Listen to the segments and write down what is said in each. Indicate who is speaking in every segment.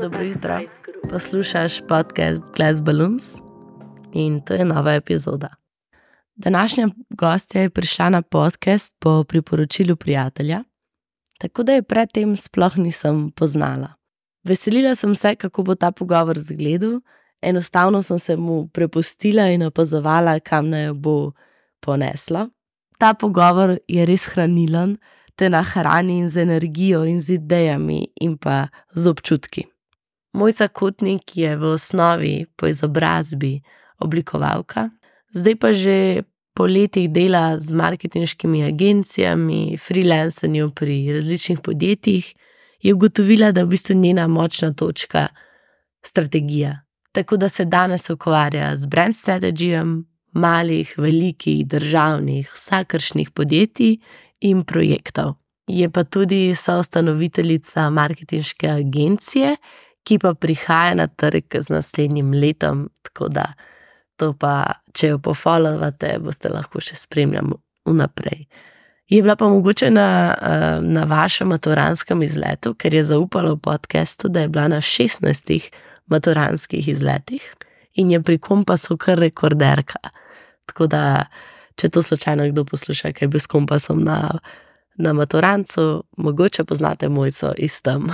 Speaker 1: Dobro jutro, poslušaš podcast Glass Balloons in to je nova epizoda. Današnja gostja je prišla na podcast po priporočilu prijatelja, tako da je predtem sploh nisem poznala. Veselila sem se, kako bo ta pogovor izgledal, enostavno sem se mu prepustila in opazovala, kam naj jo bo poneslo. Ta pogovor je res hranilen, te nahrani z energijo in z idejami in pa z občutki. Moj zakotnik je v osnovi po izobrazbi oblikovalka, zdaj pa že po letih dela z marketinškimi agencijami, freelancanju pri različnih podjetjih, je ugotovila, da je v bistvu njena močna točka strategija. Tako da se danes ukvarja z brand strategijem malih, velikih, državnih, vsakršnih podjetij in projektov. Je pa tudi soustanoviteljica marketinške agencije, ki pa prihaja na trg z naslednjim letom, tako da to pa, če jo pofollowate, boste lahko še spremljali vnaprej. Je bila pa mogoče na, na vašem maturanskem izletu, ker je zaupala v podkastu, da je bila na 16 maturanskih izletih in je pri kompasu kar rekorderka. Tako da, če to slučajno kdo posluša, kaj bi s kompasom na, na maturancu, mogoče poznate mojco iz tam.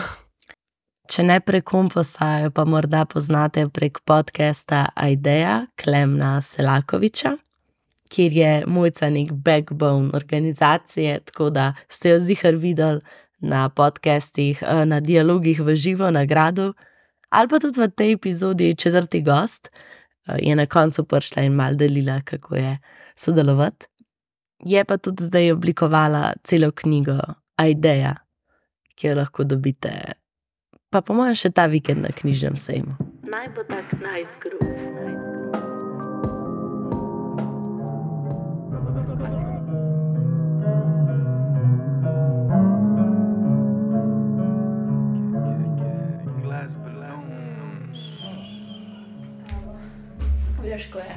Speaker 1: Če ne prek kompasa, jo pa morda poznate prek podcasta Aideja Klemna Selakoviča, kjer je mojca nek backbone organizacije, tako da ste jo zihar videli na podcastih, na dialogih v živo, na gradu, ali pa tudi v tej epizodi četrti gost. Je na koncu prišla in mal delila, kako je sodelovati. Je pa tudi zdaj oblikovala celo knjigo Aideja, ki jo lahko dobite, pa po mojem, še ta vikend na knjižnem sejmu. Naj bo tak najzgrup.
Speaker 2: Težko je.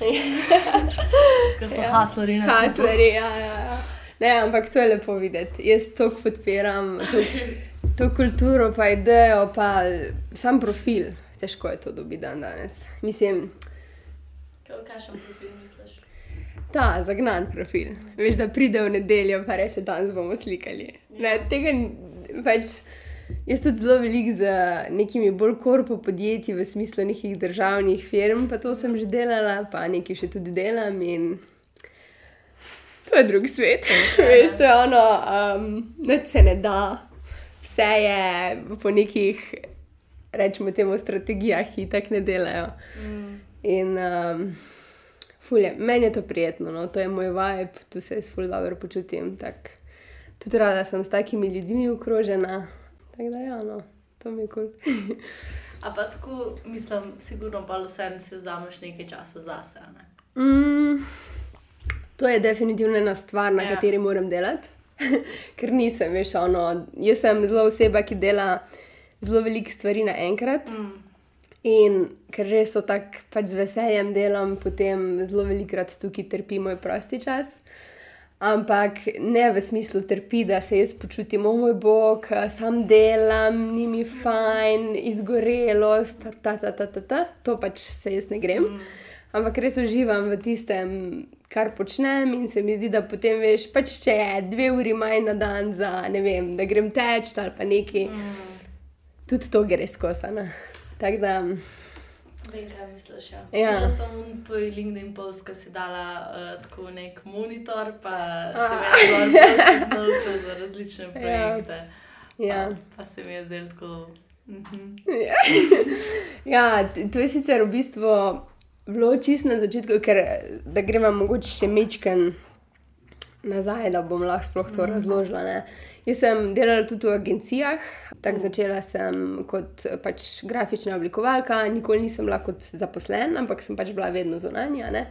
Speaker 2: Ko so hasleri na
Speaker 3: Hasleri, ja, ja, ja. Ne, ampak to je lepo videti. Jaz to podpiram, to, to kulturo, pa idejo, pa sam profil. Težko je to dobiti dan danes. Mislim,
Speaker 2: Kakšen profil misliš?
Speaker 3: ta zagnan profil. Veš, da pride v nedeljo, pa reče, danes bomo slikali. Ne, tega pač. Jaz tudi zelo veliko z nekimi bolj korpo podjetji, v smislu nekih državnih firm, pa to sem že delala, pa nekaj še tudi delam. In to je drug svet. Veš, to je ono, um, nič se ne da, vse je po nekih, rečemo, temu strategijah, ki tako ne delajo.
Speaker 2: Mm.
Speaker 3: In um, fulje, meni je to prijetno, no? to je moj vibe, tu se jaz ful dobro počutim. Tak. Tudi rada sem s takimi ljudmi okrožena. Tako da, ja, no, to mi je kul. Cool.
Speaker 2: A pa tako, mislim, sigurno pa vseeno si vzameš nekaj časa zase. Ne?
Speaker 3: Mm, to je definitivno ena stvar, na
Speaker 2: ja.
Speaker 3: kateri moram delati, ker nisem, veš, ono. Jaz sem zelo oseba, ki dela zelo veliko stvari naenkrat.
Speaker 2: Mm.
Speaker 3: In ker res to tako pač z veseljem delam, potem zelo velikokrat tukaj trpi moj prosti čas. Ampak ne v smislu trpi, da se jaz počutim, o moj bog, sam delam, ni mi fajn, izgorelost, ta, ta, ta, ta, ta, ta. to pač se jaz ne grem.
Speaker 2: Mm.
Speaker 3: Ampak res uživam v tistem, kar počnem, in se mi zdi, da potem veš, pač če je dve uri manj na dan za ne vem, da grem teč ali pa nekaj,
Speaker 2: Mm.
Speaker 3: tudi to gre skosano. Tako da.
Speaker 2: Vem, kaj misliš. Ja.
Speaker 3: Ja.
Speaker 2: Videla sem tvoj LinkedIn post, ki si dala uh, tako nek monitor, pa se je zelo zanimivo za različne projekte.
Speaker 3: Ja.
Speaker 2: Pa, pa se mi je zdelo tako. Mhm.
Speaker 3: Ja, t- to je sicer v bistvu bilo čisto na začetku, ker da gremo mogoče še mečken nazaj, da bom lahko sploh to razložila. Ne. Jaz sem delala tudi v agencijah, tako začela sem kot pač grafična oblikovalka, nikoli nisem bila kot zaposlen, ampak sem pač bila vedno zunanja. Ne.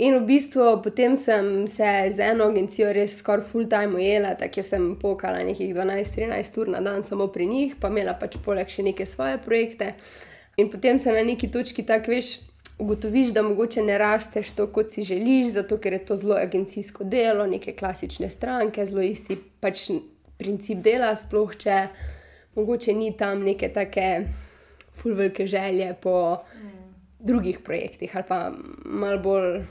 Speaker 3: In v bistvu potem sem se z eno agencijo res skoraj full time ujela, tako da sem pokala nekih 12-13 ur na dan samo pri njih, pa imela pač poleg še neke svoje projekte. In potem se na neki točki tako veš. Ugotoviš, da mogoče ne rasteš to, kot si želiš, zato ker je to zelo agencijsko delo, neke klasične stranke, zelo isti pač princip dela, sploh če mogoče ni tam neke take fulvelike želje po mm. drugih projektih ali pa malo bolj,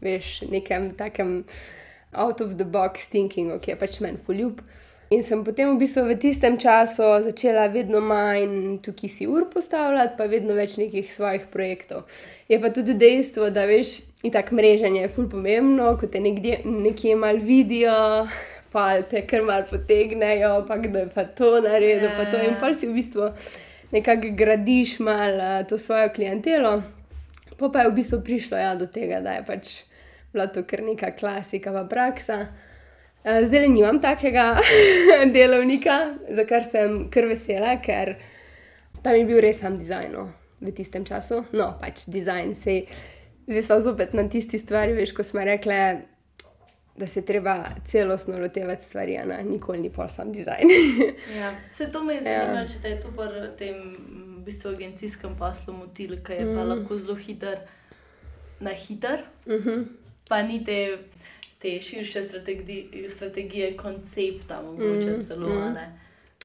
Speaker 3: veš, nekem takem out of the box thinkingu, ki je pač meni fuljub. In sem potem v bistvu v tistem času začela vedno manj tukaj si ur postavljati, pa vedno več nekih svojih projektov. Je pa tudi dejstvo, da veš, in tako mreženje je ful pomembno, ko te nekje, nekje mal vidijo, pa te kar mal potegnejo, pa kdo je pa to naredil, yeah. pa to. In pa si v bistvu nekako gradiš mal uh, to svojo klientelo. Pa pa je v bistvu prišlo ja, do tega, da je pač bila to kar neka klasika, pa praksa. Eh, zdaj nimam takega delovnika, za kar sem kar vesela, ker tam je bil res sam dizajn no, v tistem času. No, pač dizajn, sej, zdaj smo zopet na tisti stvari, veš, ko smo rekli, da se treba celostno lotevati stvari, a nikoli ni pol sam dizajn.
Speaker 2: ja, se to me zanima, ja. če te je to pri tem v bistvu, agencijskem poslu motil, ker je mm. pa lahko zelo hiter na hiter, mm -hmm. pa ni te te širše strategije, strategije koncepta, mogoče mm, celo. Mm.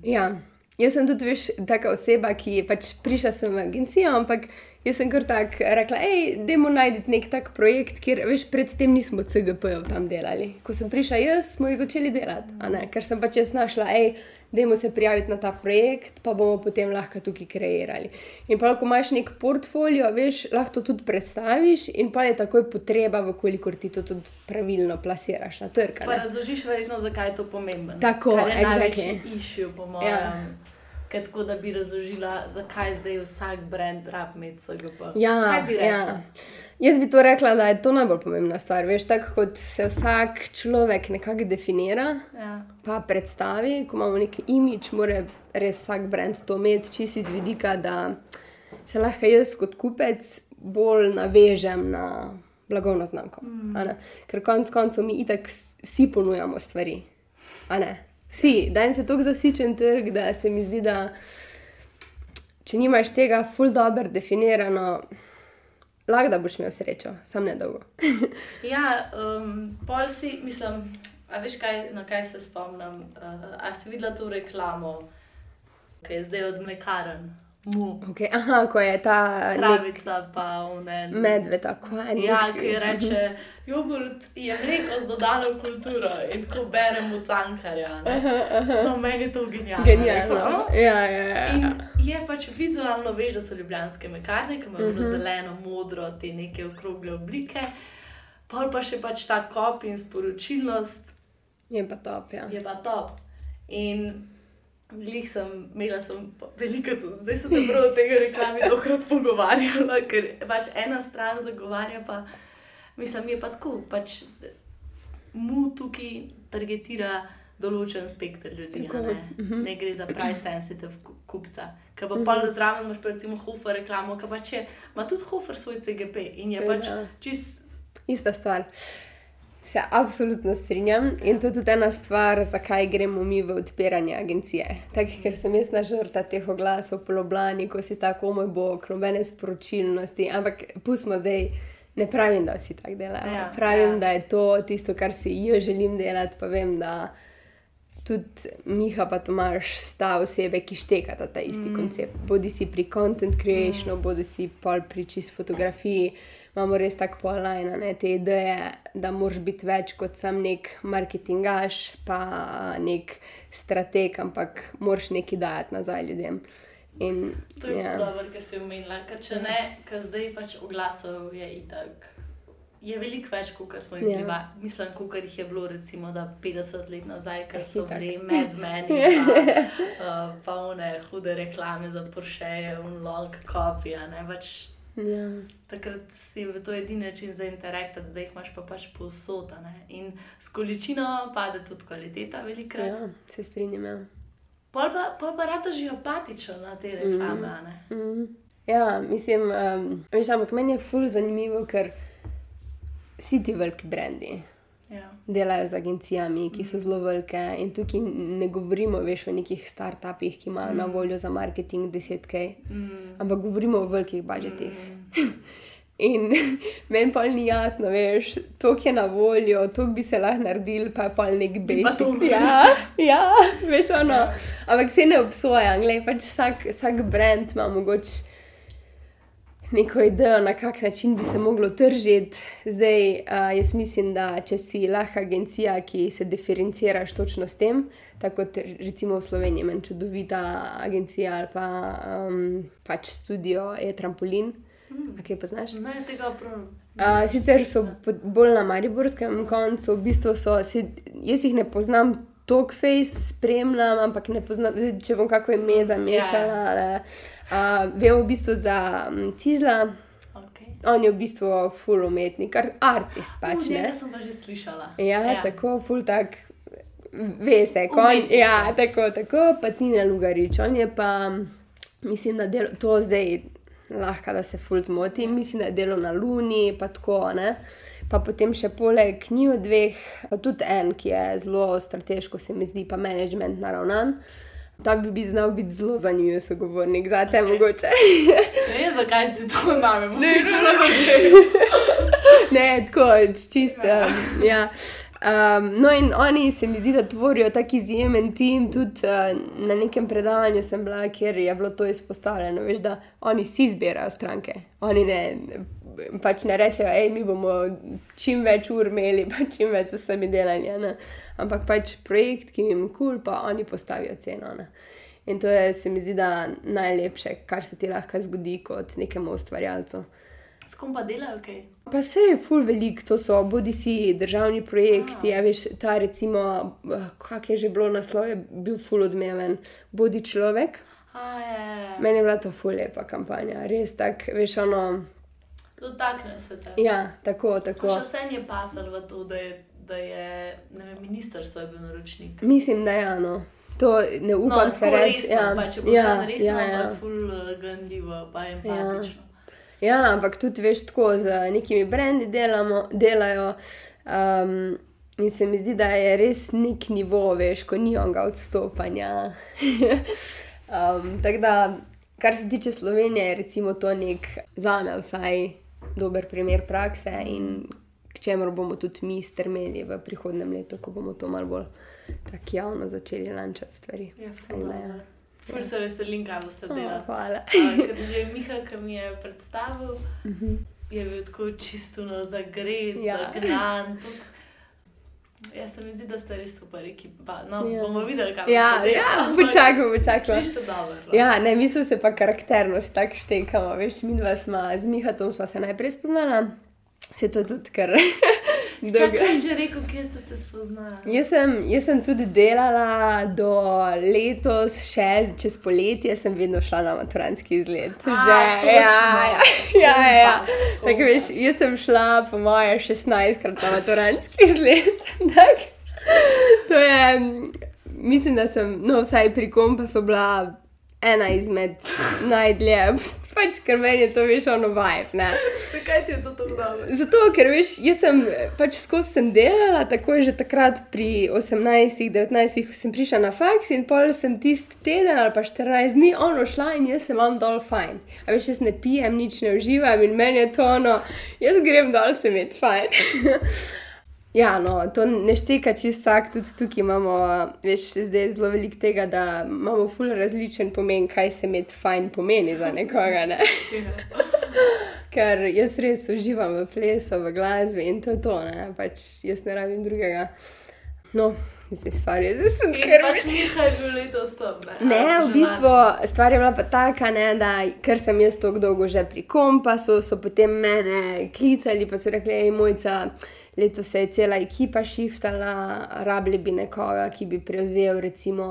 Speaker 3: Ja, jaz sem tudi veš, taka oseba, ki je pač prišla sem v agencijo, ampak jaz sem kar tako rekla, hej, dajmo najti nek tak projekt, kjer veš, predtem nismo CGP-jev tam delali. Ko sem prišla jaz, smo jih začeli delati, ker sem pač jaz našla, hej da se prijaviti na ta projekt, pa bomo potem lahko tukaj kreirali. In pa, ko imaš nek portfolio, veš, lahko to tudi predstaviš, in pa je takoj potreba, koliko ti to tudi pravilno plasiraš na trg.
Speaker 2: Pa razložiš, verjetno, zakaj je to pomembno.
Speaker 3: Tako,
Speaker 2: exactly. iščejo, po mojem. Ja tako da bi razložila, zakaj zdaj vsak brand rab med SGP.
Speaker 3: Ja, ja. Jaz bi to rekla, da je to najbolj pomembna stvar. Veš, tako kot se vsak človek nekako definira, ja. pa predstavi, ko imamo neki imič, mora res vsak brand to imeti, čisi z vidika, da se lahko jaz kot kupec bolj navežem na blagovno znamko. Mm. Ker konec koncev mi itak vsi ponujamo stvari. Vsi, danes je tako zasičen trg, da se mi zdi, da če nimaš tega ful dobro definirano, lahko da boš imel srečo, sam ne dolgo.
Speaker 2: ja, um, pol si, mislim, a veš, kaj, na kaj se spomnim. Uh, a si videla to reklamo, ki je zdaj od Mekaren?
Speaker 3: Okay. Aha, ko je ta
Speaker 2: pravica, pa unen.
Speaker 3: Medved, tako
Speaker 2: je. Ja, ki reče, jogurt je mleko z dodano kulturo in ko beremo cankarja. No, meni je to genialno.
Speaker 3: Genialno. Ja, ja, ja.
Speaker 2: In je pač vizualno veš, da so ljubljanske mekarne, ki imajo uh mhm. -huh. zeleno, modro, te neke okrogle oblike, pa pa še pač ta kop in sporočilnost.
Speaker 3: Je pa top, ja.
Speaker 2: Je pa top. In Lih sem imela sem veliko, zdaj sem se prav od tega reklame dokrat pogovarjala, ker pač ena stran zagovarja, pa mislim, je pa tako, pač mu tukaj targetira določen spektr ljudi. Ne? Mhm. ne gre za price sensitive kupca. Ker pa pa mhm. zraven imaš pa recimo Hofer reklamo, ki pač ima tudi Hofer svoj CGP in je pač čist.
Speaker 3: Ista stvar. Se absolutno strinjam in to je tudi ena stvar, zakaj gremo mi v odpiranje agencije. Tako, ker sem jaz nažrta teh oglasov po Loblani, ko si tako, moj bog, nobene sporočilnosti, ampak pustimo zdaj. Ne pravim, da vsi tako delajo. Ja, pravim, ja. da je to tisto, kar si jaz želim delati, pa vem, da tudi Miha, pa Tomaš, sta osebe, ki štekata ta isti mm. koncept. Bodi si pri content creationu, mm. bodi si pri čist fotografiji imamo res tako polajna, ne te ideje, da moraš biti več kot sam nek marketingaš, pa nek strateg, ampak moraš nekaj dajati nazaj ljudem. In,
Speaker 2: to je ja. dobro, kar si umenila, ker če ne, ker zdaj pač oglasov je itak. Je veliko več, kot smo jih imeli. Ja. Mislim, kot jih je bilo, recimo, 50 let nazaj, ker so bili med meni, pa, uh, one hude reklame za Porsche, un long copy. Pač Ja. Takrat si v to edini način za interakcijo, zdaj jih imaš pa pač povsod. In s količino pade tudi kvaliteta, velikrat.
Speaker 3: Ja, se strinjam. Ja.
Speaker 2: Pol pa, pol pa rado že opatično na te reklame. Mm. Mm.
Speaker 3: Ja, mislim, um, ampak meni je fully zanimivo, ker vsi ti veliki brendi. Ja. Delajo z agencijami, ki so mhm. zelo velike. In tukaj ne govorimo veš, o nekih startupih, ki imajo mm. na voljo za marketing desetke, mm. ampak govorimo o velikih budžetih. Mm. In meni pa ni jasno, veš, to je na voljo, to bi se lahko naredil, pa je pa nek basic. Ja, ja, veš, ono. Ampak se ne obsoja, gledaj, pač vsak, vsak brand ima mogoče neko idejo, na kak način bi se moglo tržiti. Zdaj, uh, jaz mislim, da če si lahko agencija, ki se diferenciraš točno s tem, tako kot recimo v Sloveniji, meni čudovita agencija ali pa um, pač studio je trampolin.
Speaker 2: Mm.
Speaker 3: Kaj pa znaš?
Speaker 2: Ne, tega prav.
Speaker 3: Uh, sicer so bolj na Mariborskem koncu, v bistvu so, se, jaz jih ne poznam, Tokface spremljam, ampak ne poznam, če bom kako ime zamešala. ali, Uh, vem v bistvu za um, Cizla,
Speaker 2: Okay.
Speaker 3: on je v bistvu full umetnik, ar- artist pač.
Speaker 2: Uh,
Speaker 3: Ne?
Speaker 2: sem pa že slišala.
Speaker 3: Ja, ja, tako, full tak, ve se, kon, ja,
Speaker 2: ja.
Speaker 3: tako, tako, pa Tina Lugarič, on je pa, mislim, da delo, to zdaj lahko, da se full zmoti, mislim, da je delo na Luni, pa tako, ne. Pa potem še poleg njiju dveh, tudi en, ki je zelo strateško, se mi zdi, pa management naravnan. Tak bi, bi znal biti zelo zanimiv sogovornik, za te okay. mogoče.
Speaker 2: Ne vem, zakaj si to name, ne vem,
Speaker 3: ne, tako, čisto. Um, ja. Um, no, in oni se mi zdi, da tvorijo tako izjemen tim. Tudi uh, na nekem predavanju sem bila, kjer je bilo to izpostavljeno, veš, da oni si izbirajo stranke. Oni ne, pač ne rečejo, hej, mi bomo čim več ur imeli, pa čim več z vsemi delanji. ne. Ampak pač projekt, ki jim kul, cool, pa oni postavijo ceno. Ne. In to je, se mi zdi, da najlepše, kar se ti lahko zgodi kot nekemu ustvarjalcu.
Speaker 2: S kom pa delajo, ok?
Speaker 3: Pa se je ful velik, to so bodi si državni projekti, ja, veš, ta recimo, eh, kak je že bilo naslov, je bil ful odmeven, bodi človek.
Speaker 2: A, je.
Speaker 3: Meni je bila to ful lepa kampanja, res tak, veš, ono,
Speaker 2: Dotakne se te.
Speaker 3: ja, tako,
Speaker 2: Pa
Speaker 3: tako.
Speaker 2: Še vse je pasal v to, da je, da je ne vem, ministrstvo je bil naročnik.
Speaker 3: Mislim, da je ano. To ne upam se
Speaker 2: tako
Speaker 3: reči. Ja,
Speaker 2: pa če bo
Speaker 3: ja,
Speaker 2: ja, resno,
Speaker 3: ja, ja.
Speaker 2: ful uh, ganljivo, pa empatično.
Speaker 3: ja, ampak tudi veš, tako z nekimi brendi delamo, delajo. Um, in se mi zdi, da je res nek nivo, veš, ko ni onega odstopanja. um, Tako da, kar se tiče Slovenije, je recimo to nek za me vsaj dober primer prakse in k čemur bomo tudi mi strmeli v prihodnem letu, ko bomo to malo bolj tako javno začeli lančati stvari.
Speaker 2: Ja,
Speaker 3: Tako
Speaker 2: ful,
Speaker 3: ja.
Speaker 2: se veselim, kaj boste
Speaker 3: Oh,
Speaker 2: delali.
Speaker 3: hvala.
Speaker 2: Uh, ker že Miha, ki mi je predstavil,
Speaker 3: Mhm.
Speaker 2: je bil tako čisto no, zagret,
Speaker 3: Ja.
Speaker 2: ja. zagnan. tuk. Jaz se mi zdi, da ste res super ekipa. No,
Speaker 3: Ja.
Speaker 2: ja. bomo videli, kaj
Speaker 3: Ja,
Speaker 2: delali,
Speaker 3: ja,
Speaker 2: ampak
Speaker 3: počakaj, počakaj.
Speaker 2: Sliši se dobro. no.
Speaker 3: Ja, ne, mi smo se pa karakterno si tako štekamo. Veš, mi dva smo z Mihatom smo se najprej spoznala, se to tudi kar. dolgo-
Speaker 2: Čakaj, že rekel, kje ste se spoznali.
Speaker 3: Jaz sem, jaz sem tudi delala do letos, še čez poletje, sem vedno šla na maturantski izlet.
Speaker 2: A,
Speaker 3: Že,
Speaker 2: točno.
Speaker 3: ja, ja, ja, ja. Tako veš, jaz sem šla po moje 16 krat na maturantski izlet. Tak, to je, mislim, da sem, no, vsaj pri kompasu bila ena izmed najdlje, pač ker meni je to veš ono vibe. Ne?
Speaker 2: Zakaj ti je to tako dobro?
Speaker 3: Zato, ker veš, jaz sem pač skozi sem delala, tako je že takrat pri 18, 19, sem prišla na faks in pol sem tisti teden ali pa 14 dni ono šla in jaz sem vam dol fajn. A veš, jaz ne pijem, nič ne uživam in meni je to ono, jaz grem dol se imeti fajn. Ja, no, to ne šteka čisto vsak, tudi tukaj imamo, veš, zdaj je zelo veliko tega, da imamo ful različen pomen, kaj se imeti fajn pomeni za nekoga. Ne? Ker jaz res uživam v plesu, v glasbi in to je to, ne? pač jaz ne rabim drugega. No, zdaj stvar je, zdaj sem kar
Speaker 2: pač Miha je bil letos tam, ne?
Speaker 3: Ne, v bistvu stvar je bila pa taka, ne, da ker sem jaz tako dolgo že pri kompasu, so potem mene klicali in so rekli, hej, mojca, letos se je cela ekipa šiftala, rabili bi nekoga, ki bi prevzel recimo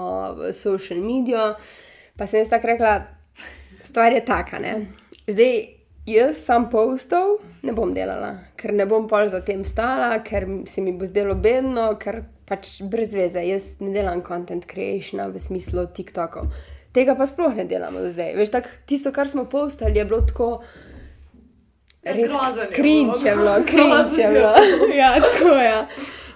Speaker 3: social medijo. Pa sem jaz tako rekla, stvar je taka, ne. Zdaj, jaz sam postov ne bom delala, ker ne bom pol za tem stala, ker se mi bo zdelo bedno, ker pač brez veze, jaz ne delam content creation v smislu TikTokov. Tega pa sploh ne delamo zdaj. Veš, tak, tisto, kar smo postali, je bilo tako. Res krinč je bilo, krinč je bilo. Ja, tako je. Ja.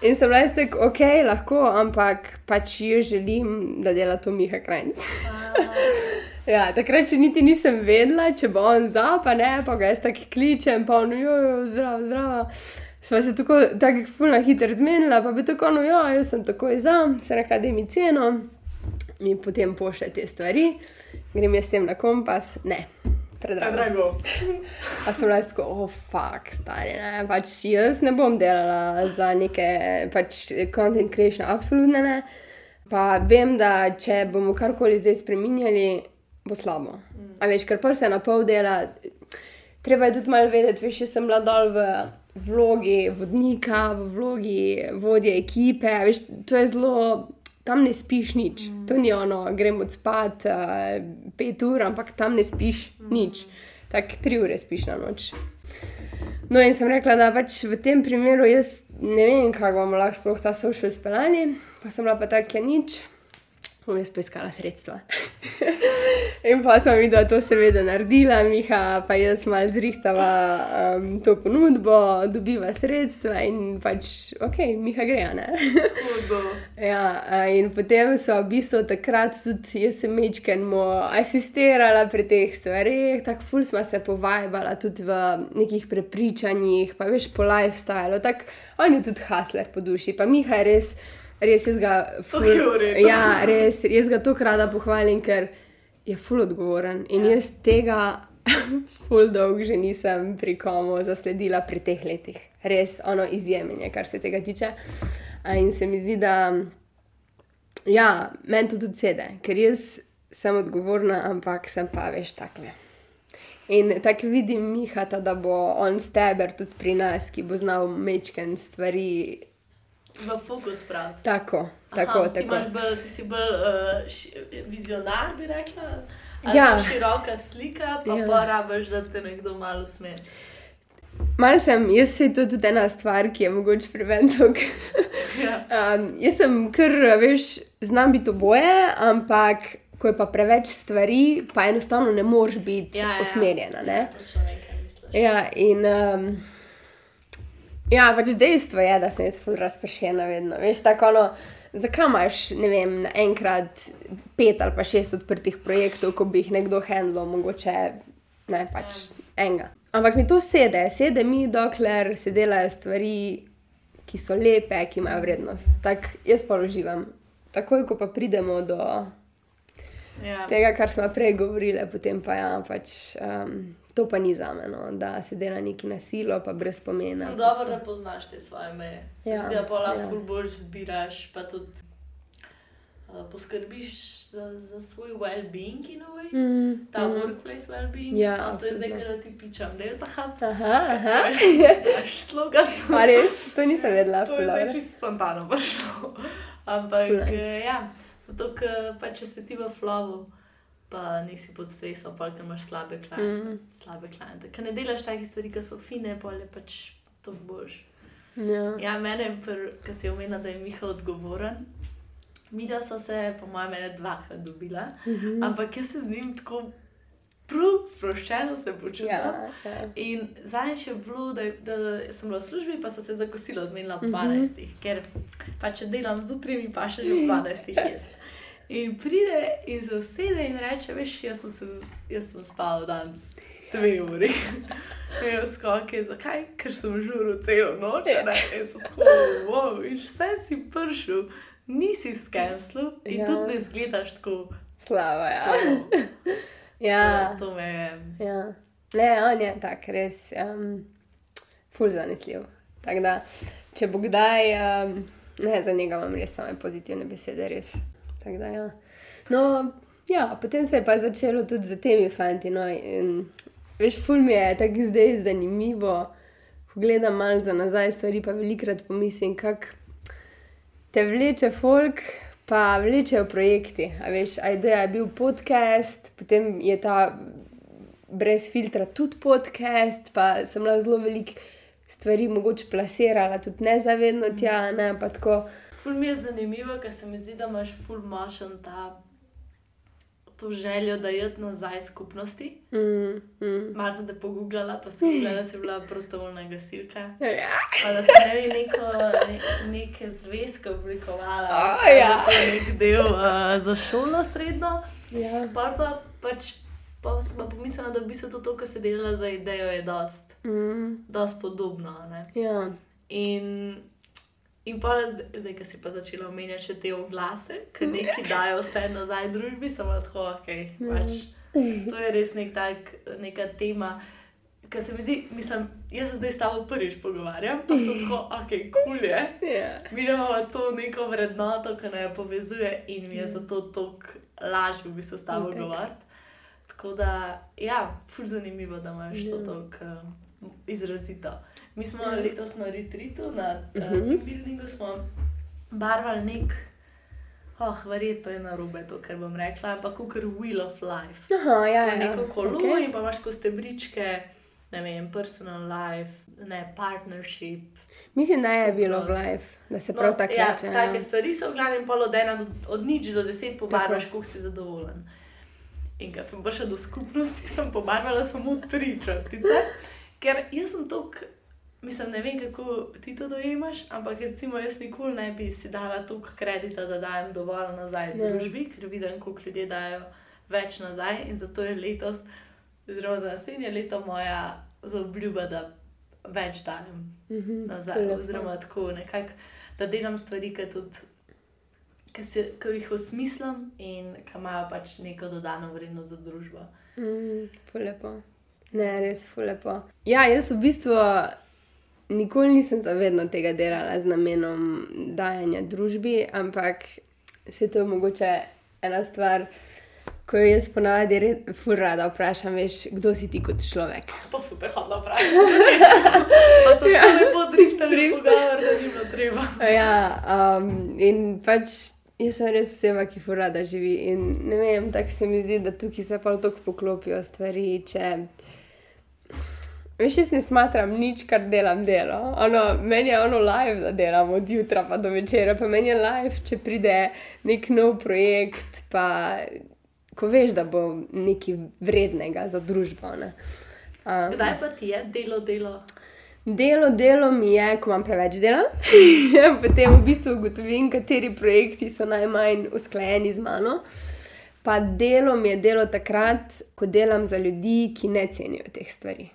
Speaker 3: In sem bila tako, ok, lahko, ampak pač jaz želim, da dela to Miha Krajnc. Ja, takrat še niti nisem vedela, če bo on za, pa ne, pa ga jaz tako kličem, pa on, jo, zdrav, zdrav. Sva se tako, tako fulno hitro zmenila, pa bi tako, no, ja, jaz sem takoj za, se reka, da mi ceno, mi potem pošlje te stvari, grem jaz s tem na kompas, ne. Predrago.
Speaker 2: Drago.
Speaker 3: Pa sem bila tako, oh, fuck, stari. Ne? Pač jaz ne bom delala za neke pač, content creation, absolutno ne. Pa vem, da če bomo karkoli zdaj spremenjali, bo slabo. A veš, ker pa se na pol dela, treba je tudi malo vedeti, veš, jaz sem bila dol v vlogi vodnika, v vlogi vodje ekipe, a veš, to je zelo. Tam ne spiš nič, mm. to ni ono, gremo spat uh, pet ur, ampak tam ne spiš mm. nič, tako tri ure spiš na noč. No, in sem rekla, da pač v tem primeru jaz ne vem, kako bomo lahko sploh ta social speljali, pa sem bila pa tako, ja nič, bom jaz poiskala sredstva. in pa sem videla, da to seveda naredila, Miha, pa jaz malo zrihtava um, to ponudbo, dobiva sredstva in pač, ok, Miha gre, ja, in potem so v bistvu takrat tudi jaz sem mečkenmo asistirala pri teh stvarih, tako ful smo se povajbala tudi v nekih prepričanjih, pa veš po lifestylu, tako on je tudi hasler po duši, pa Miha je res. Res jaz ga, ful, ja, res, jaz ga tako rada pohvalim, ker je ful odgovoren. In ja. jaz tega ful dolg že nisem pri komu zasledila pri teh letih. Res ono izjemenje, kar se tega tiče. In se mi zdi, da ja, meni to tudi sede, ker jaz sem odgovorna, ampak sem pa veš takle. In tako vidim Mihata, da bo on steber tudi pri nas, ki bo znal mečken stvari
Speaker 2: V fokus praviti.
Speaker 3: Tako, tako.
Speaker 2: Aha,
Speaker 3: tako.
Speaker 2: Ti, bolj, ti si bolj uh, ši, vizionar, bi rekla.
Speaker 3: Ja.
Speaker 2: Široka slika, pa
Speaker 3: Ja.
Speaker 2: rabiš, da te nekdo malo smeti.
Speaker 3: Mal sem, jaz se to tudi ena stvar, ki je mogoče preventok.
Speaker 2: Ja.
Speaker 3: um, jaz sem kar, veš, znam biti oboje, ampak ko je pa preveč stvari, pa enostavno ne moreš biti
Speaker 2: Ja, ja.
Speaker 3: usmerjena. Ne?
Speaker 2: Ja, točno vem, kaj misliš.
Speaker 3: Ja, in um, ja, pač dejstvo je, da sem jaz ful razpršena vedno. Veš, tako ono, zakaj imaš, ne vem, naenkrat pet ali pa šest odprtih projektov, ko bi jih nekdo handlo, mogoče ne pač enega. Ampak mi to sede, sede mi, dokler se delajo stvari, ki so lepe, ki imajo vrednost. Tako jaz pa uživam. Takoj, ko pa pridemo do
Speaker 2: Ja.
Speaker 3: tega, kar smo prej govorili, potem pa ja, pač. Um, To pa ni za me, no, da se dela neki nasilo, pa brez pomena.
Speaker 2: Dobro, da poznaš te svoje meje.
Speaker 3: Ja,
Speaker 2: Ja, Zdaj pa lahko
Speaker 3: ja.
Speaker 2: bolj zbiraš, pa tudi uh, poskrbiš za, za svoj well-being in way.
Speaker 3: Mm,
Speaker 2: Ta
Speaker 3: mm.
Speaker 2: workplace well-being.
Speaker 3: Ja,
Speaker 2: A to je zdaj,
Speaker 3: absolutno.
Speaker 2: ker ti pičam delta hub.
Speaker 3: Aha, aha.
Speaker 2: Naš slogan.
Speaker 3: A res, to nisem vedela.
Speaker 2: To je zdaj čisto spontano prišlo. Ampak,
Speaker 3: nice.
Speaker 2: nice. ja, zato, ker pa če si ti v flowu, pa nisi pod stresom, pa ker imaš slabe klijente.
Speaker 3: Mm.
Speaker 2: Slabe klijente. Ker ne delaš takih stvari, ki so fine, bolje pač to boš.
Speaker 3: Ja.
Speaker 2: Ja, mene, ki si omenila, da je Miha odgovoren. Mi dva sva se, po mojem, mene dvakrat dobila, mm. -hmm. ampak jaz se z njim tako prav sproščeno se počutim.
Speaker 3: Ja, ja.
Speaker 2: In zadnjič je bilo, da, da sem bila v službi, pa sem se za kosilo zmenila ob
Speaker 3: Mhm.
Speaker 2: 12, ker pa če delam zjutraj, mi pa še že ob 12 jesti. In pride in se usede in reče, veš, jaz sem, se, jaz sem spal danes dve uri. Jaz skoke, zakaj? Ker sem žuril celo noč,
Speaker 3: Ja.
Speaker 2: ne? in sem tako, wow, in vse si pršil, nisi skenslu in
Speaker 3: Ja.
Speaker 2: ja. tudi ne zgledaš tako
Speaker 3: Slava, ja.
Speaker 2: slabo.
Speaker 3: Ja,
Speaker 2: To me je.
Speaker 3: ja. Ne, on je tak, res, um, ful zanesljiv. Tako da, če bo kdaj, um, ne, za njega imam res same pozitivne besede, res. Da, ja. No, ja, potem se je pa začelo tudi z temi fanti. No, in, veš, ful mi je tako zdaj zanimivo, ko gledam malo za nazaj stvari, pa velikrat pomislim, kako te vleče folk, pa vlečejo projekti. A veš, a ideja je bil podcast, potem je ta brez filtra tudi podcast, pa sem lahko zelo veliko stvari mogoče plasirala, tudi nezavedno tja, ne pa tako.
Speaker 2: Ful mi je zanimivo, ker se mi zdi, da imaš ful močen ta. To željo, da je nazaj skupnosti.
Speaker 3: Mm, mm.
Speaker 2: Malo sem te pogooglala, pa sem videla, da si bila prostovoljna gasilka.
Speaker 3: Ja.
Speaker 2: Pa da si ne bi neko, ne, neke zvezke oblikovala. Je
Speaker 3: ja.
Speaker 2: To je nek del uh, za šolo srednjo.
Speaker 3: Ja.
Speaker 2: Pa pa pač pa sem pa pomislila, da bi se to, kar se dela za idejo, je dost,
Speaker 3: Mm,
Speaker 2: dost podobno. Ne?
Speaker 3: ja.
Speaker 2: In, in pa zdaj, ki si pa začela omenjati še te oglase, ki neki dajo vse nazaj družbi, sem tako, ok. Pač, to je res nek tak, neka tema. Ker se mi zdi, mislim, jaz se zdaj s tabo prvič pogovarjam, pa so tako, ok, kul cool je.
Speaker 3: Ja.
Speaker 2: Mi imamo to neko vrednoto, ki nas povezuje in mi je zato toliko lažje v bistvu s tabo govoriti. Tako da, ja, ful zanimivo, da imaš to
Speaker 3: Ja.
Speaker 2: tako uh, izrazito. Mi smo
Speaker 3: Ja.
Speaker 2: letos na retreatu, na uh,
Speaker 3: Mhm.
Speaker 2: team buildingu smo barvali nek, oh, verjetno je na robe to, kar bom rekla, ampak kot Wheel of Life.
Speaker 3: Aha, ja,
Speaker 2: Ja,
Speaker 3: ja.
Speaker 2: neko kolo okay. in pa imaš ko stebričke, ne vem, personal life, ne, partnership.
Speaker 3: Mislim, da je bilo v live, da se prav tako
Speaker 2: ja,
Speaker 3: reče. ja.
Speaker 2: Take stvari so v glavnem pol od ena do od nič do deset pobarvaš, koliko si zadovoljen. In ko sem prišla do skupnosti, sem pobarvala samo tri črtice, ker jaz sem tok. Mislim, ne vem, kako ti to dojemaš, ampak recimo jaz nikoli ne bi si dala toliko kredita, da dajem dovolj nazaj
Speaker 3: Ja.
Speaker 2: družbi, ker vidim, koliko ljudje dajo več nazaj in zato je letos, oziroma za naslednje leto, moja zaobljuba, da več dajem
Speaker 3: Mhm,
Speaker 2: nazaj.
Speaker 3: lepo.
Speaker 2: Oziroma, tako nekako, da delam stvari, ki tudi. Ki, jih osmislim in ki imajo pač neko dodano vrednost za družbo.
Speaker 3: Mm, lepo. Ne, res ful lepo. Ja, jaz v bistvu nikoli nisem zavedno tega delala z namenom dajanja družbi, ampak se to je mogoče ena stvar, ko jo jaz ponavadi red- ful rada vprašam, veš, kdo si ti kot človek.
Speaker 2: To so te hodno pravi. Pa so
Speaker 3: Ja.
Speaker 2: lepo driftali pogovor, da ni bilo treba.
Speaker 3: Ja, um, in pač jaz sem res oseba, ki ful rada živi. In ne vem, tako se mi zdi, da tukaj se pa tako poklopijo stvari. Če... Veš, jaz ne smatram nič, kar delam delo. Ono, meni je ono live, da delam od jutra pa do večera, pa meni je live, če pride nek nov projekt, pa ko veš, da bo nekaj vrednega za družbo. Ne. Um,
Speaker 2: Kdaj pa ti je delo, delo?
Speaker 3: Delo, delo mi je, ko imam preveč dela. Potem v bistvu ugotovim, kateri projekti so najmanj usklajeni z mano. Pa delo mi je delo takrat, ko delam za ljudi, ki ne cenijo teh stvari.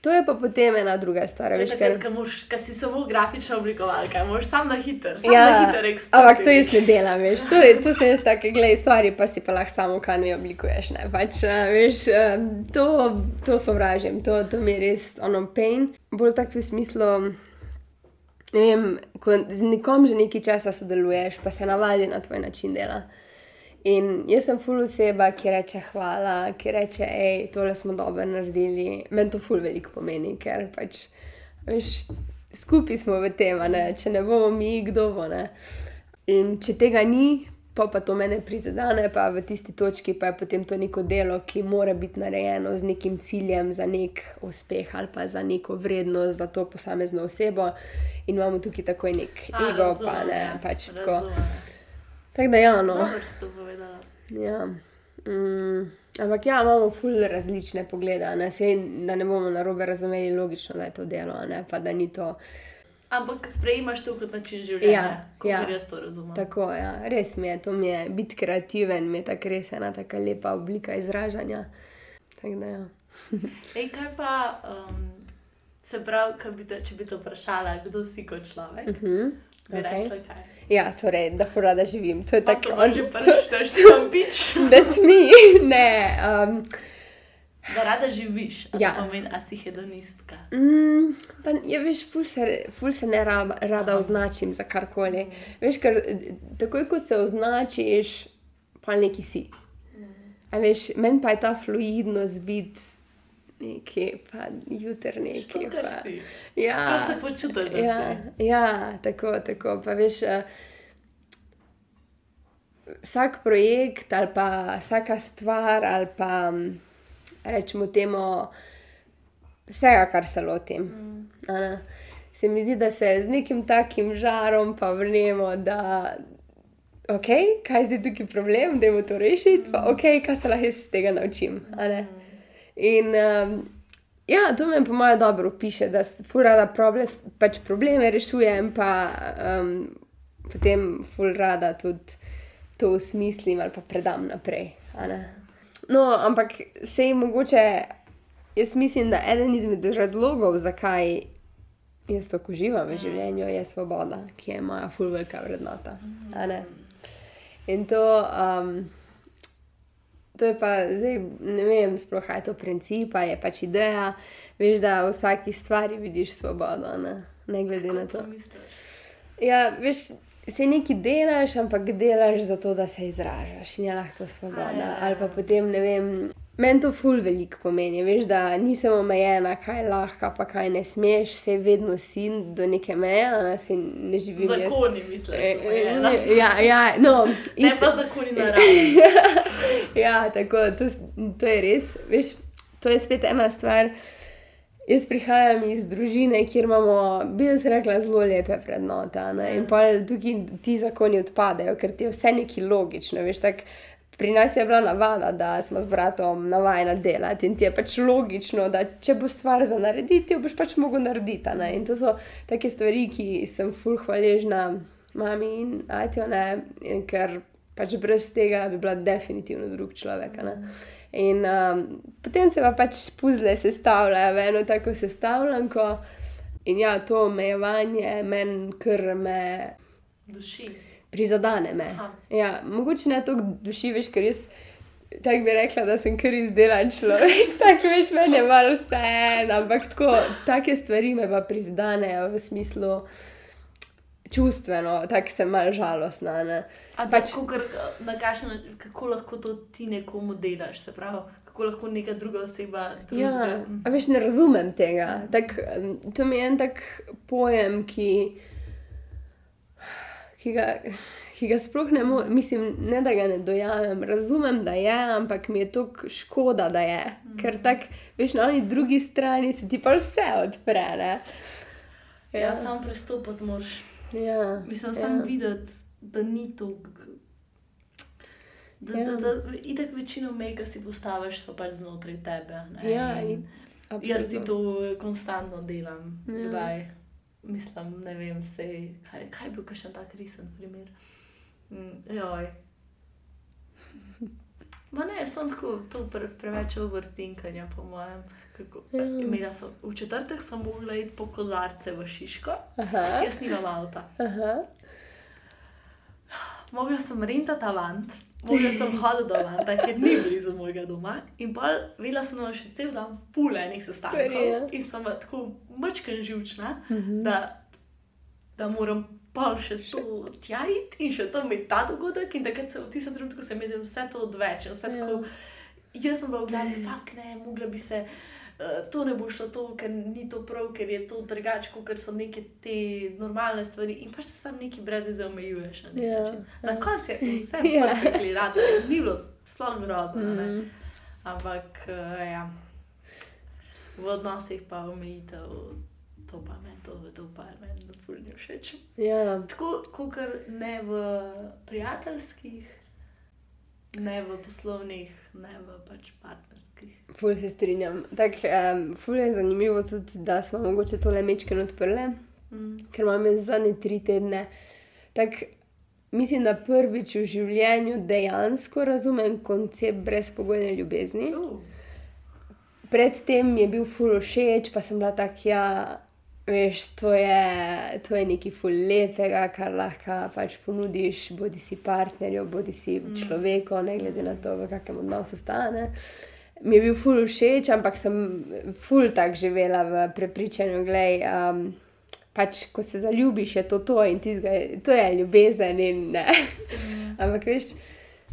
Speaker 3: To je pa potem ena druga stvar. Veš,
Speaker 2: takrat,
Speaker 3: ker...
Speaker 2: moš- ko si samo grafična oblikovalka, moš sam na hiter, sam na
Speaker 3: Ja,
Speaker 2: hiter ekspert.
Speaker 3: ampak to jaz ne delam, veš. To, je, to so jaz take, gledaj, stvari, pa si pa lahko samo kanvi oblikuješ. Ne? Pač, a, veš, em, to, to sovražim, to, to mi je res ono pain. Bolj tako v smislu, ne vem, ko z nekom že nekaj časa sodeluješ, pa se navadi na tvoj način dela. In jaz sem ful oseba, ki reče hvala, ki reče, hej, tole smo dobro naredili. Meni to ful veliko pomeni, ker pač, veš, skupaj smo v tem, ne? če ne bomo mi, kdo bo. Ne? In če tega ni, pa, pa to mene prizadene, pa v tisti točki pa je potem to neko delo, ki mora biti narejeno z nekim ciljem za nek uspeh ali pa za neko vrednost za to posamezno osebo. In imamo tukaj takoj nek
Speaker 2: A,
Speaker 3: ego,
Speaker 2: razumem,
Speaker 3: pa ne,
Speaker 2: ja,
Speaker 3: pač tako.
Speaker 2: razumem.
Speaker 3: Tako da ja, no. Ja. Mm, ampak ja, imamo ful različne poglede, ne? Sej, da ne bomo na robe razumeli, logično, da je to delo, ne pa da ni to
Speaker 2: Ampak sprejemaš to kot način življenja,
Speaker 3: Ja,
Speaker 2: kot
Speaker 3: ja.
Speaker 2: jaz to razumem.
Speaker 3: tako. Ja. Res mi je, to mi je biti kreativen, mi je tako res ena taka lepa oblika izražanja. Tako da ja.
Speaker 2: Ej, kaj pa, um, se pravi, bi te, če bi te vprašala, kdo si kot človek, uh -huh. Bi
Speaker 3: okej.
Speaker 2: rekla kaj.
Speaker 3: ja, torej, da ful rada živim. To je
Speaker 2: Tako on že da ti pič.
Speaker 3: That's me. ne. Um,
Speaker 2: Da rada živiš,
Speaker 3: Ja.
Speaker 2: pomeni, a si hedonistka.
Speaker 3: Mm, pa, ja, veš, ful se, ful se ne rab, rada označim za karkoli. Veš, ker takoj, ko se označiš, pa neki si. A veš, meni pa je ta fluidnost biti nekje, pa jutr nekje.
Speaker 2: To, kar
Speaker 3: pa-
Speaker 2: si.
Speaker 3: Ja,
Speaker 2: To se počutiš, da
Speaker 3: ja,
Speaker 2: si.
Speaker 3: ja, tako, tako. Pa veš, eh, vsak projekt ali pa vsaka stvar ali pa mm, rečemo temu vsega, kar se lotim. Mm. Se mi zdi, da se z nekim takim žarom pa vrnemo, da ok, kaj je zdaj tukaj problem, da je to rešiti, pa ok, kaj se lahko iz tega naučim. ne. In um, ja, to me po mojem dobro opiše, da ful rada proble, pač probleme rešujem, pa um, potem ful rada tudi to usmislim ali pa predam naprej. No, ampak sej mogoče, jaz mislim, da eden izmed razlogov, zakaj jaz to uživam v življenju, je svoboda, ki je moja fulvelika vrednota. In to, um, to je pa zdaj, ne vem, sploh je to princip, je pač ideja, veš, da v vsaki stvari vidiš svobodo, ne, ne glede na to.
Speaker 2: To.
Speaker 3: Ja, veš, se nekaj delaš, ampak delaš zato, da se izražaš in je lahko svoboda.
Speaker 2: A, ja, ja.
Speaker 3: Ali pa potem, ne vem, meni to ful veliko pomeni, veš, da nisem omejena, kaj lahko, pa kaj ne smeš, se vedno si do neke meje, a ne, se ne živim. jaz-
Speaker 2: Zakoni misliš.
Speaker 3: E, Ja, ja, no.
Speaker 2: Ne pa zakoni naravni.
Speaker 3: ja, tako, to, to je res. Veš, to je spet ena stvar. Jaz prihajam iz družine, kjer imamo, bi jaz rekla, zelo lepe vrednote. ne, In pa tukaj ti zakoni odpadejo, ker ti je vse neki logično. Veš, tak, pri nas je bila navada, da smo z bratom navajeni delati in ti je pač logično, da če bo stvar za narediti, jo boš pač mogel narediti. ne. In to so take stvari, ki sem fulh hvaležna mami in Atjo, ne, ker pač brez tega bi bila definitivno drug človek. In um, potem se pa pač puzle sestavljajo v eno tako sestavljanko. In ja, to omejevanje meni kar me
Speaker 2: Duši.
Speaker 3: Prizadene. Me.
Speaker 2: Aha.
Speaker 3: Ja, mogoče ne toliko duši, veš, ker jaz tako bi rekla, da sem kar izdelan človek. tako veš, meni je malo vse, ampak tako, take stvari me pa prizadenejo v smislu čustveno, tako sem malo žalostna. Ne.
Speaker 2: A
Speaker 3: Pač-
Speaker 2: kukor, na kakšen, kako lahko to ti nekomu delaš, se pravi, kako lahko neka druga oseba
Speaker 3: Ja,
Speaker 2: drugega.
Speaker 3: a veš, ne razumem tega. Tak, to mi je en tak pojem, ki, ki, ga, ki ga sploh ne morem, mislim, ne da ga ne dojamem. Razumem, da je, ampak mi je to škoda, da je. Ker tako, veš, na oni drugi strani se ti pa vse odpre. Ne?
Speaker 2: Ja, ja sam pristopiti moraš.
Speaker 3: ja,
Speaker 2: Mislim,
Speaker 3: ja.
Speaker 2: sam videti, da ni to. Da,
Speaker 3: Ja.
Speaker 2: da, da itak večino mej, ki si postaviš, so pač znotraj tebe. ne.
Speaker 3: Ja,
Speaker 2: In
Speaker 3: in
Speaker 2: Jaz ti to konstantno delam.
Speaker 3: Ja.
Speaker 2: Kdaj? Mislim, ne vem, sej, kaj, kaj je bil še tak resen primer. Mm, joj. Ma ne, sem tako, to pre, preveč overtinkanja, po mojem. Kako,
Speaker 3: Ja.
Speaker 2: sem, v četrtek sem mogla iti po kozarce v Šiško,
Speaker 3: Aha,
Speaker 2: jaz nimam avta.
Speaker 3: aha,
Speaker 2: Mogla sem rentati avant, mogla sem hoditi do avanta, ker ni blizu mojega doma. In pa videla sem še cel dan fulejnih sestankov.
Speaker 3: Stvari, ja.
Speaker 2: In sem tako mačken živčna,
Speaker 3: Mhm.
Speaker 2: da, da moram pa še to tja iti in še tam imeti ta dogodek. In takrat se v tistem trenutku se mi zdi vse to odveč. Vse
Speaker 3: Ja.
Speaker 2: tako, jaz sem bila v glavi, fuk ne, mogla bi se. Eh, To ne bo šlo, to, ker ni to prav, ker je to drugače, kot so neke te normalne stvari. In pač se sam neki brez veze omejuješ. Na, nek
Speaker 3: Ja,
Speaker 2: način. na koncu je vse
Speaker 3: Ja.
Speaker 2: perfektno, rad, ni bilo sploh grozno.
Speaker 3: Mm.
Speaker 2: Ampak uh, ja, v odnosih pa omejitev, to pa meni, to, to pa meni fulni všeč.
Speaker 3: ja.
Speaker 2: Tako kot ne v prijateljskih, ne v poslovnih, ne v pač partnerskih.
Speaker 3: Ful se strinjam. Tak, um, ful je zanimivo tudi, da smo mogoče tole mečken odprli.
Speaker 2: Mm.
Speaker 3: ker imam jaz zadnje tri tedne. Tak, mislim, da prvič v življenju dejansko razumem koncept brezpogojne ljubezni.
Speaker 2: Uh,
Speaker 3: Predtem je bil ful všeč, pa sem bila tak, ja, veš, to je, to je nekaj ful lepega, kar lahko pač ponudiš, bodi si partnerju, bodi si človeku, ne glede na to, v kakem odnosu stane. Mi je bil ful všeč, ampak sem ful tak živela v prepričanju, gledaj. Um, Pač, ko se zaljubiš, je to to in tizga, to je ljubezen. In, ne. ampak, veš,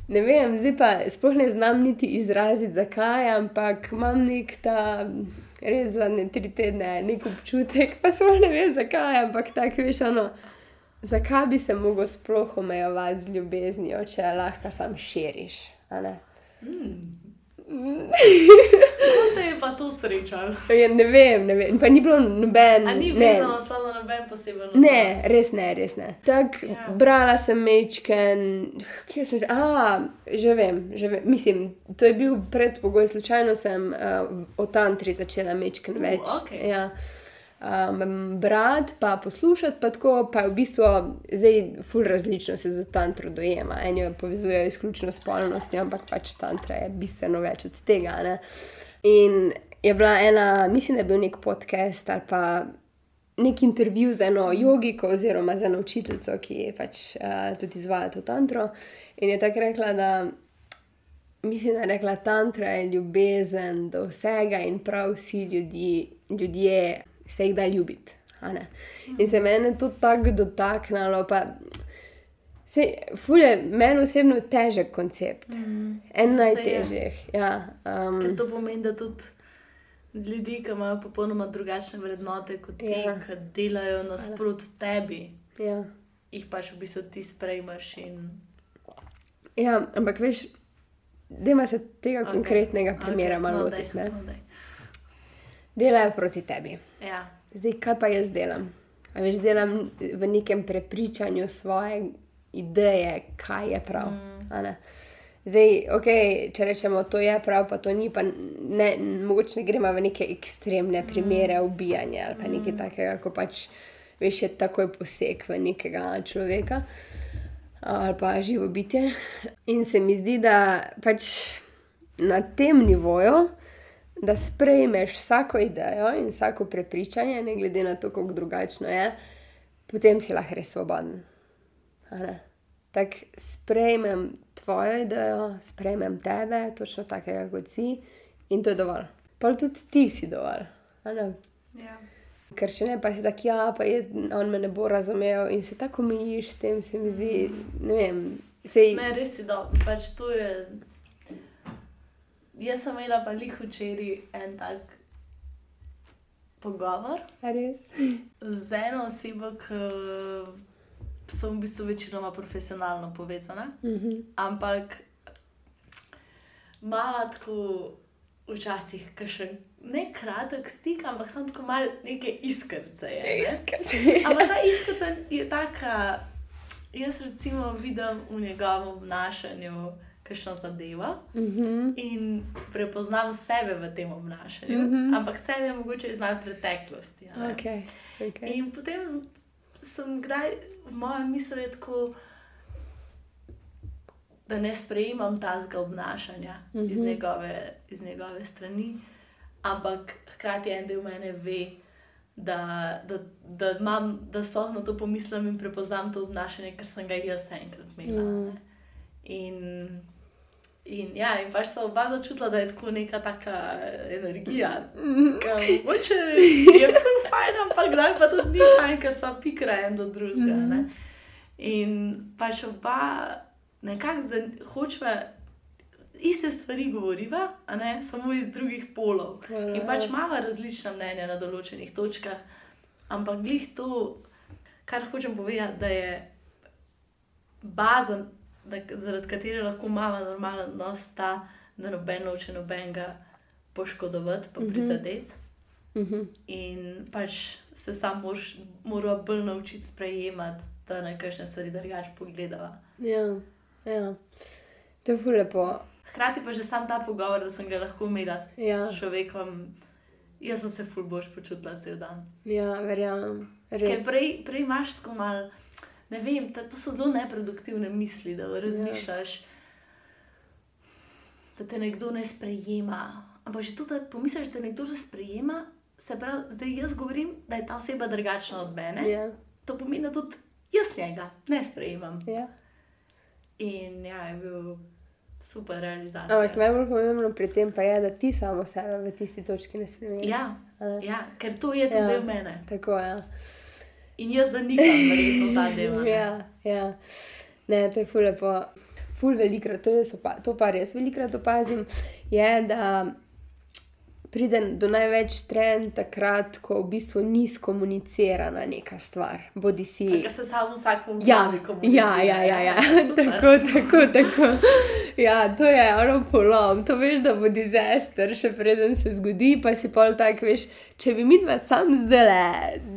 Speaker 3: ne vem, zdaj pa sploh ne znam niti izraziti, zakaj, ampak imam nek ta res zadnje tri tedne, nek občutek, pa sploh ne vem, zakaj, ampak tako veš, ono. Zakaj bi se mogel sploh omejevati z ljubeznijo, če lahko sam širiš? ne?
Speaker 2: Kako te je pa to srečalo?
Speaker 3: Ja, ne vem, ne vem. Pa ni bilo noben.
Speaker 2: A ni vezano na noben poseben
Speaker 3: Ne,
Speaker 2: odnos?
Speaker 3: res ne, res ne. Tak,
Speaker 2: Ja.
Speaker 3: Brala sem mečken, kje sem že? A, že vem, že vem. Mislim, to je bil predpogoj, slučajno sem uh, o tantri začela mečken
Speaker 2: Uh,
Speaker 3: več.
Speaker 2: okej.
Speaker 3: Ja. Um, brati, pa poslušati, pa tako, pa je v bistvu zdaj ful različno se tudi tantro dojema. Eni jo povezujejo izključno s spolnostjo, ampak pač tantra je bistveno več od tega. Ne? In je bila ena, mislim, da je bil nek podcast ali pa. Nek intervju z eno jogiko, oziroma z eno učiteljico, ki je pač uh, tudi izvajala to tantro. In je tako rekla, da mislim, da je rekla, tantra je ljubezen do vsega in prav vsi ljudi, ljudje se jih da ljubiti. In se meni to tako dotaknilo. Se, ful je meni osebno težek koncept, mm, en najtežjih. Ja,
Speaker 2: um, to pomeni, da tudi ljudi, ki imajo popolnoma drugačne vrednote kot ti, ja. ki delajo nasprot tebi,
Speaker 3: ja.
Speaker 2: jih pač v bistvu ti sprejmaš. In...
Speaker 3: Ja, ampak veš, da ima se tega okay. konkretnega primera okay. malo lotiti. Delajo proti tebi.
Speaker 2: Ja.
Speaker 3: Zdaj, kaj pa jaz delam? A veš, delam v nekem prepričanju svoje ideje, kaj je prav. Mm. Zdaj, okay, če rečemo, to je prav, pa to ni, pa ne, mogoče ne gremo v neke ekstremne primere mm. ubijanja ali pa nekaj mm. takega, ko pač veš, je takoj poseg v nekega človeka ali pa živo bitje. In se mi zdi, da pač na tem nivoju, da sprejmeš vsako idejo in vsako prepričanje, ne glede na to, kako drugačno je, potem si lahko res svoboden. Tako sprejmem tvojo idejo, sprejmem tebe, točno takega kot si, in to je dovolj. Pa tudi ti si dovolj.
Speaker 2: Ja.
Speaker 3: Ker če ne, pa si tako, ja, pa je, on me ne bo razumel in se tako umiš s tem, se mi zdi. Ne, vem, sej...
Speaker 2: ne res si dobro. Pač to je. Jaz sem imela pa lih včeraj en tak pogovor. Z eno osebo, ki sem v bistvu večinoma profesionalno povezana.
Speaker 3: Uh mhm. -huh.
Speaker 2: Ampak malo tako včasih, ki še ne kratek stik, ampak samo tako malo neke iskrce. Je,
Speaker 3: ne?
Speaker 2: ampak ta iskrca je taka, jaz recimo vidim v njegovem obnašanju. Kajšno zadeva
Speaker 3: uh mhm. -huh.
Speaker 2: in prepoznam sebe v tem obnašanju, uh -huh. ampak sebe mogoče iz malo preteklosti.
Speaker 3: Okay. Okay.
Speaker 2: In potem sem kdaj v mojem misli tako, da ne sprejemam tazga obnašanja uh -huh. iz, mhm. njegove, iz njegove strani ampak hkrati en del mene ve, da, da, da, imam, da sploh na to pomislim in prepoznam to obnašanje, ker sem ga jaz enkrat imela. Mm. In, in, ja, in pač sem oba začutila, da je tako neka taka energija. Moče je bilo fajn, ampak kdaj pa tudi ni fajn, ker so pikra en do drugega. Mm. In pač oba nekako hočeva iste stvari govoriva, samo iz drugih polov.
Speaker 3: Hvala.
Speaker 2: In pač imamo različna mnenja na določenih točkah, ampak glih to, kar hočem povedati, da je bazen, zaradi katere lahko imamo normalen odnos, ta, da noben noče nobenega poškodovati, pa mhm. prizadeti.
Speaker 3: Uh -huh.
Speaker 2: In pač se sam mora bolj naučiti sprejemati, da na kakšne stvari drugače pogledava.
Speaker 3: Ja, ja. To je fulepo
Speaker 2: hkrati pa že sam ta pogovor, da sem ga lahko imela s ja. človekom. Jaz sem se ful boš počutila cel dan.
Speaker 3: Ja, verjamem.
Speaker 2: Ker prej, prej imaš tako mal, ne vem, ta, to so zelo neproduktivne misli, da razmišljaš, ja. da te nekdo ne sprejema. Ampak že tudi, da pomisliš, da te nekdo že sprejema, se pravi, zdaj jaz govorim, da je ta oseba drugačna od mene.
Speaker 3: Ja.
Speaker 2: To pomeni, da tudi jaz njega ne sprejemam.
Speaker 3: Ja.
Speaker 2: In ja, je bil super realizacija.
Speaker 3: Ampak najbolj pomembno pri tem pa je, da ti samo sebe v tisti točki ne smeš.
Speaker 2: Ja, ja, ker to je tudi ja, del mene.
Speaker 3: Tako je. Ja.
Speaker 2: In jaz zanikam, da je to ta del.
Speaker 3: ja, ja. Ne, to je ful lepo. Ful velikrat, to, to pa res velikrat opazim, je, da pride do največ trend takrat, ko v bistvu ni skomunicirana neka stvar. Bodi si.
Speaker 2: Da se samo vsak
Speaker 3: pojavi. Ja, ja, ja, ja, ja. tako, tako, tako. Ja, to je ono polom, to veš, da bo dizaster, še preden se zgodi, pa si pol tak, veš, če bi mi dva sam zdaj le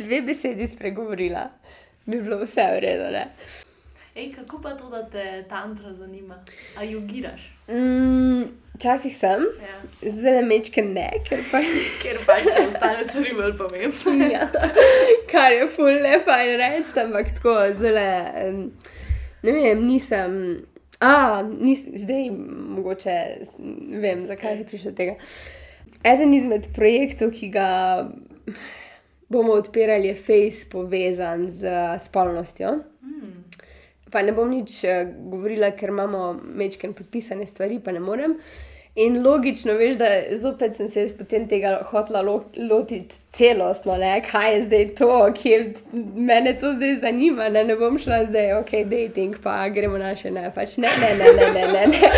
Speaker 3: dve besedi spregovorila, bi bilo vse v redu. Ne?
Speaker 2: Ej, kako pa to, da te tantra zanima? A jogiraš?
Speaker 3: Mm, Včasih sem,
Speaker 2: Ja.
Speaker 3: zdaj le mečke ne, ker pa
Speaker 2: Ker pač se ostane stvari bolj pomembne.
Speaker 3: ja, kar je ful ne fajn reči, ampak tako zelo. Ne vem, nisem. A, nis, zdaj mogoče vem, zakaj je prišlo tega. Eden izmed projektov, ki ga bomo odpirali, je Face povezan z spolnostjo. Pa ne bom nič eh, govorila, ker imamo mečken podpisane stvari, pa ne morem. In logično, veš, da zopet sem se potem tega hotela lo lotiti celostno, ne? kaj je zdaj to, ki me to zdaj zanima. Ne, ne bom šla zdaj, ok, dating, pa gremo naše, ne, pač ne, ne, ne, ne, ne. ne, ne.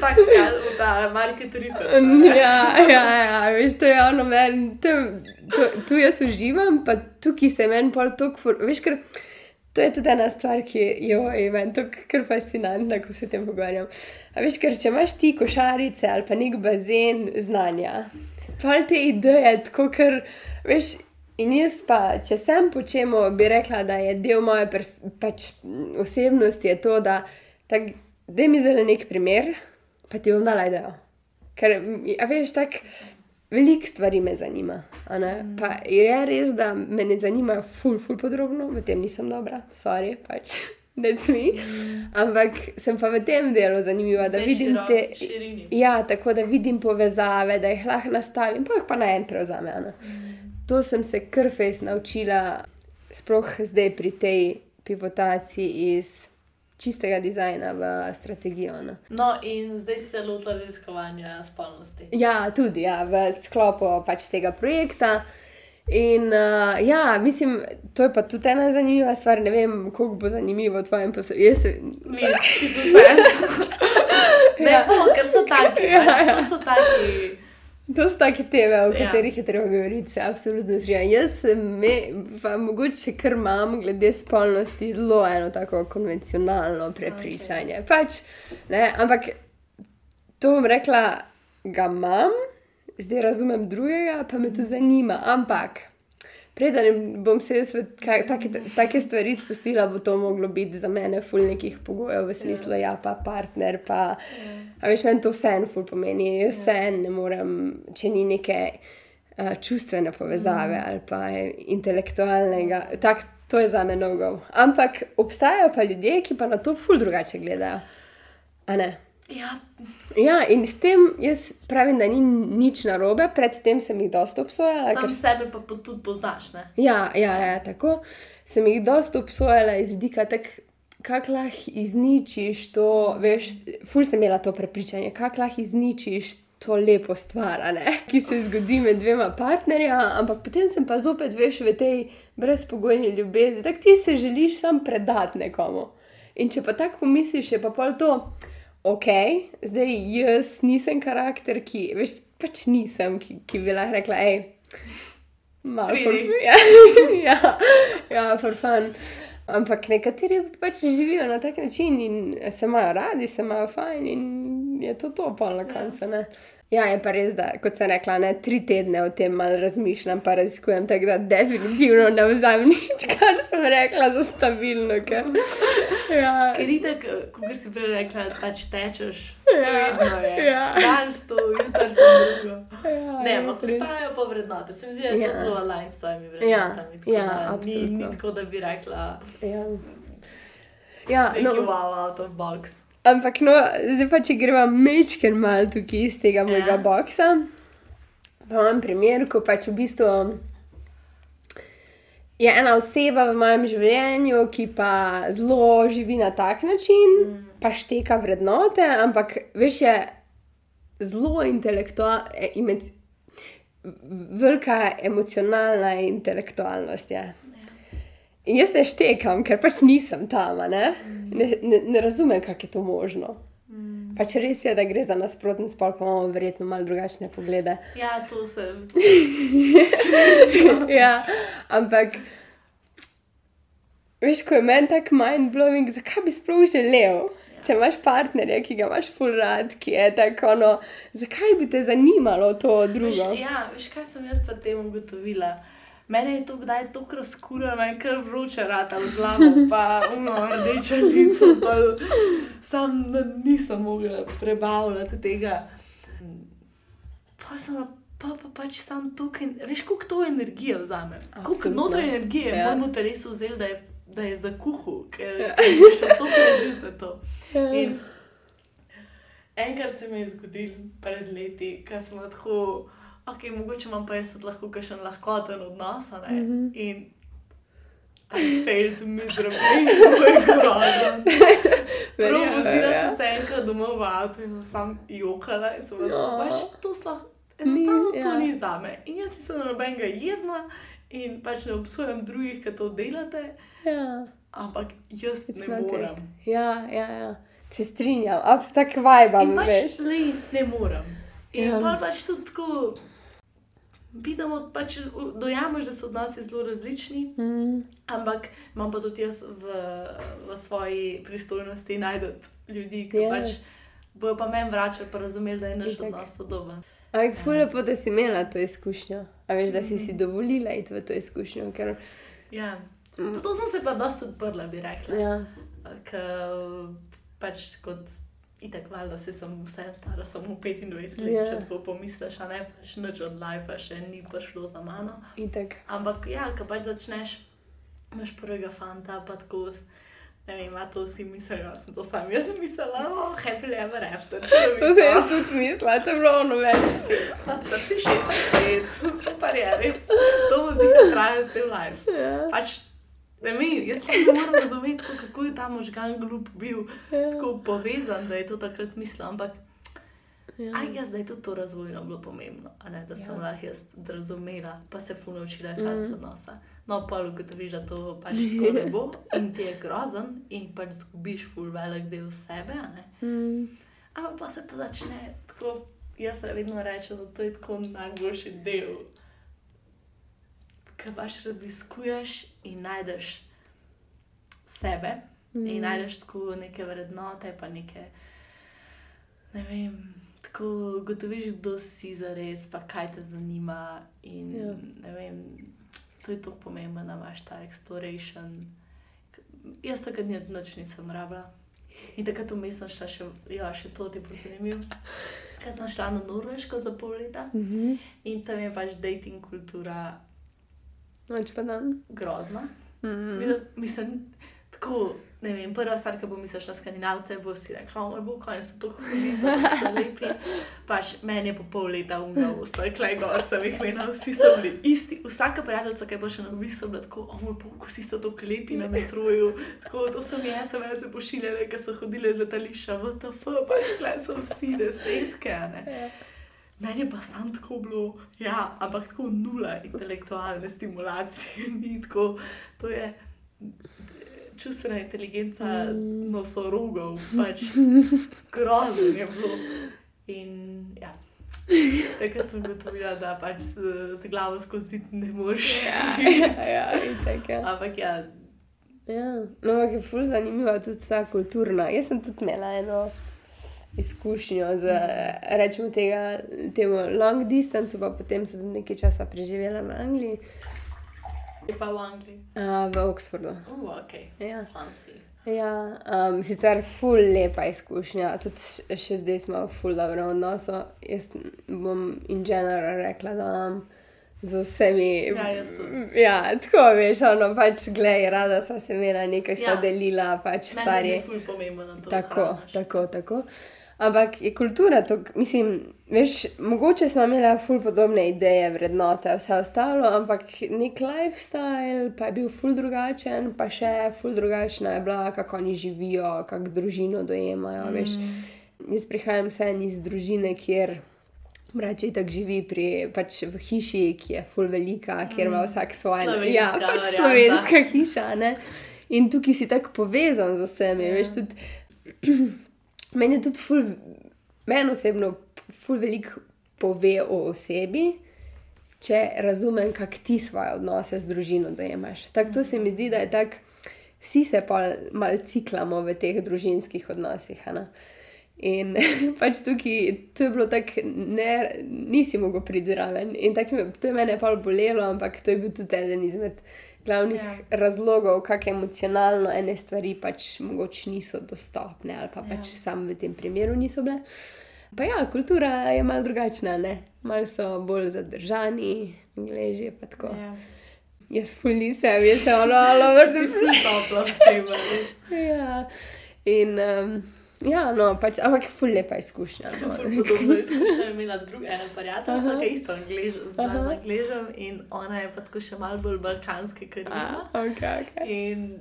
Speaker 2: Tako v ta market research.
Speaker 3: Ja, ja, ja, veš, to je ono, meni, tu jaz uživam, pa tukaj se meni pol toliko, veš, ker to je tudi ena stvar, ki jo je meni tako fascinantna, ko se o tem pogovarjam. A veš, ker če imaš ti košarice ali pa nek bazen znanja, pa te ideje, tako ker, veš, in jaz pa, če sem po čemu, bi rekla, da je del moje pač, osebnosti, to, da, tak, mi zdaj nek primer, pa ti bom dala idejo. Ker, a veš, tako veliko stvari me zanima. ne. Pa je res, da me ne zanima ful, ful podrobno, v tem nisem dobra, sorry, pač. That's me. Ampak sem pa v tem delu zanimiva, da
Speaker 2: Tej
Speaker 3: vidim
Speaker 2: širo-
Speaker 3: te.
Speaker 2: širini.
Speaker 3: Ja, tako da vidim povezave, da jih lahko nastavim, pa jih pa na en prevzame. ne. To sem se kar fejs naučila, sploh zdaj pri tej pivotaciji iz čistega dizajna v strategijo. No.
Speaker 2: No, in zdaj si se lotila raziskovanja spolnosti.
Speaker 3: Ja, tudi ja, v sklopu pač tega projekta. In uh, ja, mislim, to je pa tudi ena zanimiva stvar. Ne vem, koliko bo zanimivo v tvojem poslu. Jaz se.
Speaker 2: So vse. Ne,
Speaker 3: Ja.
Speaker 2: bo, ker so taki.
Speaker 3: Ja,
Speaker 2: Ja,
Speaker 3: ja.
Speaker 2: So taki.
Speaker 3: To so take teme, o
Speaker 2: Ja.
Speaker 3: katerih je treba govoriti, se absolutno strinjam. Jaz me, pa mogoče kar imam glede spolnosti zelo eno tako konvencionalno prepričanje. Okay. Pač, ne, ampak to bom rekla, ga imam, zdaj razumem drugega, pa me to zanima. Ampak. Preden bom se jaz take, take stvari spustila, bo to moglo biti za mene ful nekih pogojev, v smislu, ja, pa partner, pa. A veš, meni to vse en ful pomeni. Jaz vse en ne morem, če ni neke uh, čustvene povezave ali pa intelektualnega. Tak, to je za me nogo. Ampak obstajajo pa ljudje, ki pa na to ful drugače gledajo. A ne?
Speaker 2: Ja,
Speaker 3: Ja, in s tem jaz pravim, da ni nič narobe, predtem sem jih dosta obsojala.
Speaker 2: sam
Speaker 3: ker
Speaker 2: sebe pa po- tudi poznaš, ne?
Speaker 3: Ja, ja, ja, tako. Sem jih dosta obsojala iz vidika, kako lahko izničiš to, veš, ful sem imela to prepričanje, kako lahko izničiš to lepo stvar, ki se zgodi med dvema partnerja, ampak potem sem pa zopet, veš, v tej brezpogojni ljubezni, tako ti se želiš sam predati nekomu. In če pa tako pomisliš, je pa pol to, ok, zdaj jaz nisem karakter, ki, veš, pač nisem, ki, ki bi lahko rekla, hej. Malo
Speaker 2: Pridi.
Speaker 3: ja, ja, ja, for fun. Ampak nekateri pač živijo na tak način in se imajo radi, se imajo fajn in je to to, pol na koncu. ne. Ja, je pa res, da kot sem rekla, ne, tri tedne o tem malo razmišljam, pa raziskujem, tako da definitivno ne vzamem nič, kar sem rekla za stabilno. Ker, ja,
Speaker 2: Ker itak, kot si prej rekla, pač tečeš.
Speaker 3: Ja,
Speaker 2: Vedno je.
Speaker 3: ja.
Speaker 2: Danes to, jutri sem drugo.
Speaker 3: ja,
Speaker 2: Ne, ampak postajajo pa vrednote. Se mi zdi, da je
Speaker 3: Ja.
Speaker 2: to zelo align s tvojimi
Speaker 3: Ja,
Speaker 2: vrednotami. tako
Speaker 3: ja,
Speaker 2: da Ni,
Speaker 3: absolutno.
Speaker 2: ni tako, da bi rekla,
Speaker 3: Ja. Ja,
Speaker 2: no, wow, out of box.
Speaker 3: Ampak, no, zdaj pa če gremo mečken mal tukaj iz tega mojega
Speaker 2: Ja.
Speaker 3: boksa. Pa imam primer, ko pač v bistvu je ena oseba v mojem življenju, ki pa zelo živi na tak način, mm. pa šteka vrednote, ampak veš, je zelo intelektualna, velika emocionalna intelektualnost je. In jaz ne štekam, ker pač nisem tam, ne, ne, ne, ne razumem, kako je to možno. Pač res je, da gre za nasprotni spol, pa imamo verjetno malo drugačne poglede.
Speaker 2: Ja, to se.
Speaker 3: ja, ampak, veš, ko je meni tako mind-blowing, zakaj bi sploh želel? Če imaš partnerja, ki ga imaš full rad, ki je tako, no, zakaj bi te zanimalo to
Speaker 2: Veš,
Speaker 3: drugo?
Speaker 2: ja, veš, kaj sem jaz pa tem ugotovila? Mene je to kdaj tako razkurano, je kar vroče rata v glavo, pa uno rdeče lice, pa sam nisem mogla prebavljati tega. Pa sem pa, pa pač sam tukaj, veš, koliko to energije vzame. Koliko notranje energije ja. v telesu vzeli, da je, da je za kuhu, ker ja. je še to prežice to. Ja. In enkrat se mi je zgodil pred leti, ko smo tako ok, mogoče imam pa jaz lahko še en lahkoten odnos. Mm -hmm. In I failed miserably, to je grozno. Prvo vozila sem se enkrat domov v avtu in sem sam jokala in sem rekla, pač to sploh, enostavno to ja. ni za me. In jaz nisem na nobenega jezna in pač ne obsojam drugih, ki to delate. Ja. Ampak jaz It's ne morem.
Speaker 3: Ja, ja, ja. Se strinjam, tako vibam.
Speaker 2: Pač le, ne morem. In ja. pa pač tudi tako vidimo, pač dojamemo, da so odnosi zelo različni, mm. ampak imam pa tudi jaz v, v svoji pristojnosti najdete ljudi, ki yeah. Ja. pač bojo pa meni vračali, pa razumeli, da je naš odnos podoben.
Speaker 3: Ampak, ja. fulje pa, da si imela to izkušnjo, a veš, da si si mhm. dovolila iti v to izkušnjo. Ker...
Speaker 2: Ja, to, to sem se pa dosti odprla, bi rekla. Ja. Ker pač kot Itek, valjda se sem vse stara, samo 25 let, yeah. Ja. če tako pomisliš, a ne pač nič od life še ni prišlo za mano.
Speaker 3: Itek.
Speaker 2: Ampak ja, ko pač začneš, imaš prvega fanta, pa tako. Ne vem, ima to vsi mislijo, da sem to sam jaz mislila, oh, happy ever after.
Speaker 3: To se jaz tudi mislila, to je bilo ono več.
Speaker 2: Pa sta si 16 let, super je, res. To bo zdaj trajalo cel life. Yeah. Ja. Pač Ne, mi, jaz ne morem razumeti, kako je ta možgan glup bil ja. tako povezan, da je to takrat mislil. Ampak ja. aj, jaz, da je tudi to razvojno bilo pomembno, ne, da sem ja. lahko jaz razumela, pa se fu naučila iz tega mm. odnosa. No, pa ugotoviš, da to pač ne bo in ti je grozen in pač zgubiš ful velik del sebe. Mm. Ampak pa se to začne tako, jaz vedno rečem, da to je tako najboljši del ki pač raziskuješ in najdeš sebe, mm. in najdeš tako neke vrednote, pa neke. Ne vem, tako gotoviš, kdo si za res, pa kaj te zanima. In, ja. vem, to je tako pomembno, da imaš ta exploration. Jaz takrat noč nisem rabila. In takrat vmes sem šla še, ja, še to ti bo zanimivo. Ker sem šla na Norveško za pol leta mm -hmm. in tam je pač dating kultura
Speaker 3: Noč pa dan.
Speaker 2: Grozna. Mm -hmm. Mislim, tako, ne vem, prva stvar, ki bo mislila na skandinavce, bo si rekla, moj bog, oni so tako hudi, so lepi. Pač meni je po pol leta umrl, stoj klej gor, sem jih imela, vsi so bili isti. Vsaka prijateljica, ki je bila še na obisu, bila tako, o moj bog, vsi so tako lepi na metroju. Tako, to sem jaz, sem jaz pošiljala, ker so hodile z letališča, vtf, pač klej so vsi desetke, ne. Meni pa sam tako bilo, ja, ampak tako nula intelektualne stimulacije, ni tako. To je čustvena inteligenca mm. nosorogov, pač grozno je bilo. In ja, takrat sem gotovila, da pač z, glavo skozi ne moreš.
Speaker 3: Ja, ja, ja, tako je.
Speaker 2: Ampak ja.
Speaker 3: Ja, no, ampak je ful zanimiva tudi ta kulturna. Jaz sem tudi imela eno izkušnjo z rečemo tega, temu long distance, pa potem sem tudi nekaj časa preživela v Angliji.
Speaker 2: Je pa v Angliji?
Speaker 3: Uh, v Oxfordu.
Speaker 2: Uh, ok.
Speaker 3: Ja. Ja, um, sicer ful lepa izkušnja, tudi še zdaj smo v ful dobro odnosu. Jaz bom in general rekla, da imam z vsemi.
Speaker 2: Ja,
Speaker 3: ja, tako veš, ono pač gledaj, rada sem se imela, nekaj ja. sem delila, pač stari.
Speaker 2: To je ful pomembno.
Speaker 3: Tako, tako, tako. Ampak je kultura, to, mislim, veš, mogoče smo imeli ful podobne ideje, vrednote, vse ostalo, ampak nek lifestyle pa je bil ful drugačen, pa še ful drugačna je bila, kako oni živijo, kako družino dojemajo. Mm. Jaz prihajam sen iz družine, kjer. Mreče tako živi pri, pač v hiši, ki je ful velika, kjer ima mm. vsak svoje. Ja, pač slovenska hiša. Ne? In tukaj si tako povezan z vsemi. Ja. Veš, tudi, Meni je tudi, ful, meni osebno, ful veliko pove o osebi, če razumem, kako ti svoje odnose z družino dojemaš. Tako se mi zdi, da je tako, vsi se pa malo ciklamo v teh družinskih odnosih. Ne? In pač tukaj, to je bilo tako, nisi mogel priti zraven. In tako me, to je mene pa bolelo, ampak to je bil tudi eden izmed glavnih
Speaker 2: Ja.
Speaker 3: razlogov, kako emocionalno ene stvari pač mogoče niso dostopne ali pa pač
Speaker 2: Ja.
Speaker 3: samo v tem primeru niso bile. Pa ja, kultura je malo drugačna, ne? malo so bolj zadržani, gleži pa tako.
Speaker 2: Ja.
Speaker 3: Jaz ful nisem, jaz sem ono, alo, vrsti
Speaker 2: Ful topla oseba. res.
Speaker 3: Ja, in um, ja, no, pač, ampak ful lepa izkušnja. No.
Speaker 2: Podobno izkušnjo je imela druga ena prijateljica, ki je isto angleža, zna z angležem in ona je pa tako še malo bolj balkanske, ima.
Speaker 3: okay, okay.
Speaker 2: In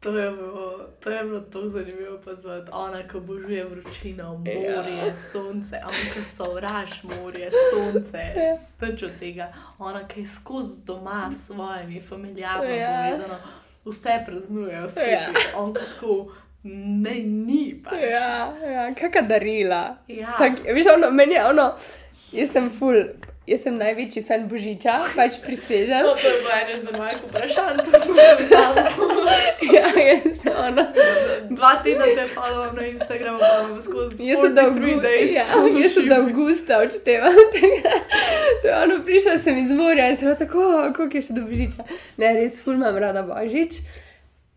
Speaker 2: to je bilo, to je bilo tako zanimivo pozvati. Ona, ki obožuje vročino, morje,
Speaker 3: Ja.
Speaker 2: sonce, on, ki sovraž morje, sonce.
Speaker 3: Ja.
Speaker 2: Nič od tega. Ona, ki je skozi doma s svojimi familiarno
Speaker 3: Ja.
Speaker 2: povezana, vse praznujejo skupaj.
Speaker 3: Ja.
Speaker 2: On tako ne, ni pač.
Speaker 3: Ja, ja kakšna darila.
Speaker 2: Ja.
Speaker 3: Tak, veš, ono, meni je ono, jaz sem ful, jaz sem največji fan Božiča, pač prisežem.
Speaker 2: No, to je bilo eno izmed mojih vprašanj, tudi na
Speaker 3: ja, jaz sem ono.
Speaker 2: Dva tedna te followam na Instagramu, pa imam skozi
Speaker 3: Jaz sem do
Speaker 2: 43 days.
Speaker 3: ja, jaz sem do avgusta odštevala. To je ono, prišla sem iz morja in sem bila tako, "O, koliko je še do Božiča. Ne, res ful imam rada Božič.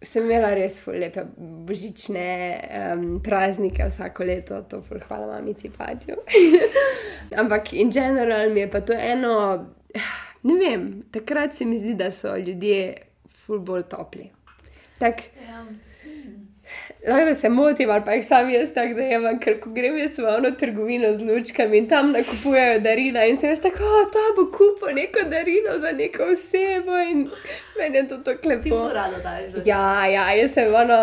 Speaker 3: Sem imela res lepe božične um, praznike vsako leto, to ful hvala mamici Patju. Ampak in general mi je pa to eno, ne vem, takrat se mi zdi, da so ljudje ful bolj topli. Tak,
Speaker 2: Ja.
Speaker 3: Lahko se motim, ali pa jih sam jaz tako da imam, ker ko grem jaz v ono trgovino z lučkami in tam nakupujejo darila in sem jaz tako, "O, ta bo kupil neko darilo za neko osebo in meni je to tako
Speaker 2: Ti
Speaker 3: lepo.
Speaker 2: to rada daješ. da-
Speaker 3: Ja, ja, jaz sem ono,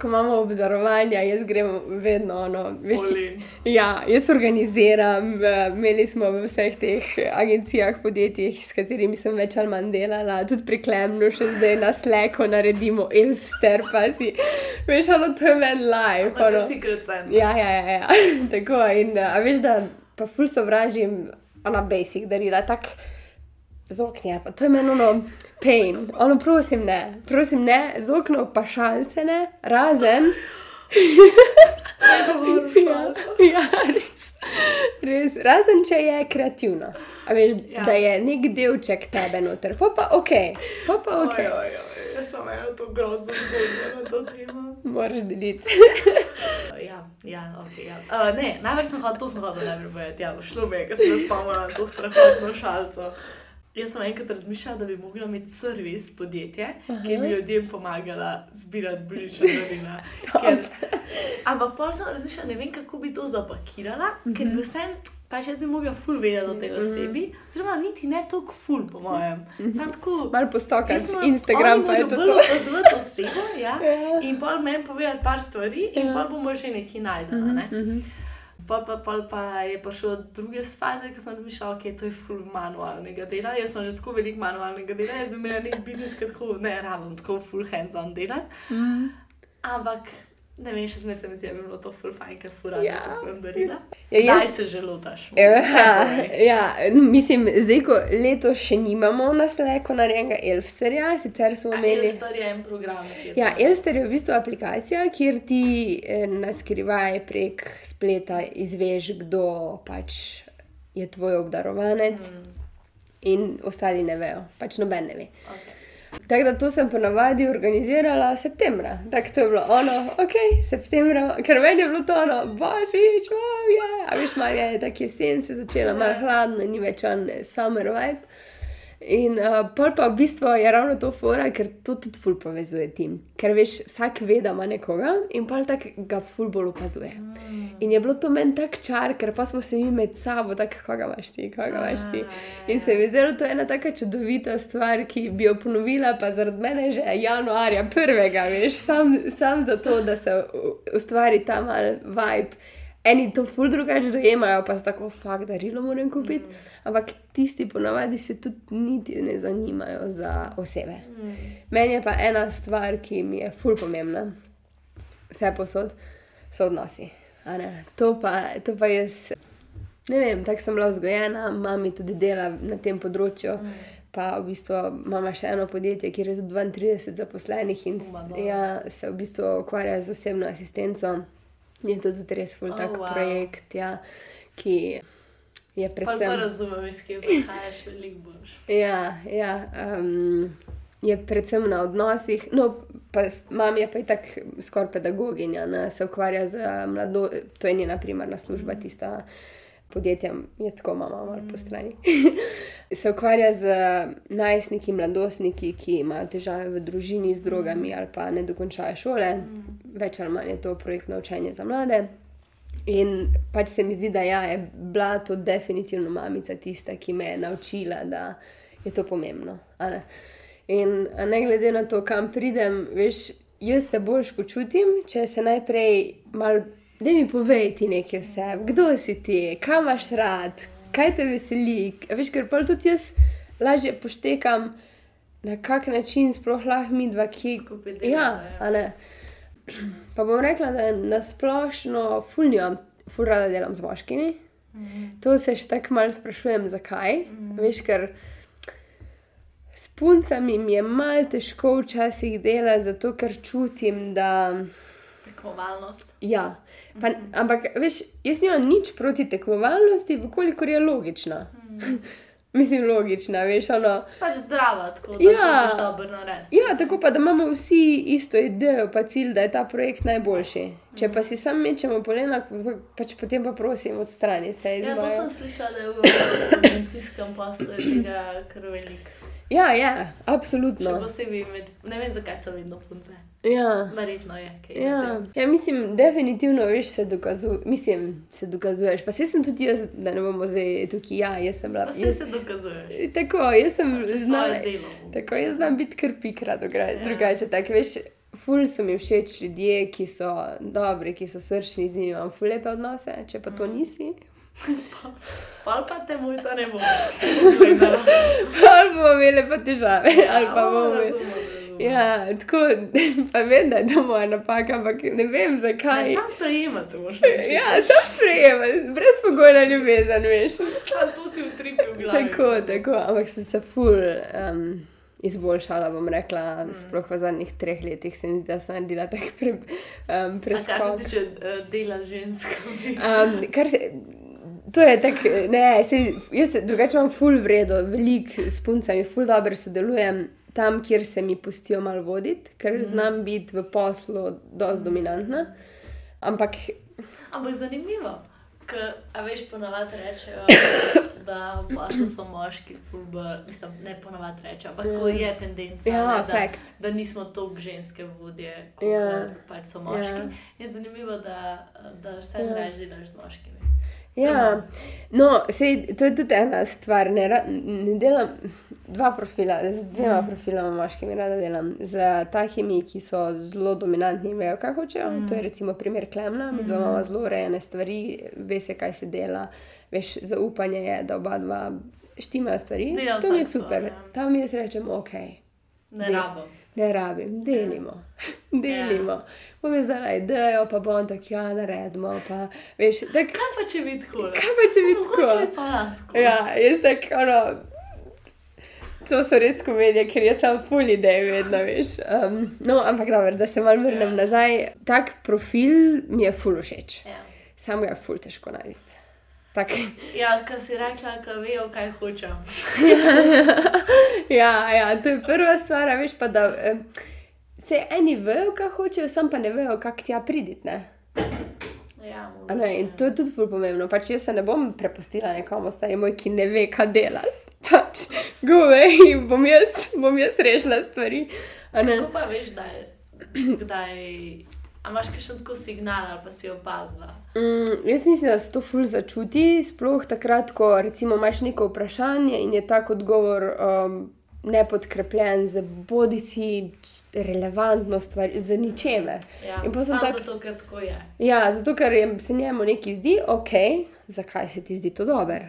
Speaker 3: ko imamo obdarovanja, jaz grem vedno ono, veš,
Speaker 2: in.
Speaker 3: Ja, jaz organiziram, imeli smo v vseh teh agencijah, podjetjih, s katerimi sem več ali manj delala, tudi pri Klemnu, še zdaj na Sleko naredimo Elfster, pa si, veš, ono, to je meni.
Speaker 2: Imate
Speaker 3: Ono. Ja, ja, ja, ja. tako in a veš, da pa ful sovražim ona basic darila, tako z oknja, pa to je meni ono pain, ono prosim ne, prosim ne, z okno pa šalce ne, razen. ja, ja, res. Res, razen če je kreativno. A veš,
Speaker 2: Ja.
Speaker 3: da je nek delček tebe noter, pa pa ok, pa pa ok,
Speaker 2: Oj, oj, oj, Jaz sem eno to grozno zgodbo na to temo.
Speaker 3: moraš deliti.
Speaker 2: Ja, ja, okay, ja. Uh, ne, največ sem hotel, to sem hotel najprej povedati. Ja, šlo mi je, ker sem se spomnila na to strahotno šalico. Jaz sem enkrat razmišljala, da bi mogla imeti servis podjetje, ki bi ljudem pomagala zbirati darila. Ker- Ampak pol sem razmišljala, ne vem, kako bi to zapakirala, ker bi vsem, pač jaz bi mogla ful vedeti o tej osebi, oziroma niti ne toliko ful, po mojem. Sam tako.
Speaker 3: Malo postokati,
Speaker 2: Jaz sem-
Speaker 3: Instagram pa je to. to.
Speaker 2: opazovati osebo, ja,
Speaker 3: Ja.
Speaker 2: in pol meni povedati par stvari, in
Speaker 3: Ja.
Speaker 2: pol bomo že nekaj najdeli. Ne? Pol pa, pol pa je prišel od druge faze, ki sem razmišljala, da okay, je to ful manualnega dela. Jaz sem že tako veliko manualnega dela, jaz bi imela nek biznis, ki tako ne rabim tako full hands-on delati.
Speaker 3: Mm.
Speaker 2: Ampak ne vem, še zmeraj se mi zdi, da bi bilo to full fajn, ker fura
Speaker 3: Ja.
Speaker 2: ja. kupujem darila.
Speaker 3: Ja,
Speaker 2: Ja,
Speaker 3: jaz-
Speaker 2: Daj se že lotaš.
Speaker 3: Ja,
Speaker 2: povej.
Speaker 3: ja, mislim, zdaj, ko letos še nimamo na sleku narejenega Elfsterja, sicer smo
Speaker 2: A
Speaker 3: imeli.
Speaker 2: Elstar je en program. je
Speaker 3: Ja,
Speaker 2: to.
Speaker 3: Elster je v bistvu aplikacija, kjer ti eh, na skrivaj prek spleta izveš, kdo pač je tvoj obdarovanec, mm. in ostali ne vejo, pač noben ne ve.
Speaker 2: Okay.
Speaker 3: Tako da to sem ponavadi organizirala septembra. Tako to je bilo ono, ok, septembra, ker meni je bilo to ono, božič, wow, ja, a veš, malo je tako jesen, se je začela malo hladno, ni več on summer vibe. In uh, pol pa v bistvu je ravno to fora, ker to tudi ful povezuje tim. Ker veš, vsak ve, da ima nekoga in pol tako ga ful bolj opazuje. In je bilo to meni tak čar, ker pa smo se mi med sabo, tako koga imaš ti, koga imaš ti. In se mi je zdelo to ena taka čudovita stvar, ki bi jo ponovila, pa zaradi mene že januarja prvega, veš, sam, sam zato, da se ustvari ta mal vibe. Eni to ful drugače dojemajo, pa so tako, fakt, darilo moram kupiti. Mm. Ampak tisti ponavadi se tudi niti ne zanimajo za osebe. Mm. Meni je pa ena stvar, ki mi je ful pomembna, vse posod, so odnosi. To pa, to pa jaz, ne vem, tako sem bila vzgojena, mami tudi dela na tem področju. Mm. Pa v bistvu imamo še eno podjetje, kjer je tudi 32 zaposlenih in ja, se v bistvu ukvarja z osebno asistenco. Je to tudi res ful
Speaker 2: Oh,
Speaker 3: tak
Speaker 2: wow.
Speaker 3: projekt, ja, ki je predvsem.
Speaker 2: pa razumem, iz kje prihajaš, veliko boš.
Speaker 3: Ja, ja um, je predvsem na odnosih. No, pa mam je pa tako skoraj pedagoginja, ne, se ukvarja z mlado, to je njena primarna služba, tista podjetjem, je tako mama malo po strani. se ukvarja z najstniki, mladostniki, ki imajo težave v družini z drogami ali pa ne dokončajo šole. Več ali manj je to projektno učenje za mlade. In pač se mi zdi, da ja, je bila to definitivno mamica tista, ki me je naučila, da je to pomembno. ne. In ne glede na to, kam pridem, veš, jaz se boljš počutim, če se najprej malo, da mi povej ti nekaj o sebi, kdo si ti, kam imaš rad, kaj te veseli. A Veš, ker pa tudi jaz lažje poštekam, na kak način sploh lahko mi dva, ki
Speaker 2: Skupaj
Speaker 3: Ja,
Speaker 2: delata, ja.
Speaker 3: a ne. Pa bom rekla, da nasplošno fulnjam, ful rada delam z moškimi. To se še tako malo sprašujem, zakaj. Veš, ker s puncami mi je malo težko včasih delati, zato ker čutim, da.
Speaker 2: Tekmovalnost.
Speaker 3: Ja. Pa, ampak, veš, jaz nimam nič proti tekmovalnosti, vkolikor je logična. Mislim, logična, veš, ono.
Speaker 2: Pač zdrava, tako da
Speaker 3: Ja.
Speaker 2: dobro narediti.
Speaker 3: Ja, tako pa, da imamo vsi isto idejo, pa cilj, da je ta projekt najboljši. Če pa si sam mečemo polena, pač potem pa prosim, odstrani se
Speaker 2: Ja, to sem slišala, da je v organizacijskem poslu tega kar veliko.
Speaker 3: Ja, ja,
Speaker 2: Še
Speaker 3: absolutno.
Speaker 2: posebej med, ne vem zakaj so vedno punce.
Speaker 3: Ja.
Speaker 2: Verjetno je.
Speaker 3: Ja. ja, mislim, definitivno veš, se, dokazu, mislim, se dokazuješ. Pa saj sem tudi jaz, da ne bomo zdaj tukaj, ja, jaz sem bila.
Speaker 2: Pa vse
Speaker 3: Jaz,
Speaker 2: se dokazuje.
Speaker 3: tako, jaz sem znala. Tako, jaz znam biti kar pikra, druga-
Speaker 2: Ja.
Speaker 3: drugače. Tak, veš, ful so mi všeč ljudje, ki so dobri, ki so srčni, z njimi imam ful lepe odnose, če pa
Speaker 2: Mm.
Speaker 3: to nisi.
Speaker 2: Pol pa te mojca ne bo.
Speaker 3: ali bomo imeli pa težave, ali pa bomo imeli. Ja, tako, pa vem, da je to moja napaka, ampak ne vem zakaj.
Speaker 2: Ne, sam sprejemati moraš. reči.
Speaker 3: Ja, sem sprejemala, brezpogojna ljubezen, veš.
Speaker 2: A to si utripil glavi.
Speaker 3: Tako, tako, ampak sem se ful um, izboljšala, bom rekla, mm. sploh v zadnjih treh letih se mi zdi, da sem naredila tak pre, um, preskok.
Speaker 2: se tiče uh, dela z ženskami.
Speaker 3: Um, kar se, to je tako, ne, sej, jaz se- drugače imam ful vredo, veliko s puncami, ful dobro sodelujem tam, kjer se mi pustijo malo voditi, ker znam biti v poslu dosti dominantna. Ampak
Speaker 2: Ampak zanimivo. K, a veš, ponavadi rečejo, da v poslu so moški, fulba, mislim, ne ponavadi rečejo, ampak tako je tendenca,
Speaker 3: Ja,
Speaker 2: ne, da, da nismo toliko ženske vodje, kot
Speaker 3: Ja.
Speaker 2: ja. pač so moški.
Speaker 3: Ja.
Speaker 2: Ja. Je zanimivo, da, da vse
Speaker 3: Ja.
Speaker 2: ja. reči delaš z moškimi.
Speaker 3: Ja, no, sej, to je tudi ena stvar. Ne, ra- ne delam dva profila, z dvema mm. profiloma moškimi rada delam. Z takimi, ki so zelo dominantni in vejo, kaj hočejo. Mm. To je recimo primer Klemna, mi dva imamo zelo urejene stvari, ve se, kaj se dela. Veš, zaupanje je, da oba dva štimajo stvari.
Speaker 2: Dela
Speaker 3: to mi je super.
Speaker 2: ja.
Speaker 3: Tam jaz rečem, ok.
Speaker 2: Ne rabim.
Speaker 3: Ne rabim, delimo. delimo. Bom jaz dala idejo, pa bom tako, ja, naredimo. Pa, veš, tak,
Speaker 2: Kaj pa če bi tako?
Speaker 3: kaj pa če bi
Speaker 2: pa tako.
Speaker 3: Ja, jaz tako, ono, to so res komedije, ker jaz sem full idej, vedno veš. Um, no, ampak dobro, da se malo vrnem
Speaker 2: Ja.
Speaker 3: nazaj. Tak profil mi je full všeč.
Speaker 2: Ja.
Speaker 3: Sam ga je full težko najti. Tak,
Speaker 2: Ja, kar si rekla, da vejo, kaj hočem.
Speaker 3: ja, ja, to je prva stvar, veš pa, da se eni vejo, kaj hočejo, sam pa ne vejo, kako tja priditi. Ne?
Speaker 2: Ja,
Speaker 3: A Ne, in to je tudi ful pomembno. Pač jaz se ne bom prepustila nekomu, stari moj, ki ne ve, kaj dela. Pač, govej, bom jaz, bom jaz rešila stvari.
Speaker 2: Kako pa veš, da je, kdaj, a imaš kakšen tako signal ali pa si opazila?
Speaker 3: Mm, jaz mislim, da se to ful začuti, sploh takrat, ko recimo imaš neko vprašanje in je tak odgovor um, nepodkrepljen z bodi si relevantno stvar, z ničemer.
Speaker 2: Ja,
Speaker 3: In
Speaker 2: samo
Speaker 3: tak-
Speaker 2: zato, ker tako je.
Speaker 3: Ja, zato ker se njemu nekaj zdi, ok, zakaj se ti zdi to dobro,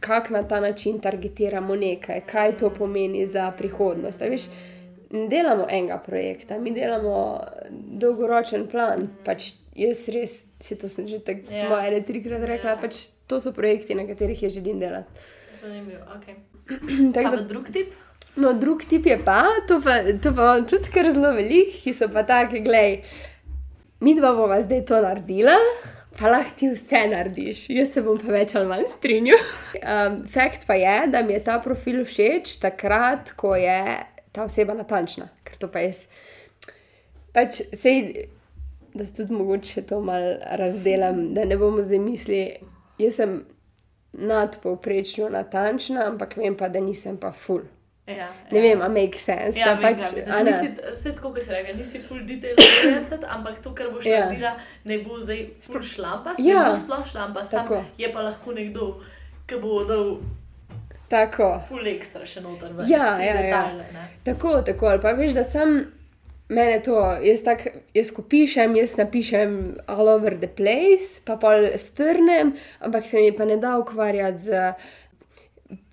Speaker 3: kako na ta način targetiramo nekaj, kaj to pomeni za prihodnost. A Veš, ne delamo enega projekta, mi delamo dolgoročen plan. Pač jaz res, se to sem že tako
Speaker 2: Ja.
Speaker 3: yeah. moje trikrat rekla,
Speaker 2: Ja.
Speaker 3: yeah. pač to so projekti, na katerih jaz želim delati.
Speaker 2: Zanimivo. Okay.
Speaker 3: Tako da,
Speaker 2: drug tip?
Speaker 3: no, drug tip je pa, to pa, to pa imam tudi kar zelo velik, ki so pa taki, gledaj. mi dva bova zdaj to naredila. Pa lahko ti vse narediš, jaz se bom pa več ali manj strinjal. Um, fakt pa je, da mi je ta profil všeč takrat, ko je ta oseba natančna. Ker to pa jaz. Pač sej, da se tudi mogoče to malo razdelam, da ne bomo zdaj mislili, jaz sem nadpovprečno natančna, ampak vem pa, da nisem pa full.
Speaker 2: Ja,
Speaker 3: Ne
Speaker 2: ja.
Speaker 3: vem, a make sense.
Speaker 2: Ja,
Speaker 3: da
Speaker 2: pač,
Speaker 3: ne.
Speaker 2: misliš. Vse tako, kot si rekel, nisi full detail oriented, ampak to, kar boš
Speaker 3: Ja.
Speaker 2: naredila, ne bo zdaj full šlampas,
Speaker 3: Ja.
Speaker 2: ne bo sploh šlampas, sam
Speaker 3: Tako.
Speaker 2: je pa lahko nekdo, ki bo dal
Speaker 3: Tako.
Speaker 2: full ekstra še noter v
Speaker 3: Ja, ja, ja.
Speaker 2: detajle, ne.
Speaker 3: Tako, tako, ali pa veš, da sem mene to, jaz, tak, jaz ko pišem, jaz napišem all over the place, pa pol strnem, ampak se mi pa ne da ukvarjati z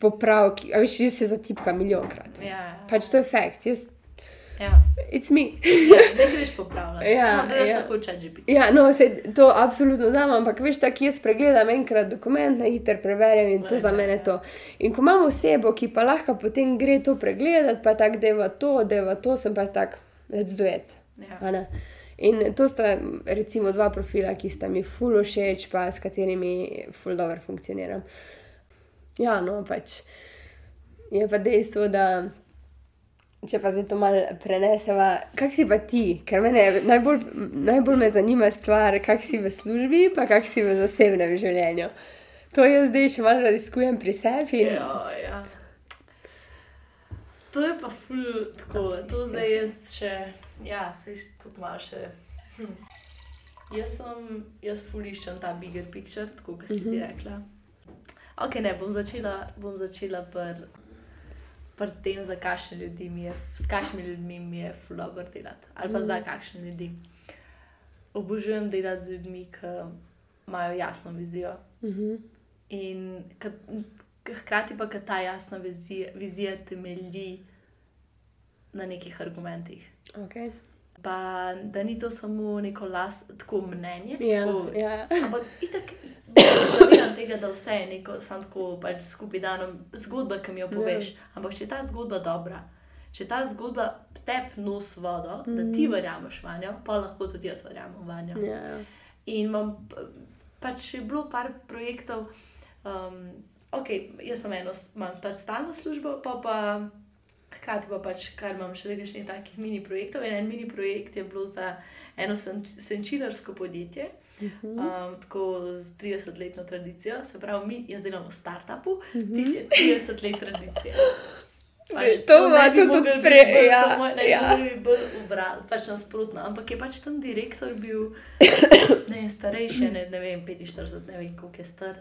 Speaker 3: popravki. A veš, jaz se zatipkam milijonkrat.
Speaker 2: Ja, ja.
Speaker 3: Pač to je fakt, jaz,
Speaker 2: ja.
Speaker 3: it's me.
Speaker 2: ja ne greš popravljati.
Speaker 3: Ja,
Speaker 2: no,
Speaker 3: ja.
Speaker 2: tako če GPT.
Speaker 3: Ja, no, se to absolutno dam, ampak veš, tako jaz pregledam enkrat dokument, na hitro preverjam in to
Speaker 2: Ja,
Speaker 3: za
Speaker 2: ja,
Speaker 3: mene
Speaker 2: ja.
Speaker 3: to. In ko imam osebo, ki pa lahko potem gre to pregledati, pa tako v to, v to, sem pa tak, let's do it.
Speaker 2: Ja.
Speaker 3: A ne? In to sta recimo dva profila, ki sta mi ful všeč, pa s katerimi ful dobro funkcioniram. Ja, no, pač je pa dejstvo, da če pa zdaj to malo preneseva, kak si pa ti, ker mene najbolj, najbolj me zanima stvar, kak si v službi, pa kak si v zasebnem življenju. To jaz zdaj še malo raziskujem pri sebi. in-
Speaker 2: Ja, ja. To je pa ful tako, to zdaj jaz še, ja, se tudi malo še. Hm. Jaz sem, jaz ful iščem ta bigger picture, tako kot si ti rekla. Ok, ne, bom začela, bom začela pri pr tem, za kakšne ljudi mi je, s kakšnimi ljudmi mi je ful dobro delati, ali pa za kakšne ljudi. Obožujem delati z ljudmi, ki imajo jasno vizijo.
Speaker 3: Mhm.
Speaker 2: In ka- k- hkrati pa, da ta jasna vizija, vizija temelji na nekih argumentih.
Speaker 3: Okay.
Speaker 2: Pa da ni to samo neko las, tako mnenje.
Speaker 3: Ja,
Speaker 2: tako,
Speaker 3: ja.
Speaker 2: Ampak itak zavedam tega, da vse je neko, samo tako pač skupaj dano, zgodba, ki mi jo poveš.
Speaker 3: Ja.
Speaker 2: Ampak če je ta zgodba dobra, če ta zgodba tep nos vodo, da ti verjameš vanjo, pa lahko tudi jaz verjamem vanjo.
Speaker 3: Mhm. Ja.
Speaker 2: In imam pač je bilo par projektov, um, ok, jaz sem eno, imam pač stalno službo, pa pa hkrati pa pač, kar imam še nekaj takih mini projektov. In en mini projekt je bilo za eno sen- senčilarsko podjetje. Um, tako z 30-letno tradicijo, se pravi, mi, jaz delam v startupu, tisti je 30 let tradicije.
Speaker 3: Veš, to ima
Speaker 2: bi
Speaker 3: tudi
Speaker 2: bolj-
Speaker 3: ja,
Speaker 2: to mo- ne bi
Speaker 3: ja.
Speaker 2: mogli bolj ubrati, pač nasprotno. Ampak je pač tam direktor bil ne, starejši, ne, ne vem, 45, ne vem, koliko je star.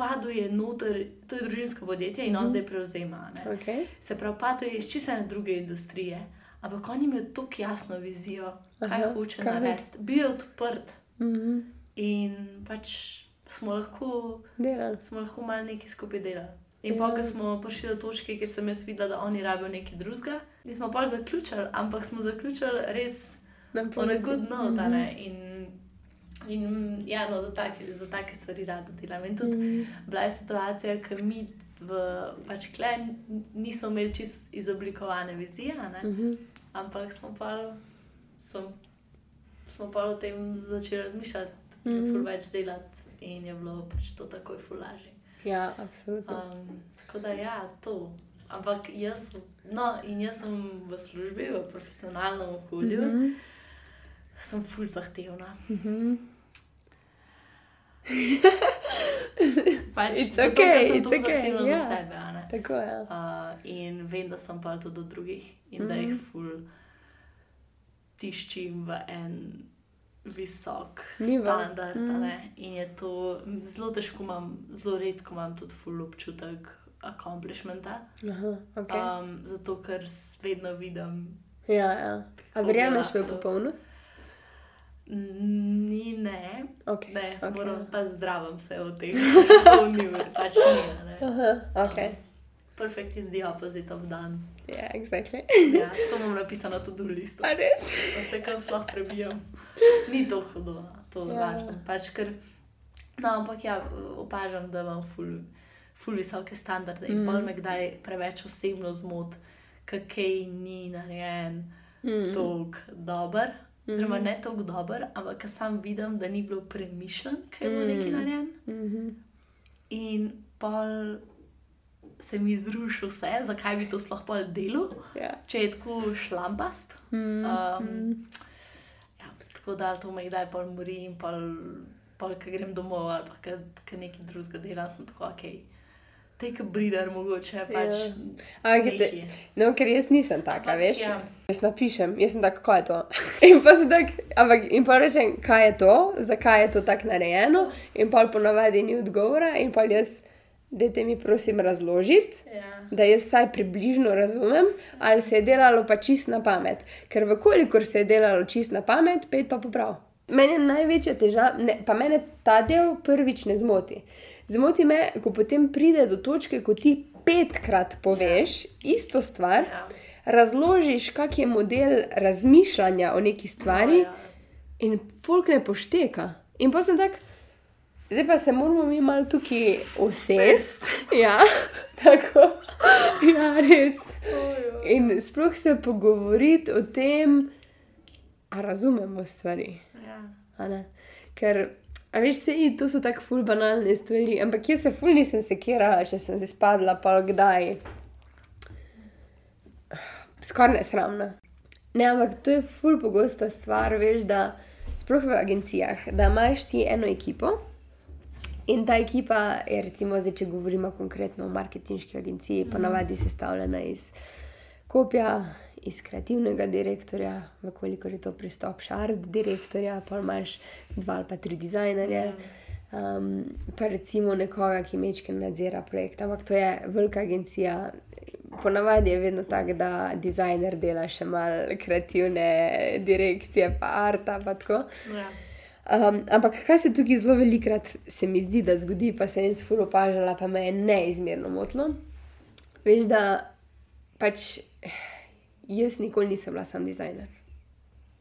Speaker 2: Padel je noter, to je družinsko podjetje in on zdaj prevzema. Ne.
Speaker 3: Okay.
Speaker 2: Se pravi, padel je iz čisto ene druge industrije, ampak on je imel tako jasno vizijo, kaj
Speaker 3: Aha,
Speaker 2: hoče narediti. Bil je odprt
Speaker 3: Mhm.
Speaker 2: in pač smo lahko
Speaker 3: Delam.
Speaker 2: smo lahko malo nekaj skupaj delali. In pa, ko smo prišli do točke, kjer sem jaz videla, da oni rabijo nekaj drugega, nismo pa zaključili, ampak smo zaključili res
Speaker 3: Na
Speaker 2: good note. Mm -hmm. In, in ja, no, za, take, za take stvari rada delam. In tudi mm. bila je situacija, ki mi v pač kle nismo imeli čisto izoblikovane vizije, ne?
Speaker 3: Mhm.
Speaker 2: ampak smo pa, sem, smo pa o tem začeli razmišljati, mm -hmm. ful več delati in je bilo pač to takoj fulaži.
Speaker 3: Ja, absolutno.
Speaker 2: Um, tako da ja, to. Ampak jaz, no, in jaz sem v službi, v profesionalnem okolju, mm -hmm. sem ful zahtevna.
Speaker 3: Mhm.
Speaker 2: Pač
Speaker 3: It's
Speaker 2: zato,
Speaker 3: okay,
Speaker 2: sem
Speaker 3: it's okay,
Speaker 2: zahtevna
Speaker 3: ja.
Speaker 2: do sebe.
Speaker 3: Tako je. Ja.
Speaker 2: Uh, in vem, da sem pa tudi do drugih in mm -hmm. da jih ful tiščim v en visok
Speaker 3: Nivo.
Speaker 2: standard. Mm. In je to zelo težko, imam, zelo redko imam tudi ful občutek accomplishmenta.
Speaker 3: Aha, okay.
Speaker 2: Um, zato, ker vedno vidim,
Speaker 3: ja, ja. A verjameš v popolnost?
Speaker 2: Ni ne.
Speaker 3: Okay.
Speaker 2: Ne,
Speaker 3: okay.
Speaker 2: moram pa zdravim se od tega, kako ni ur, pač ni. a ne.
Speaker 3: Aha, okay.
Speaker 2: Perfect is the opposite of done.
Speaker 3: Ja, exactly.
Speaker 2: Ja, to imam napisano tudi v listu. Da se kam sploh prebijam. Ni to hudo, no, to je
Speaker 3: Ja.
Speaker 2: Pač, ker, no, ampak ja, opažam, da imam ful, ful visoke standarde in mm. pol me kdaj preveč osebno zmot, kaj ni narejen mm. tako dober. Zelo ne tako dober, ampak sam vidim, da ni bilo premišljen, kaj je bilo neki narejen. In pol se mi zruši vse, zakaj bi to sploh pol delo,
Speaker 3: Ja.
Speaker 2: če je tako šlampast. Um, ja, tako da to me kdaj pol mori in pol, pol ko grem domov ali pa kaj nekaj drugega dela, sem tako ok. Take a breather, mogoče pač.
Speaker 3: Ampak, je te,
Speaker 2: nekaj.
Speaker 3: no, ker jaz nisem taka, veš.
Speaker 2: Ja.
Speaker 3: Jaz napišem, jaz sem tako, kaj je to. In pa, se tak, ampak, in pa rečem, kaj je to, zakaj je to tako narejeno, in pa ponavadi ni odgovora, in pa jaz, dajte mi prosim razložiti.
Speaker 2: Ja.
Speaker 3: Da jaz vsaj približno razumem, ali se je delalo pa čist na pamet. Ker, vkolikor se je delalo čist na pamet, pet pa poprav. Meni je največja težava, ne, pa mene ta del prvič ne zmoti. Zmoti me, ko potem pride do točke, ko ti petkrat poveš ja. isto stvar,
Speaker 2: Ja.
Speaker 3: Razložiš, kak je model razmišljanja o neki stvari,
Speaker 2: Ja, ja.
Speaker 3: in folk ne pošteka. In pa sem tak, zdaj pa se moramo mi malo tukaj usesti. Ja, tako. Ja, res. In sploh se pogovoriti o tem, a razumemo stvari.
Speaker 2: Ja.
Speaker 3: Ker, a veš, se i, to so tako ful banalne stvari, ampak jaz se ful nisem sekirala, če sem se spadla, pa kdaj. Skoraj nesramna. Ne, ampak to je ful pogosta stvar, veš, da sploh v agencijah, da imaš ti eno ekipo. In ta ekipa je, recimo, zdaj, če govorimo konkretno o marketinški agenciji, ponavadi sestavljena iz kopija, iz kreativnega direktorja, vkolikor je to pristop šard direktorja, pa imaš dva ali pa tri dizajnerje, um, pa recimo nekoga, ki mečke nadzira projekt. Ampak to je velika agencija. Ponavadi je vedno tako, da dizajner dela še malo kreativne direkcije, pa arta, pa tako.
Speaker 2: Ja.
Speaker 3: Um, ampak kaj se tukaj zelo velikrat se mi zdi, da zgodi, pa se jim sporo opažala, pa me je neizmerno motilo. Veš, da pač jaz nikoli nisem bila sam dizajner.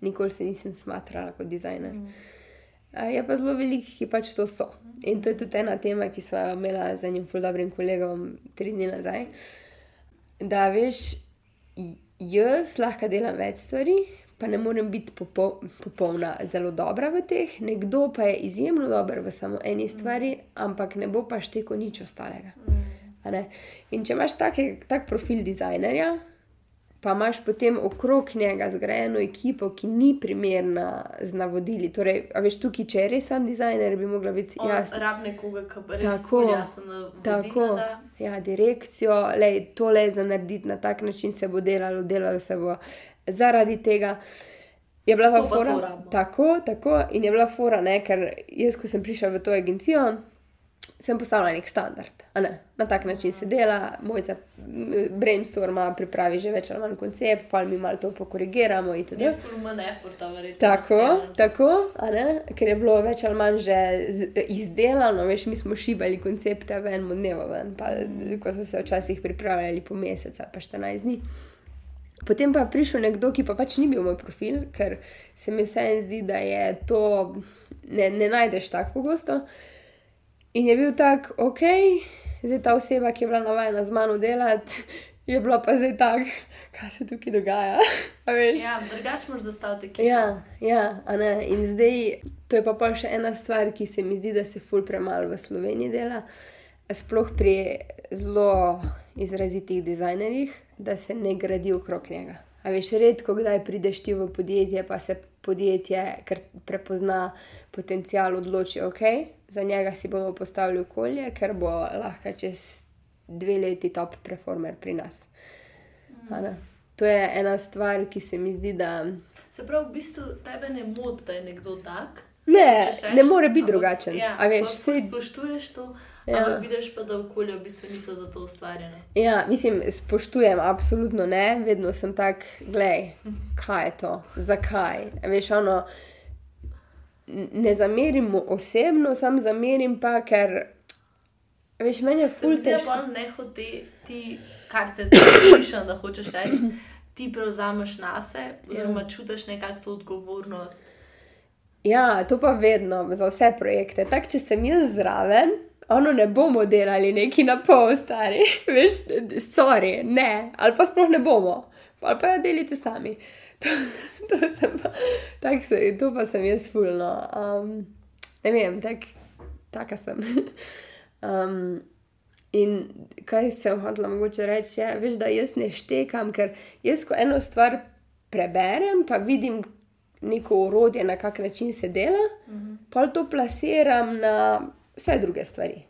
Speaker 3: Nikoli se nisem smatrala kot dizajner. A Je pa zelo veliko, ki pač to so. In to je tudi ena tema, ki smo jo imela z enim ful dobrim kolegom tri dni nazaj. Da veš, jaz lahko delam več stvari, pa ne morem biti popol, popolna, zelo dobra v teh, nekdo pa je izjemno dober v samo eni stvari, ampak ne bo pa šteko nič ostalega. Ne? In če imaš take, tak profil dizajnerja, pa imaš potem okrog njega zgrajeno ekipo, ki ni primerna z navodili. Torej, a veš, tukaj, če je res sam dizajner, bi mogla biti jasna.
Speaker 2: rab nekoga, ki pa res
Speaker 3: Tako,
Speaker 2: ful jasen
Speaker 3: Tako,
Speaker 2: navodila da.
Speaker 3: ja, direkcijo, lej, tole je za narediti na tak način, se bo delalo, delalo se bo zaradi tega. Je bila pa
Speaker 2: pa
Speaker 3: fora. Tako, tako, in je bila fora, ne, ker jaz, ko sem prišla v to agencijo, sem postavila nek standard. Ne? Na tak način se dela, mojca m, brainstorma, pripravi že več ali manj koncept, pa mi malo to pokorigiramo itd.
Speaker 2: Je ful manj efforta, verjetno.
Speaker 3: Tako,
Speaker 2: Ja.
Speaker 3: tako, ker je bilo več ali manj že izdelano, veš, mi smo šibali koncepte v enem dnevu, ven, pa, ko so se včasih pripravljali po mesec ali pa 14 dni. Potem pa je prišel nekdo, ki pa pač ni bil moj profil, ker se mi vseeno zdi, da je to ne, ne najdeš tako pogosto. In je bil tak, ok, zdaj ta oseba, ki je bila navajena z mano delati, je bila pa zdaj tak, kaj se tukaj dogaja.
Speaker 2: Ja, drugače moraš zastaviti ekipo.
Speaker 3: Ja, ja, a ne. In zdaj, to je pa pol še ena stvar, ki se mi zdi, da se ful premalo v Sloveniji dela, sploh pri zelo izrazitih dizajnerjih, da se ne gradi okrog njega. A veš, redko kdaj prideš ti v podjetje, pa se podjetje, ker prepozna potencial, odloči, ok, za njega si bomo postavili okolje, ker bo lahko čez dve leti top performer pri nas. Ne. To je ena stvar, ki se mi zdi, da.
Speaker 2: Se pravi, v bistvu tebe ne moti, da je nekdo tak.
Speaker 3: Ne,
Speaker 2: reči?
Speaker 3: ne more biti
Speaker 2: Ampak-
Speaker 3: drugačen.
Speaker 2: Ja,
Speaker 3: a veš, sej,
Speaker 2: spoštuješ to,
Speaker 3: Ja.
Speaker 2: ampak vidiš pa, da okolje v bistvu niso za to ustvarjene.
Speaker 3: ja, mislim, spoštujem, absolutno ne, vedno sem tak, gledaj, kaj je to, zakaj. Veš, ono, n- ne zamerim mu osebno, sam zamerim pa, ker, veš, meni je ful
Speaker 2: da
Speaker 3: težko.
Speaker 2: pa ne hote ti, kar te slišim, da hočeš reči, ti prevzameš na sebe, oziroma čutiš nekako to odgovornost.
Speaker 3: Ja, to pa vedno, za vse projekte. Tako, če sem jaz zraven, ono ne bomo delali neki na pol, stari. Veš, sorry, ne, ali pa sploh ne bomo, ali pa jo delite sami. to, to, sem pa, tak se, to pa sem jaz fulno. Um, ne vem, tak, taka sem. um, in kaj sem hotela mogoče reči, je, veš, da jaz ne štekam, ker jaz ko eno stvar preberem, pa vidim neko urodje, na kak način se dela, uh -huh. pa to plasiram na vse druge stvari.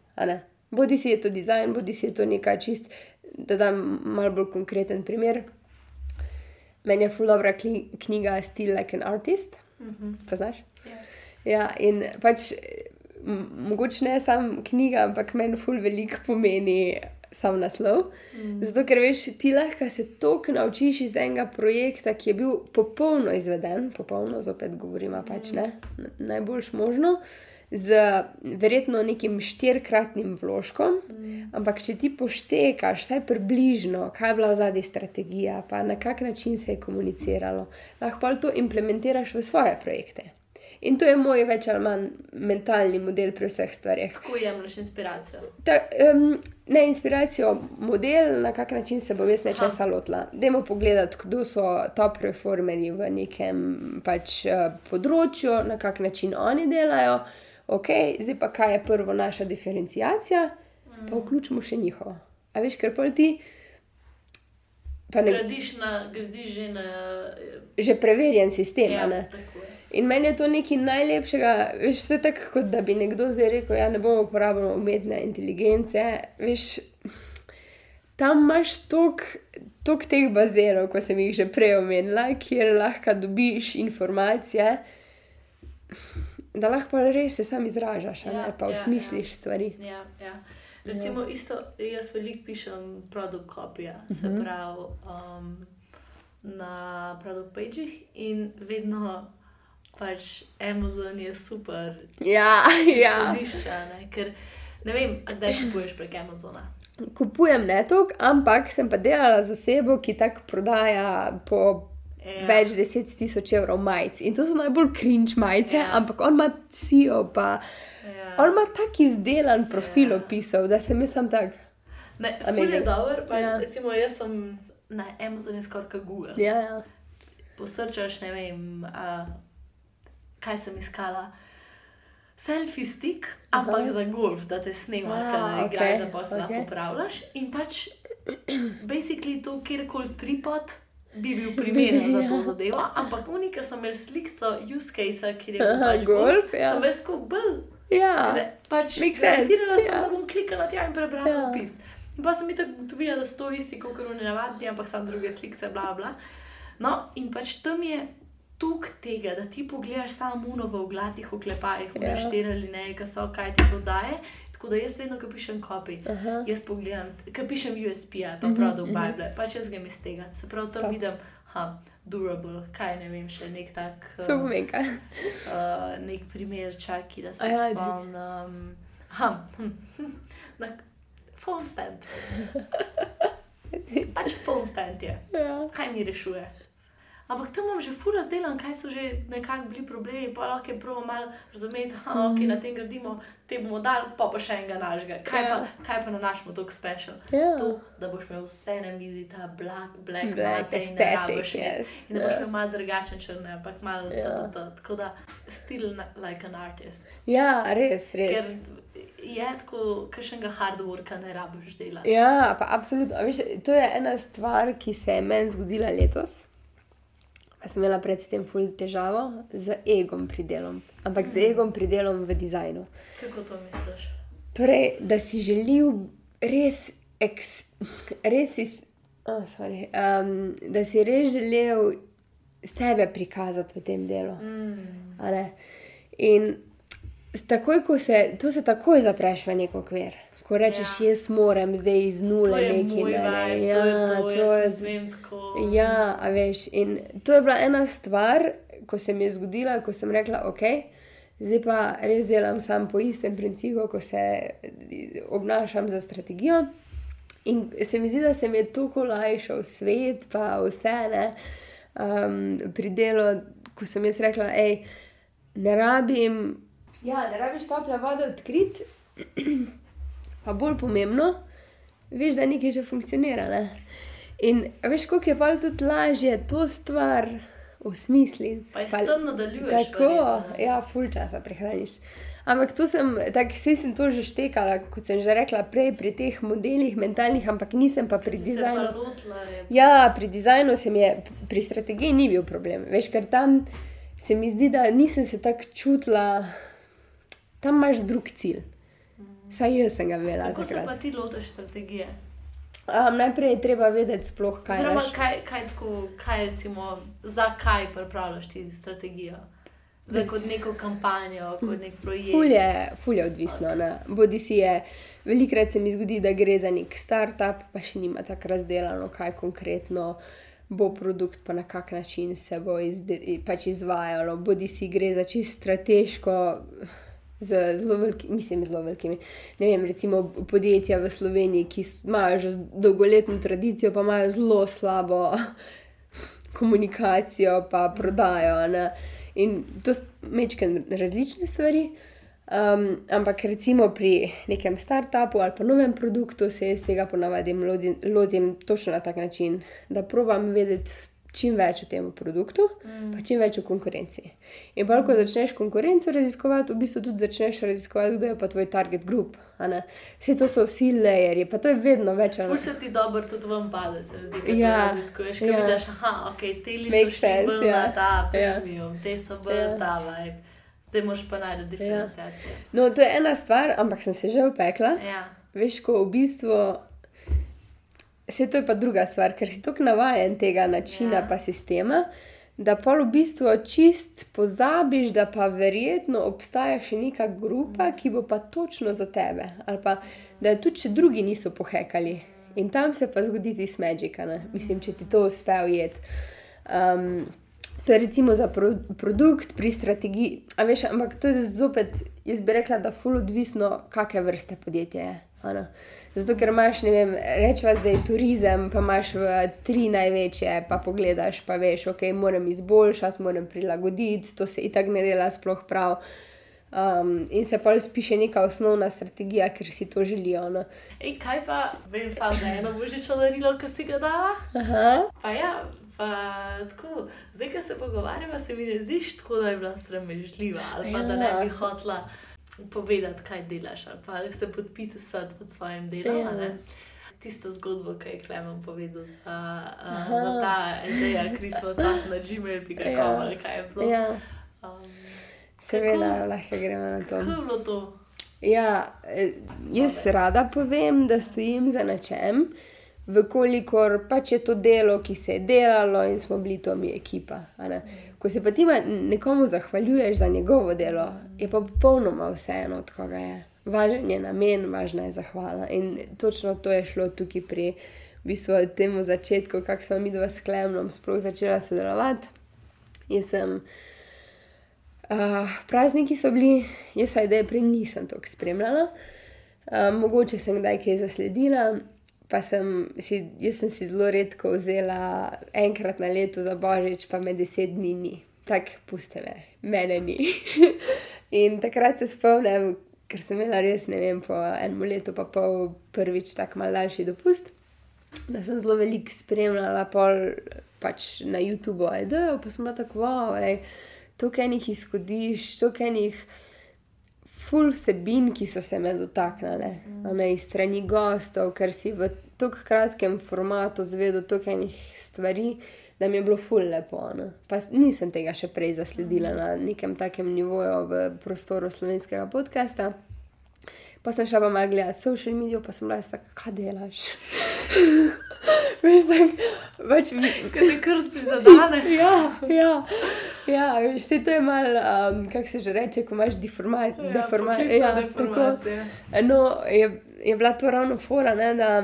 Speaker 3: Bodi si je to dizajn, bodi si je to nekaj čist, da dam malo bolj konkreten primer. Meni je fulobra knjiga Still Like an Artist. Uh -huh. Poznaš? Yeah. Ja. ja, in pač mogoče ne samo knjiga, ampak meni ful veliko pomeni sam naslov. Mm. Zato, ker veš, ti lahko se toliko naučiš iz enega projekta, ki je bil popolno izveden, popolno, zopet govorimo, pač ne, najboljš možno. Z verjetno nekim štirikratnim vložkom, mm. ampak če ti poštekaš, vsaj približno, kaj je bila zadnja strategija, pa na kak način se je komuniciralo, lahko to implementiraš v svoje projekte. In to je moj več ali manj mentalni model pri vseh stvarih.
Speaker 2: Kako jemliš inspiracijo?
Speaker 3: Ta, um, ne inspiracijo, model, na kak način se bom jaz nečesa lotila. Dajmo pogledati, kdo so top reformerji v nekem pač, uh, področju, na kak način oni delajo. Ok, zdaj pa kaj je prvo naša diferencijacija, mm. pa vključimo še njihovo. A veš, ker pol ti.
Speaker 2: Ne, gradiš na, gradiš že na.
Speaker 3: Že preverjen sistem. Ja, In meni je to nekaj najlepšega. Veš, to je tako, kot da bi nekdo zdaj rekel: Ja, ne bomo uporabljali umetne inteligence. Veš, tam imaš toliko teh bazenov, kot sem jih že prej omenila, kjer lahko dobiš informacije, da lahko res se sam izražaš, ja, ne pa ja, usmisliš
Speaker 2: ja.
Speaker 3: stvari.
Speaker 2: Ja, ja. Recimo, ja. isto, jaz veliko pišem produkt kopija, se uh mhm. -huh. pravi um, na produkt pages in vedno pač Amazon je super.
Speaker 3: Ja, ja.
Speaker 2: Zdišča, ne? Ker ne vem, kdaj kupuješ prek Amazona.
Speaker 3: Kupujem ne toliko, ampak sem pa delala z osebo, ki tako prodaja po ja. več deset tisoč evrov majic. In to so najbolj cringe majice, ja. ampak on ima CEO, pa ja. on ima tak izdelan profil ja. opisal, da sem jaz tam tak.
Speaker 2: Ne, je dober, pa, ja. recimo, jaz sem na Amazonu skoraj kot Google.
Speaker 3: Ja, ja.
Speaker 2: Posrčaš, ne vem. Uh, kaj sem iskala. Selfie stick, ampak Aha. za golf, da te snema, da ne okay. greš, da pa se lahko okay. popravljaš. In pač, basically, to kjerkoli tripod bi bil primeren za to ja. zadevo, ampak unika sem imel sliko use case, ki je bil pač golf, ja. sem res kot bil.
Speaker 3: Ja,
Speaker 2: pač reagirala sem, ja. da bom klikala tja in prebrala ja. opis. In pa sem mi tako ugotovila, da so to isti, kot ne navadni, ampak sem druge slike, bla bla. No, in pač tam je tuk tega, da ti pogledaš samo uno v oglatih oklepajih, v nešterali ja. ne, kaj so, kaj ti to daje. Tako da jaz vedno, ko pišem uh -huh. jaz pogledam, ko pišem USP ali pa uh -huh, Product uh -huh. Bible, pač jaz grem iz tega. Se pravi, tam vidim, ha, durable, kaj ne vem, še nek tak.
Speaker 3: Um, uh,
Speaker 2: nek primer, čaki, da se ja, spomnim. Ha, hm, hm, na phone stand. pač phone stand je. Ja. Kaj mi rešuje? Ampak tam imam že fura zdelan, kaj so že nekako bili problemi, pa lahko je prvo malo razumeti, da mm. okay, na tem gradimo, te bomo dali, pa pa še enega našega. Kaj, yeah. Ja. kaj pa na našem tako special? Yeah. Ja. To, da boš imel vse na mizi, ta black, black, black
Speaker 3: aesthetic, yes.
Speaker 2: in da boš yeah. imel malo drugačen črne, ampak malo yeah. tako da still like an artist.
Speaker 3: Ja, res, res.
Speaker 2: Ker, Je tako, da še enega hardworka ne rabiš delati.
Speaker 3: Ja, pa absolutno. To je ena stvar, ki se je meni zgodila letos. Pa sem imela predtem ful težavo z egom pri delu, ampak z mm. egom pri delu v dizajnu.
Speaker 2: Kako to misliš?
Speaker 3: Torej, da si želel res, eks, res iz, oh, sorry, um, da si res želel sebe prikazati v tem delu. Mm. In takoj, ko se, to se takoj zapreš v neko kver ko rečeš, ja. jaz moram zdaj iz nule nekaj
Speaker 2: narediti. Ja, to, to je zelo.
Speaker 3: Ja, a veš. In to je bila ena stvar, ko se mi je zgodila, ko sem rekla, ok. Zdaj pa res delam samo po istem principu, ko se obnašam za strategijo. In se mi zdi, da se mi je tako lajšal svet, pa vse ne. Um, pri delu, ko sem jaz rekla, hej, ne rabim. Ja, ne rabiš tople vode odkriti pa bolj pomembno, veš, da nekaj že funkcionira. Ne? In veš, kako je pa tudi lažje to stvar osmisliti.
Speaker 2: Pa je tam nadaljuješ.
Speaker 3: Tako, verjetno. ja, full časa prehraniš. Ampak to sem, tako vse sem to že štekala, kot sem že rekla prej, pri teh modelih mentalnih, ampak nisem pa pri dizajnu. Ja, pri dizajnu se mi je, pri strategiji ni bil problem. Veš, ker tam se mi zdi, da nisem se tako čutila, tam imaš drug cilj. Saj jaz sem ga imela.
Speaker 2: Kako se pa ti lotiš strategije?
Speaker 3: Um, najprej je treba vedeti, sploh, kaj
Speaker 2: Oziroma, kaj, kaj, tako, kaj recimo, zakaj pripravljaš ti strategijo. Za kot neko kampanjo, kot nek projekt.
Speaker 3: Fulje, fulje odvisno. Ne? Bodi si je, velikrat se mi zgodi, da gre za nek startup, pa še nima tako razdelano, kaj konkretno bo produkt, pa na kak način se bo izde, pač izvajalo. Bodi si gre za čisto strateško z zelo velikimi, mislim, zelo velikimi. Ne vem, recimo podjetja v Sloveniji, ki imajo že dolgoletno tradicijo, pa imajo zelo slabo komunikacijo, pa prodajo. Ne? In to so mečke različne stvari. Um, ampak recimo pri nekem startupu ali pa novem produktu se jaz tega ponavadi lotim točno na tak način, da probam vedeti čim več o tem produktu, mm. pa čim več o konkurenci. In pa, ko začneš konkurenco raziskovati, v bistvu tudi začneš raziskovati, kdo je pa tvoj target group. Vse to so vsi layerji, pa to je vedno več.
Speaker 2: Kako se ti dobro tudi vam pade, se zdi, da ja, raziskuješ, kaj ja. vidiš, aha, ok, te li so sense, ja. ta ja. premium, ja. te so bolj ja. ta vibe. Zdaj moš pa najti ja. diferencijacijo. Ja.
Speaker 3: No, to je ena stvar, ampak sem se že upekla.
Speaker 2: Ja.
Speaker 3: Veš, ko v bistvu Vse to je pa druga stvar, ker si tako navaden tega načina in ja. sistema, da pa v bistvu čist pozabiš, da pa verjetno obstaja še neka grupa, ki bo pa točno za tebe. Ali pa da tudi če drugi niso pohekali. In tam se pa zgodi ti smečika, mislim, če ti to uspe ujeti. Um, to je recimo za pro, produkt pri strategiji. Veš, ampak to je zopet, jaz bi rekla, da je fully odvisno, kakšne vrste podjetja je. Zato, ker imaš, ne vem, rečeva zdaj turizem, pa imaš v tri največje, pa pogledaš, pa veš, ok, moram izboljšati, moram prilagoditi, to se itak ne dela sploh prav. Um, in se pa spiše neka osnovna strategija, ker si to želijo. No.
Speaker 2: Ej, kaj pa, vem, samo za eno božično darilo, ki si ga dala?
Speaker 3: Aha.
Speaker 2: Pa ja, pa tako, zdaj, ko se pogovarjamo, se mi ne zdiš tako, da je bila sramežljiva ali pa ja. da ne bi hotla povedati, kaj delaš, ali pa se podpisati pod svojim delom. Ja. Tisto zgodbo, ki je Klemen povedal za, uh, za ta ideja, ki smo znašli na Gmail, ki je ja. ali kaj je bilo.
Speaker 3: Ja. Um, Seveda, lahko gremo na to.
Speaker 2: Kako je bilo to?
Speaker 3: Ja, eh, jaz rada povem, da stojim za nečem, vkolikor pač je to delo, ki se je delalo in smo bili to mi ekipa. Ko se pa ti nekomu zahvaljuješ za njegovo delo, je pa popolnoma vseeno, od koga je. Važen je namen, važna je zahvala. In točno to je šlo tukaj pri v bistvu, tem začetku, kako smo mi dva s Klemnom sploh začela sodelovati. Jaz sem. Uh, prazniki so bili, jaz pa ideje prej nisem tako spremljala. Uh, mogoče sem kdaj kaj zasledila, pa sem si, jaz sem si zelo redko vzela enkrat na leto za božič, pa me deset dni ni. Tako puste me, mene ni. in takrat se spomnim, ker sem imela res, ne vem, po enem letu, pa pol prvič tako mal daljši dopust, da sem zelo veliko spremljala pol pač na YouTubu, ajde, pa sem bila tako, wow, to, kaj njih izhodiš, to, kaj njih ful vsebin, ki so se me dotaknile, mm. ne iz strani gostov, ker si v tako kratkem formatu zvedel toliko enih stvari, da mi je bilo ful lepo. Ne. Pa nisem tega še prej zasledila mm. na nekem takem nivoju v prostoru slovenskega podcasta. Pa sem šla pa malo gledati social medije, pa sem bila tako, kaj delaš. Veš, tako, pač
Speaker 2: mi... Kaj te krt prizadene.
Speaker 3: ja, ja. Ja, veš, to je malo, um, kako se že reče, ko imaš deformacijo. Ja, deforma ja, no, je, je bila to ravno fora, ne, da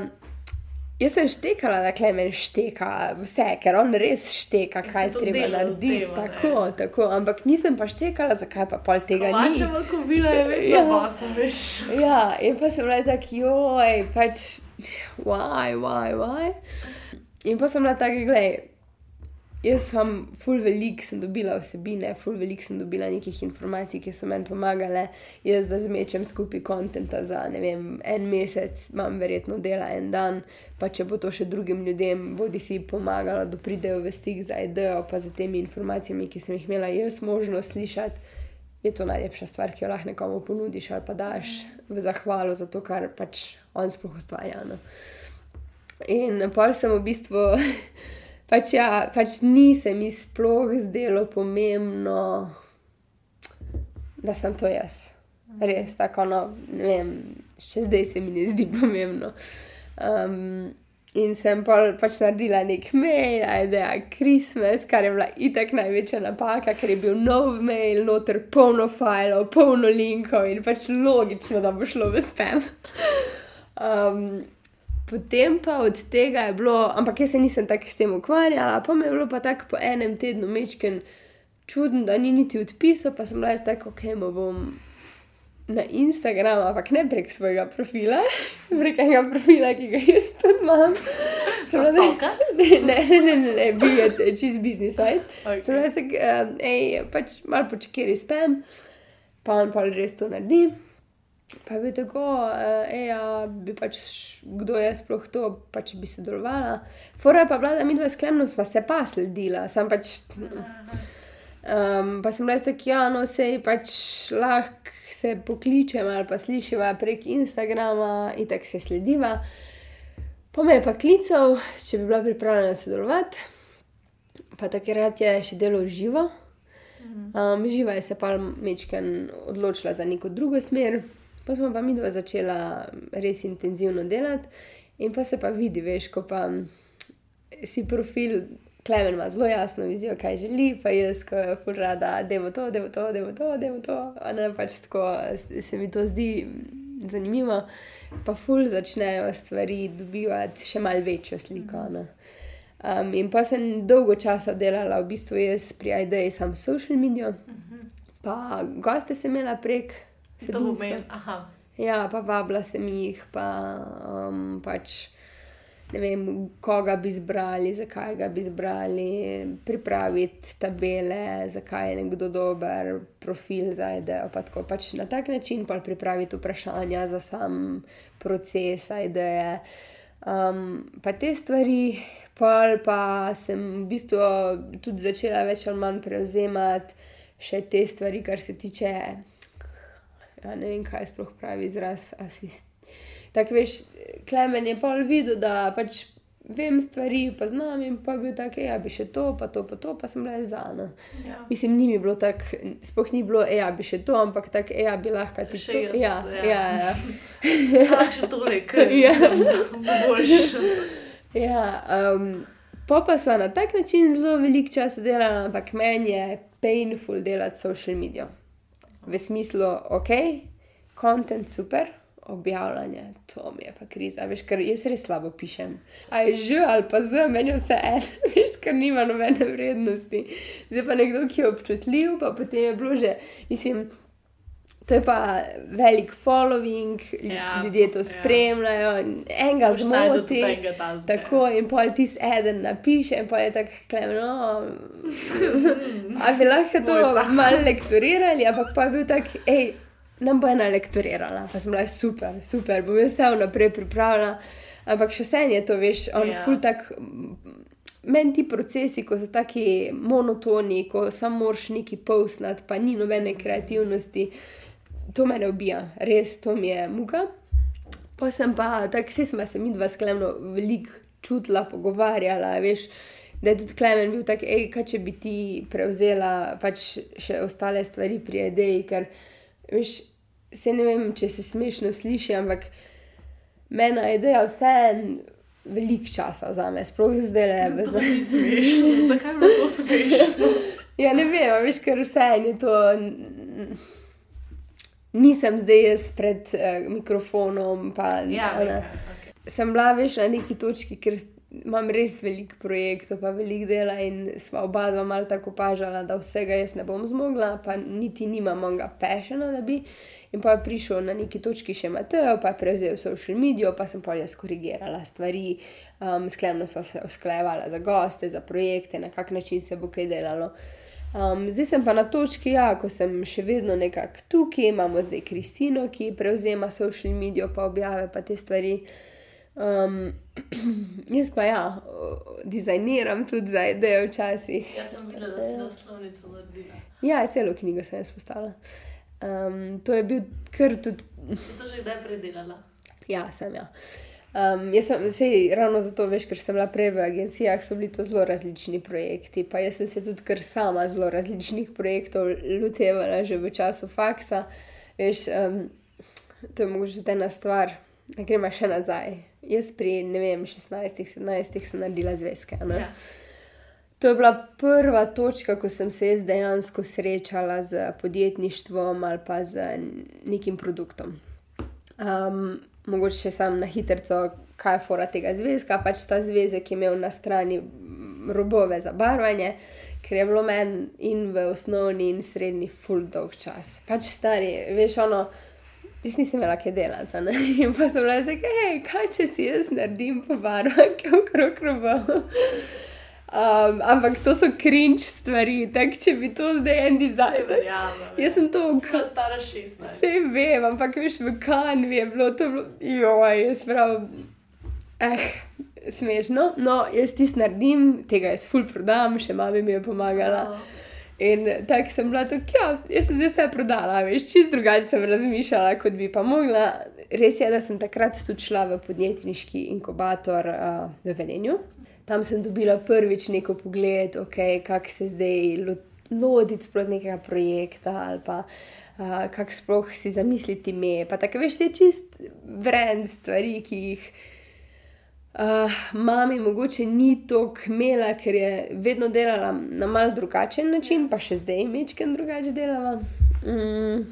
Speaker 3: Jaz sem štekala, da klemen šteka vse, ker on res šteka, kaj treba narediti. Tako, tako, ampak nisem pa štekala, zakaj pa pol tega ni.
Speaker 2: Če lahko bila je vedno, ja, pa veš.
Speaker 3: Ja, in pa sem bila tako, joj, pač, why, why, why. In pa sem bila tako, gledaj, jaz sem full velik, sem dobila vsebine, full velik sem dobila nekih informacij, ki so meni pomagale. Jaz da zmečem skupaj kontenta za ne vem, en mesec, imam verjetno dela en dan, pa če bo to še drugim ljudem, bodi si pomagalo, da pridejo v stik za idejo, pa za temi informacijami, ki sem jih imela jaz možnost slišati. Je to najlepša stvar, ki jo lahko nekomu ponudiš ali pa daš v zahvalo za to, kar pač on sploh ustvarja. No. In pol sem v bistvu pač, ja, pač ni se mi sploh zdelo pomembno, da sem to jaz. Res tako, no, ne vem, še zdaj se mi ne zdi pomembno. Um, in sem pa pač naredila nek mail, ajde, a Christmas, kar je bila itak največja napaka, ker je bil nov mail, noter polno filev, polno linkov in pač logično, da bo šlo v spam. Um, Potem pa od tega je bilo, ampak jaz se nisem tako s tem ukvarjala, pa mi je bilo pa tako po enem tednu mečken čuden, da ni niti odpisal, pa sem bila jaz tako, ok, bom na Instagramu, ampak ne prek svojega profila, prek enega profila, ki ga jaz tudi imam. Ne, ne, ne, ne, ne, bil je čist business size. Okay. Sem bila tako, um, hej, pač malo počekaj spam, pa on pa res to naredi. Pa je bil tako, uh, bi pač kdo je sploh to, pa če bi sodelovala. Fora je pa bila, da mi dva sklemno smo se pa sledila, sem pač. Um, pa sem rekel, da ja, no, se pač lahko se pokličem ali pa slišiva prek Instagrama in tako se slediva. Pa me je pa klical, če bi bila pripravljena sodelovati, pa takrat je še delo živo. Um, živa je se pa mečken odločila za neko drugo smer. Pa smo pa mi dva začela res intenzivno delati, in pa se pa vidi, veš, ko pa si profil, klemen ima zelo jasno vizijo, kaj želi, pa jaz, ko je furada, da je to, da je to, da je to, da je to. Ne, pač tako se mi to zdi zanimivo. Pa ful začnejo stvari dobivati še malce večjo sliko. Um, in pa sem dolgo časa delala, v bistvu jaz pri IDEji, sam social media, pa goste sem imela prek.
Speaker 2: To pomeni, aha.
Speaker 3: Ja, pa vabila sem jih, pa um, pač ne vem, koga bi izbrali, zakaj ga bi izbrali, pripraviti tabele, zakaj je nekdo dober, profil za idejo. Pa tako, pač na tak način pa pripraviti vprašanja za sam proces ideje. Um, pa te stvari, pol pa sem v bistvu tudi začela več ali manj prevzemati še te stvari, kar se tiče ja, ne vem, kaj sploh pravi izraz asist. Tako veš, klemen je pol videl, da pač vem stvari, pa znam in pa bil tak, ja, bi še to, pa to, pa to, pa sem le za. No. Ja. Mislim, ni mi bilo tako, sploh ni bilo, ja, bi še to, ampak tako, ja, bi lahko ti
Speaker 2: še
Speaker 3: to. Ja, ja, ja. ja.
Speaker 2: ja še toliko,
Speaker 3: Ja.
Speaker 2: boš.
Speaker 3: ja um, pa pa smo na tak način zelo veliko časa delali, ampak meni je painful delati social media. V smislu, ok, kontent super, objavljanje, to mi je pa kriza, veš, ker jaz res slabo pišem. A je že ali pa za meni vse en, veš, ker nima nobene vrednosti. Zdaj pa nekdo, ki je občutljiv, pa potem je bilo že, mislim. To je pa velik following,
Speaker 2: Ja,
Speaker 3: ljudje to
Speaker 2: ja.
Speaker 3: spremljajo, enega zmoti.
Speaker 2: enega
Speaker 3: Tako in pol ti eden napiše, in pol je tako, klemno. A bi lahko to malo lektorirali, ampak pa je bil tak, hej, nam bo ena lektorirala. Pa sem bila super, super, bom jaz se vnaprej pripravila. Ampak še vse je to, veš, on
Speaker 2: Ja.
Speaker 3: ful tak. Meni ti procesi, ko so taki monotoni, ko samo moraš neki povsnati, pa ni nobene kreativnosti, to me ubija, res to mi je muka. Pa sem pa, tako se smo se mi dva sklemno veliko čutila, pogovarjala, veš, da je tudi Klemen bil tak, hej, kaj če bi ti prevzela pač še ostale stvari pri ideji, ker, veš, se ne vem, če se smešno sliši, ampak mena ideja vse veliko časa vzame, sploh zdaj le v
Speaker 2: To ni smešno, zakaj bi bilo to smešno?
Speaker 3: Ja, ne vem, veš, ker vse je to. Nisem zdaj jaz pred uh, mikrofonom. Pa,
Speaker 2: Ja,
Speaker 3: a ne.
Speaker 2: vem, kaj, okej.
Speaker 3: Sem bila veš na neki točki, ker imam res veliko projektov, pa veliko dela in sva oba dva malo tako opažala, da vsega jaz ne bom zmogla, pa niti nimam onega pešena, da bi. In pa je prišel na neki točki še Mateo, pa je prevzel social medijo, pa sem pa jaz korigirala stvari, um, sklepno sva se usklajevala za goste, za projekte, na kak način se bo kaj delalo. Um, zdaj sem pa na točki, ja, ko sem še vedno nekako tukaj, imamo zdaj Kristino, ki prevzema social medijo, pa objave pa te stvari. Um, jaz pa ja, dizajniram tudi za ideje včasih.
Speaker 2: Jaz sem videla, da si naslovnico naredila.
Speaker 3: Ja, celo knjigo sem jaz postala. Um, to je bil kar tudi.
Speaker 2: Si to že kdaj predelala?
Speaker 3: Ja, sem ja. Um, jaz sem se ravno zato, veš, ker sem bila prej v agencijah, so bili to zelo različni projekti. Pa jaz sem se tudi kar sama zelo različnih projektov lotevala že v času faksa. Veš, um, to je mogoče tudi ena stvar, da gremo še nazaj. Jaz pri vem, 16-17 sem naredila zvezke.
Speaker 2: Ja.
Speaker 3: To je bila prva točka, ko sem se dejansko srečala z podjetništvom ali pa z nekim produktom. Um, mogoče še sam na hitro, kaj je fora tega zvezka, pač ta zvezek je imel na strani robove za barvanje, ker je bilo meni in v osnovni in srednji full dog čas. Pač stari, veš, ono. Jaz nisem imela kaj delati. Ne? In pa sem bila tako, hej, kaj če si jaz naredim po barvah, okrog roba. Um, ampak to so cringe stvari, tako če bi to zdaj en dizajner. Jaz sem to
Speaker 2: ukvarjala. Stara 16.
Speaker 3: Vse vem, ampak veš, v kanvi je bilo to, joj, jaz prav. Eh, smešno. No, jaz ti naredim, tega jaz ful prodam, še mami mi je pomagala. Oh. In tako sem bila tako, ja, jaz sem zdaj vse prodala, veš, čist drugače sem razmišljala, kot bi pa mogla. Res je, da sem takrat tudi šla v podjetniški inkubator uh, v Velenju tam sem dobila prvič neko pogled, okay, kako se zdaj lotiti proti nekega projekta ali pa uh, kako sploh si zamisliti me. Pa tako veš, te čist brend stvari, ki jih. Uh, mami mogoče ni to kmela, ker je vedno delala na mal drugačen način, pa še zdaj mečken drugače delala. Mm.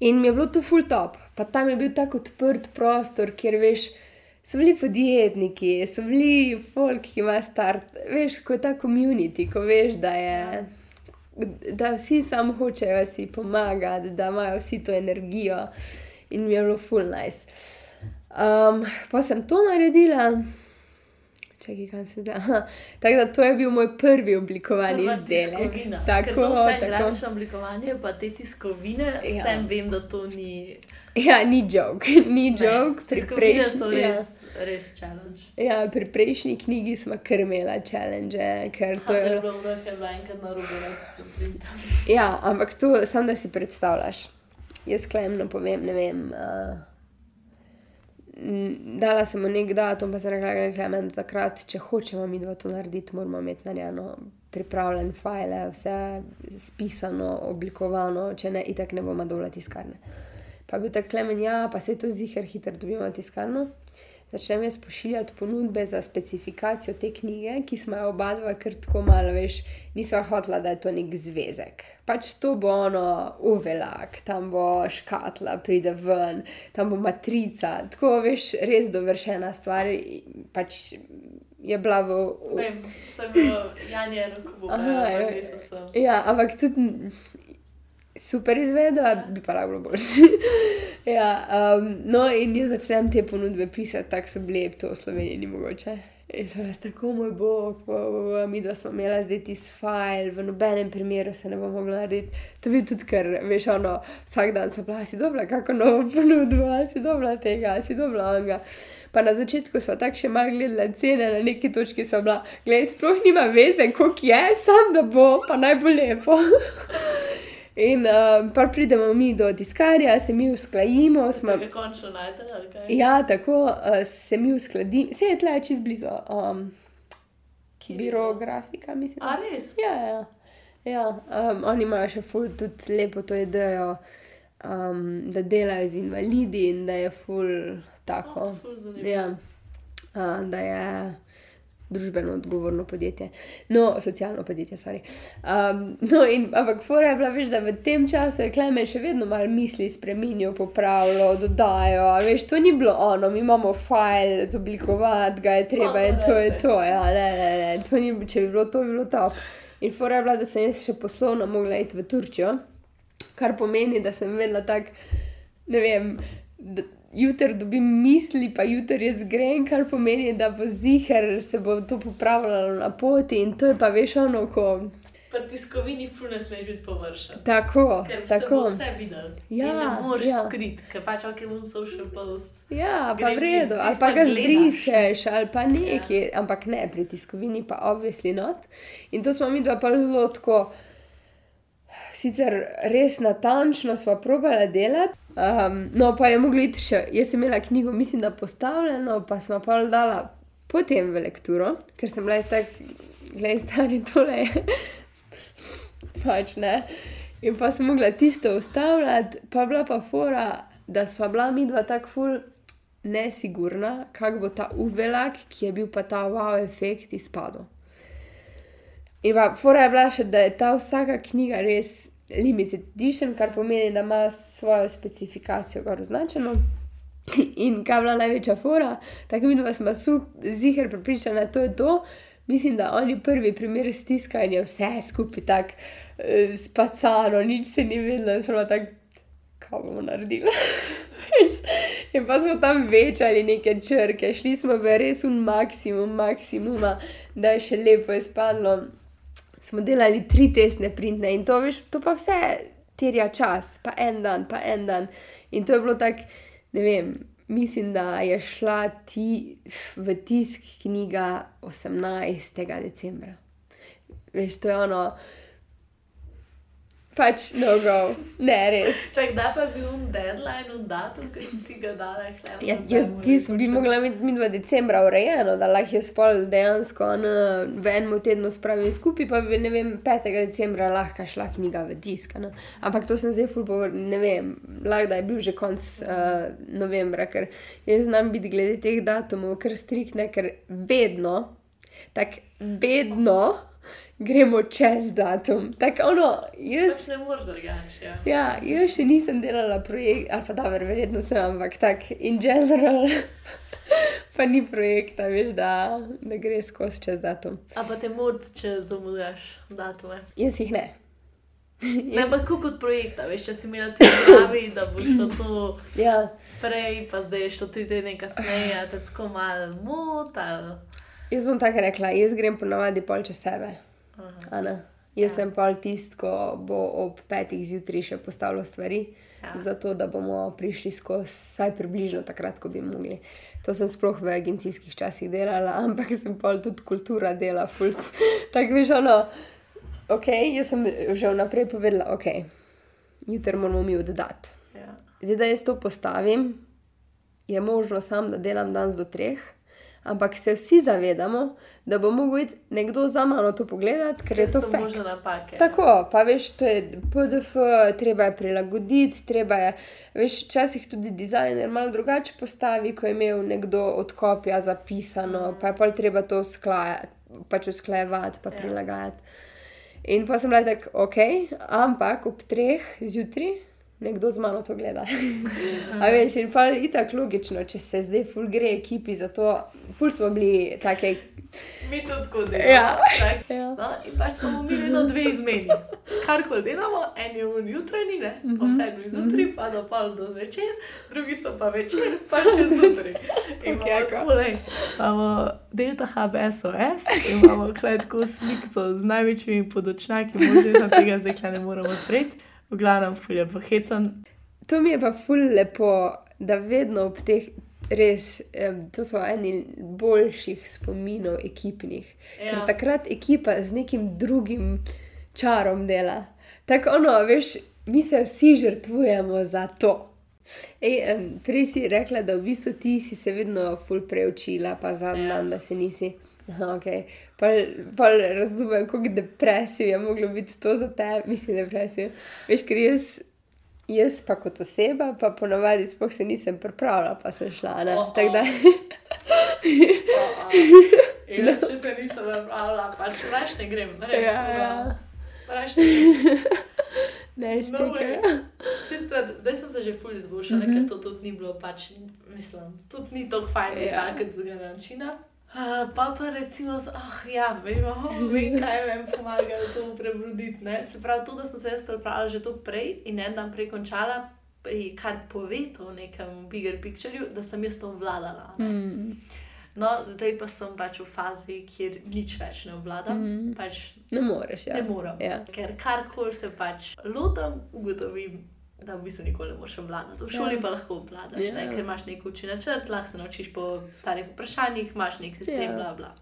Speaker 3: In mi je bilo to full top, pa tam je bil tako odprt prostor, kjer veš, uh, so bili podjetniki, so bili folk, ki ima start, veš, kot je ta komunity, ko veš, da je. Da vsi samo hočejo si pomagati, da imajo vsi to energijo, in mi je bilo full nice. Um, pa sem to naredila, čakaj, kaj se da. Tako da to je bil moj prvi oblikovani izdelek.
Speaker 2: Tako, tako. Naše oblikovanje, pa te tiskovine, ja. vsem vem, da to ni.
Speaker 3: Ja, ni jok, ni jok.
Speaker 2: Prejšnji so res. Ja res challenge.
Speaker 3: Ja, pri prejšnji knjigi smo kar imeli challenge. Ker to
Speaker 2: je bilo zelo dobro, enkrat na robu.
Speaker 3: Ja, ampak to samo da si predstavljaš. Jaz klemno povem, ne vem. Uh, dala sem mu nek datum, pa se rekla, da je takrat, če hočemo mi dva to narediti, moramo imeti narejeno. Pripravljen file, vse spisano, oblikovano, če ne, itak ne bomo dolati tiskarne. Pa bi tako klemen, ja, pa se to zihar hitro dobimo tiskarno začnem jaz pošiljati ponudbe za specifikacijo te knjige, ki smo jo oba dva kar tako malo, veš, nisva hotla, da je to nek zvezek. Pač to bo ono uvelak, tam bo škatla, pride ven, tam bo matrica, tako veš, res dovršena stvar. Pač Je bila v.
Speaker 2: Vem, sem bila Janja, kako bo bilo.
Speaker 3: Ja, ampak tudi super izvedla, bi pa lahko bilo boljše. ja, um, no, in jaz začnem te ponudbe pisati, tako so bile, to v Sloveniji ni mogoče. In sem res tako, moj bog, bo, bo, bo, mi dva smo imeli zdaj ti file, v nobenem primeru se ne bomo mogli narediti. To bi tudi, ker veš, ono, vsak dan smo bila, si dobra, kako novo ponudbo, si dobra tega, si dobra onega. Pa na začetku smo tako še malo gledali cene, na neki točki smo bila, gledaj, sploh nima veze, koliko je, sam da bo, pa naj bo lepo. In uh, pa pridemo mi do tiskarja, se mi usklajimo.
Speaker 2: Smo že končno najdemo.
Speaker 3: Ja, tako uh, se mi uskladimo, vse je tle čez blizu. Um, Biro grafika, mislim.
Speaker 2: A res?
Speaker 3: Ja, ja. ja um, oni imajo še ful, tudi lepo to idejo, um, da delajo z invalidi in da je ful tako.
Speaker 2: Oh, ful
Speaker 3: ja. uh, da je družbeno odgovorno podjetje, no, socialno podjetje, sorry. Um, no, in ampak fora je bila, veš, da v tem času je Klemen še vedno malo misli spremenil, popravljal, dodajo, a veš, to ni bilo ono, mi imamo file, zoblikovati ga je treba in to je to, ja, ne, ne, ne, to ni, če bi bilo to, bi bilo to. In fora je bila, da sem jaz še poslovno mogla iti v Turčijo, kar pomeni, da sem vedela tak, ne vem, da, jutri dobim misli, pa jutri jaz grem, kar pomeni, da bo zihar se bo to popravljalo na poti in to je pa veš ono, ko.
Speaker 2: Pri tiskovini fulno smeš biti površen.
Speaker 3: Tako,
Speaker 2: Ker
Speaker 3: tako.
Speaker 2: vse videl.
Speaker 3: Ja,
Speaker 2: ne moreš
Speaker 3: ja.
Speaker 2: skriti, ker pač ok, v social post.
Speaker 3: Ja, pa v redu, ali pa ga zbrišeš, ali pa nekaj, ja. ampak ne, pri tiskovini pa obvisli not. In to smo mi dva pa zelo tako, sicer res natančno smo probali delati. Um, no, pa je mogla iti še, jaz sem imela knjigo, mislim, da postavljeno, pa smo pa dala potem v lekturo, ker sem bila jaz tak, gledaj, stari tole. je." pač ne. In pa sem mogla tisto ustavljati, pa bila pa fora, da sva bila mi dva tako ful nesigurna, kak bo ta uvelak, ki je bil pa ta wow efekt izpadel. In pa fora je bila še, da je ta vsaka knjiga res limited edition, kar pomeni, da ima svojo specifikacijo gor označeno. In kaj je bila največja fora, tako mi dva smo zihar pripričani, da to je to. Mislim, da oni prvi primer stiskanja, vse skupaj tako eh, spacano, nič se ni vedelo, smo tako, kaj bomo naredili. In pa smo tam večali neke črke, šli smo v res un maksimum, maksimuma, da je še lepo izpadlo. Smo delali tri testne printne in to, veš, to pa vse terja čas, pa en dan, pa en dan. In to je bilo tako, ne vem, mislim, da je šla ti v tisk knjiga 18. decembra. Veš, to je ono, pač no go, ne res.
Speaker 2: Čak, da pa bil un deadline, un datum, ki sem ti ga dala. Hlema,
Speaker 3: Ja, jaz ti bi mogla imeti mi dva decembra urejeno, da lahko jaz pol dejansko na, v enem tednu spravim skupaj, pa bi, ne vem, 5. decembra lahko šla knjiga v tisk. Ne? Ampak to sem zdaj ful povor, ne vem, lahko da je bil že konc uh, novembra, ker jaz znam biti glede teh datumov kar striktna, ker vedno, tako vedno gremo čez datum. Tako ono, jaz
Speaker 2: Pač ne moreš drugače. Ja.
Speaker 3: Ja, jaz še nisem delala projekt, ali pa dobro, verjetno sem, ampak tako in general, pa ni projekta, veš, da, da gre skozi čez datum.
Speaker 2: A pa te moč, če zamudaš datume.
Speaker 3: Jaz jih ne.
Speaker 2: Ne, pa tako kot projekta, veš, če si imela ti v glavi, da bo šlo to
Speaker 3: Ja,
Speaker 2: prej, pa zdaj je šlo tri tedne kasneje, te tako malo mota.
Speaker 3: jaz bom tako rekla, jaz grem ponovadi pol čez sebe. A ne. Jaz sem pol tist, ko bo ob petih zjutraj še postavilo stvari,
Speaker 2: Ja.
Speaker 3: ja. zato da bomo prišli skozi, vsaj približno takrat, ko bi mogli. To sem sploh v agencijskih časih delala, ampak sem pol tudi kultura dela, ful. Tako veš, ono, ok, jaz sem že vnaprej povedala, ok, jutri moramo mi oddati.
Speaker 2: Ja.
Speaker 3: Zdaj, da jaz to postavim, je možno sam, da delam dan do treh, ampak se vsi zavedamo, da bo mogel iti nekdo za mano to pogledati, ker je to
Speaker 2: napake.
Speaker 3: Tako, pa veš, to je PDF, treba je prilagoditi, treba je, veš, včasih tudi dizajner malo drugače postavi, ko je imel nekdo od kopija zapisano, pa je pa treba to usklajati, pač usklajevati, pa
Speaker 2: Ja.
Speaker 3: prilagajati. In pa sem bila tako, ok, ampak ob treh zjutraj nekdo z mano to gleda. A veš, in pa je tako logično, če se zdaj ful gre ekipi za to, ful smo bili take.
Speaker 2: Mi to tako delamo.
Speaker 3: Ja.
Speaker 2: tak.
Speaker 3: Ja.
Speaker 2: No, in pač smo mi vedno dve izmeni. Karkoli delamo, en je un jutranji, ne,
Speaker 3: Mhm.
Speaker 2: po sedmih zjutraj, pa do pol do zvečer, drugi so pa večer, pa čez zjutraj. In
Speaker 3: Ok,
Speaker 2: imamo
Speaker 3: ko.
Speaker 2: tako, lej, imamo Delta Hub SOS, in imamo kletko slikco z največjimi podočnjaki, možno tega zdaj ne moramo odpreti. V glavnem, fulje pa hecam.
Speaker 3: To mi je pa ful lepo, da vedno ob teh. Res, um, to so eni boljših spominov ekipnih. Ja. Ker takrat ekipa z nekim drugim čarom dela. Tako ono, veš, mi se vsi žrtvujemo za to. Ej, um, prej si rekla, da v bistvu ti si se vedno ful preučila, pa zadnji
Speaker 2: Ja.
Speaker 3: dan, da se nisi. Aha, okay. Pa, pa razumem, kako depresiv je moglo biti to za te, mislim, depresiv. Veš, ker jaz jaz pa kot oseba, pa ponavadi sploh se nisem pripravila, pa sem šla.
Speaker 2: Oh, oh.
Speaker 3: Tako da.
Speaker 2: Jaz, če se nisem pripravila, pač raš ne grem. Res,
Speaker 3: Ja,
Speaker 2: no.
Speaker 3: ja.
Speaker 2: Raš ne grem.
Speaker 3: Ne,
Speaker 2: No. Sicer, zdaj sem se že ful izboljšala, mm
Speaker 3: Mhm.
Speaker 2: -hmm. ker to tudi ni bilo, pač, mislim, tudi ni tako fajn,
Speaker 3: Ja.
Speaker 2: yeah. kot z načina. Pa pa recimo, ah, ja, vem, oh, vem, kaj mi je pomagalo to prebroditi. Ne? Se pravi, to, da sem se jaz pripravila že to prej in en dan prej končala, kar pove to v nekem bigger pictureu, da sem jaz to obvladala. ne.
Speaker 3: Mm.
Speaker 2: No, zdaj pa sem pač v fazi, kjer nič več ne obvladam. Mm. Pač
Speaker 3: Ne moreš, ja.
Speaker 2: ne morem.
Speaker 3: Ja.
Speaker 2: Ker karkoli se pač lotim, ugotovim, da v bistvu nikoli ne moreš obvladati. V šoli
Speaker 3: Ja.
Speaker 2: pa lahko obvladaš,
Speaker 3: Ja.
Speaker 2: ne? ker imaš nek učni načrt, lahko se naučiš po starih vprašanjih, imaš nek sistem,
Speaker 3: Ja.
Speaker 2: bla bla.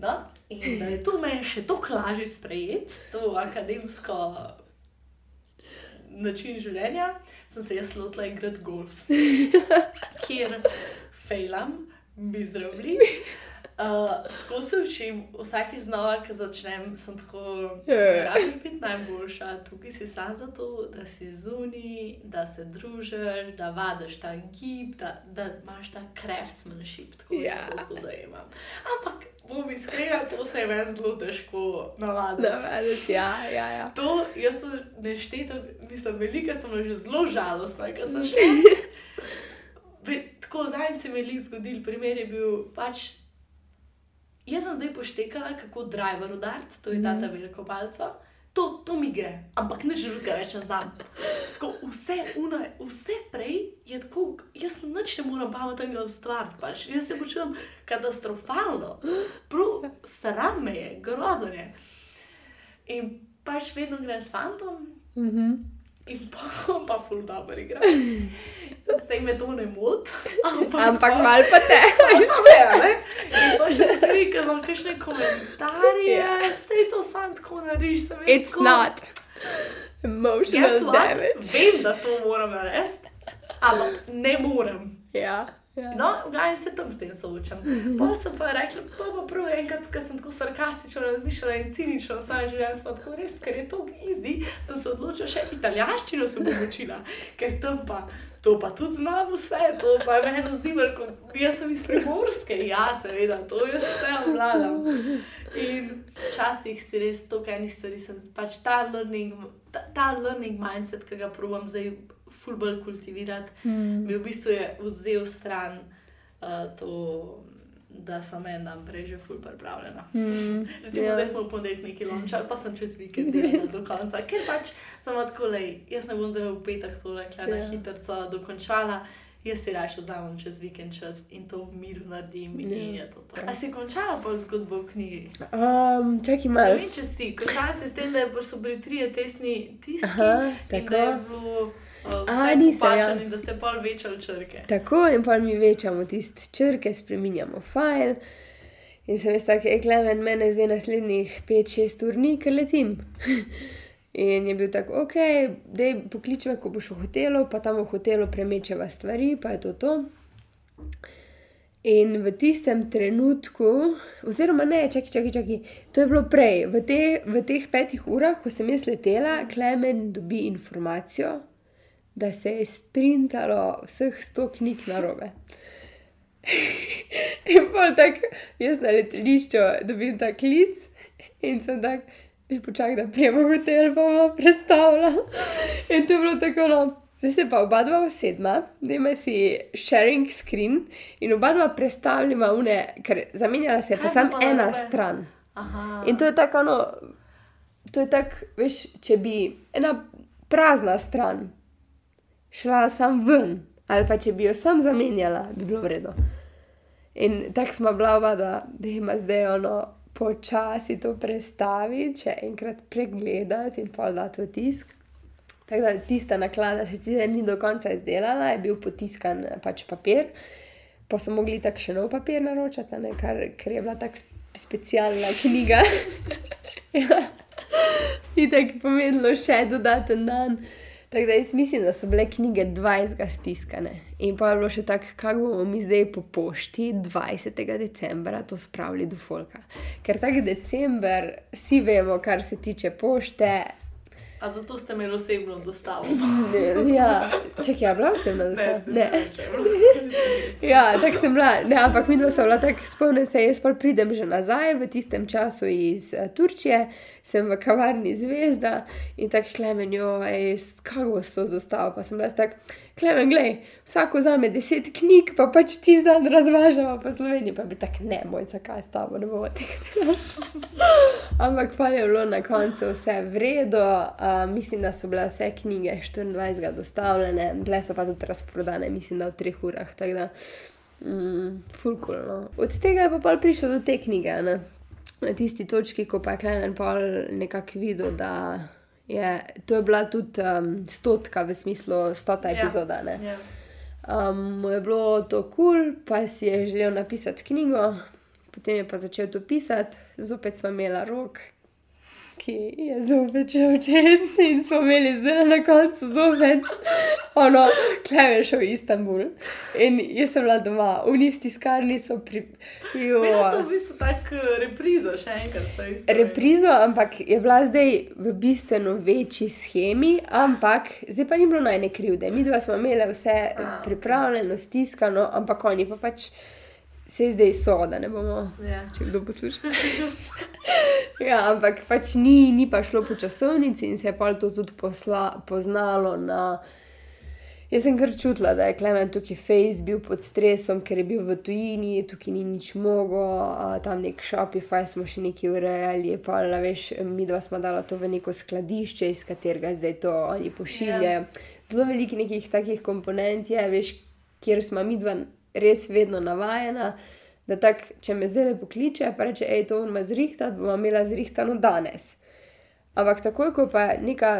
Speaker 2: No, in da je to meni še tako lažje sprejeti, to akademsko način življenja, sem se jaz lotila igrati golf, kjer failam, miserably. Uh, Skozi se učim, vsakeč znova, ko začnem, sem tako,
Speaker 3: Ja.
Speaker 2: ne rabiš biti najboljša, tukaj si sam zato, da si zunaj, da se družiš, da vadiš ta gib, da, da imaš ta craftsmanship, tako
Speaker 3: Ja.
Speaker 2: to tako da imam. Ampak, bom iskrena, to se je meni zelo težko navaditi.
Speaker 3: Navaditi, ja, ja, ja.
Speaker 2: To, jaz sem nešteto, mislim, velika sem že zelo žalostna, ker sem. Ve- Tako zadnjič se mi je zgodil, primer je bil pač. Jaz sem zdaj poštekala, kako driver udariti, to je ta ta veliko palco. To, to mi gre, ampak nič drugega več ne znam. Tako, vse, una, vse prej je tako, jaz nič ne morem pametnega ustvariti. Pač. Jaz se počutim katastrofalno, prav sram me je, grozen je. In pač vedno grem s fantom,
Speaker 3: Mhm.
Speaker 2: In pa, on pa ful dobro igra. Sej me to ne moti, ampak,
Speaker 3: Ampak
Speaker 2: pa-
Speaker 3: mal pa te.
Speaker 2: Ja, ne? In pa še zdaj, ker imam kakšne komentarje,
Speaker 3: Ja.
Speaker 2: yeah. sej to sam tako narediš, sem jaz
Speaker 3: It's
Speaker 2: tako,
Speaker 3: not emotional
Speaker 2: Guess what?
Speaker 3: damage.
Speaker 2: Vem, da to moram narediti, ampak ne morem.
Speaker 3: Ja. Ja.
Speaker 2: No, v glavnem se tam s tem soočam. Pol sem pa rekla, pa pa prav enkrat, ker sem tako sarkastično razmišljala in cinično, saj življenje smo tako res, ker je to easy, sem se odločila še italijanščino se bom učila, ker tam pa. To pa tudi znam vse, to pa je meni zimer, jaz sem iz primorske, ja, seveda, to jaz vse obvladam. In včasih si res to, kaj enih stvari sem pač ta learning, ta, ta learning mindset, ki ga probujem zdaj fulbol kultivirati, mm. mi v bistvu je vzel stran uh, to, da sem en dan prej že ful pripravljena.
Speaker 3: Mm,
Speaker 2: Recimo,
Speaker 3: ja.
Speaker 2: zdaj smo v ponedeljek neki lončar, pa sem čez vikend delala do konca, ker pač sem tako lej, jaz ne bom zelo v petek to rekla, da
Speaker 3: Ja.
Speaker 2: hitro dokončala. Jaz si raje vzamem čez vikend čas in to v miru naredim.
Speaker 3: Ja.
Speaker 2: In je to to. A si končala pol zgodbo v knjigi?
Speaker 3: Um, čakaj
Speaker 2: Ne
Speaker 3: malo.
Speaker 2: vem, če si. Končala si s tem, da so bili trije testni tiski
Speaker 3: Aha,
Speaker 2: in da je
Speaker 3: tako.
Speaker 2: bilo
Speaker 3: A,
Speaker 2: vse
Speaker 3: nisem,
Speaker 2: popačeno
Speaker 3: ja.
Speaker 2: da ste pol večali črke.
Speaker 3: Tako in pa mi večamo tiste črke, spremenjamo file. In sem jaz tako, e, klemen, mene zdaj naslednjih 5-6 ur ni, ker letim. In je bil tako, ok, da poklič me, ko boš v hotelu, pa tam v hotelu premečeva stvari, pa je to to. In v tistem trenutku, oziroma ne, čakaj, čakaj, čakaj, to je bilo prej, v, te, v teh petih urah, ko sem jaz letela, Klemen dobi informacijo, da se je sprintalo vseh 100 knjig na robe. in pa tako, jaz na letališču dobim ta klic in sem tak, da počakaj, da prijemo hotel, pa bomo predstavljali. in to je bilo tako, no. Zdaj se pa oba dva usedma, da ima si sharing screen in oba dva predstavljama une, ker zamenjala se je pa samo ena
Speaker 2: narobe?
Speaker 3: stran.
Speaker 2: Aha.
Speaker 3: In to je tako, no, to je tako, veš, če bi ena prazna stran šla sam ven, ali pa če bi jo sam zamenjala, bi bilo vredno. In tako smo bila oba, dva, da ima zdaj ono počasi to predstaviti, še enkrat pregledati in pa dati v tisk. Tako da tista naklada sicer ni do konca izdelala, je bil potiskan eh, pač papir, pa so mogli tako še nov papir naročati, ne, kar, ker je bila tako sp- specialna knjiga. ja. In tako je pomenilo še dodaten dan. Tako da jaz mislim, da so bile knjige 20 stiskane. In pa je bilo še tako, kako bomo mi zdaj po pošti 20. decembra to spravili do folka. Ker tako december, vsi vemo, kar se tiče pošte,
Speaker 2: A zato ste imeli osebno dostavo?
Speaker 3: ja, čekaj, ja, bila sem na
Speaker 2: Ne,
Speaker 3: Ne. Ja, tako sem bila, ne, ampak mi dva smo bila tako spomne se, jaz pa pridem že nazaj v tistem času iz uh, Turčije, sem v kavarni Zvezda in tako klemen, jo, ej, s- kako bo to dostavo, pa sem bila tako, klemen, glej, vsak vzame deset knjig, pa pač ti dan razvažamo po Sloveniji, pa bi tako, ne, mojca, kaj s tabo, ne bomo tega. Ampak pa je bilo na koncu vse v redu, uh, mislim, da so bile vse knjige 24 dostavljene, bile so pa tudi razprodane, mislim, da v treh urah. tako Da, mm, fulkul. No. Od tega je pa prišel do te knjige, ne? Na tisti točki, ko pa je Klemen pol nekako videl, da je to je bila tudi um, stotka v smislu stota
Speaker 2: Ja.
Speaker 3: epizoda. Ne?
Speaker 2: Ja.
Speaker 3: Um, mu je bilo to kul, cool, pa si je želel napisati knjigo, potem je pa začel to pisati, zopet smo imeli rok, ki je zopet šel čez in smo imeli zdaj na koncu zopet, ono, kleve šel v Istanbul. In jaz sem bila doma, v isti skarni so pri. Jo.
Speaker 2: Meni ste v bistvu tako eh, reprizo, še enkrat ste isto.
Speaker 3: Reprizo, ampak je bila zdaj v bistveno večji schemi, ampak zdaj pa ni bilo najne krivde. Mi dva smo imeli vse
Speaker 2: A,
Speaker 3: pripravljeno, stiskano, ampak oni pa pač se zdaj so, da ne bomo,
Speaker 2: Ja.
Speaker 3: če kdo posluša. ja, ampak pač ni, ni pa šlo po časovnici in se je pa to tudi posla, poznalo na. Jaz sem kar čutila, da je Klemen tukaj face bil pod stresom, ker je bil v tujini, tukaj ni nič mogo, tam nek Shopify smo še nekaj urejali, pa veš, mi dva smo dala to v neko skladišče, iz katerega zdaj to oni pošiljajo. Zelo veliko nekih takih komponent je, veš, kjer smo mi dva res vedno navajena. Da tak, če me zdaj le pokliče, pa reče, hej, to moramo zrihtati, bomo imela zrihtano danes. Ampak takoj, ko pa je neka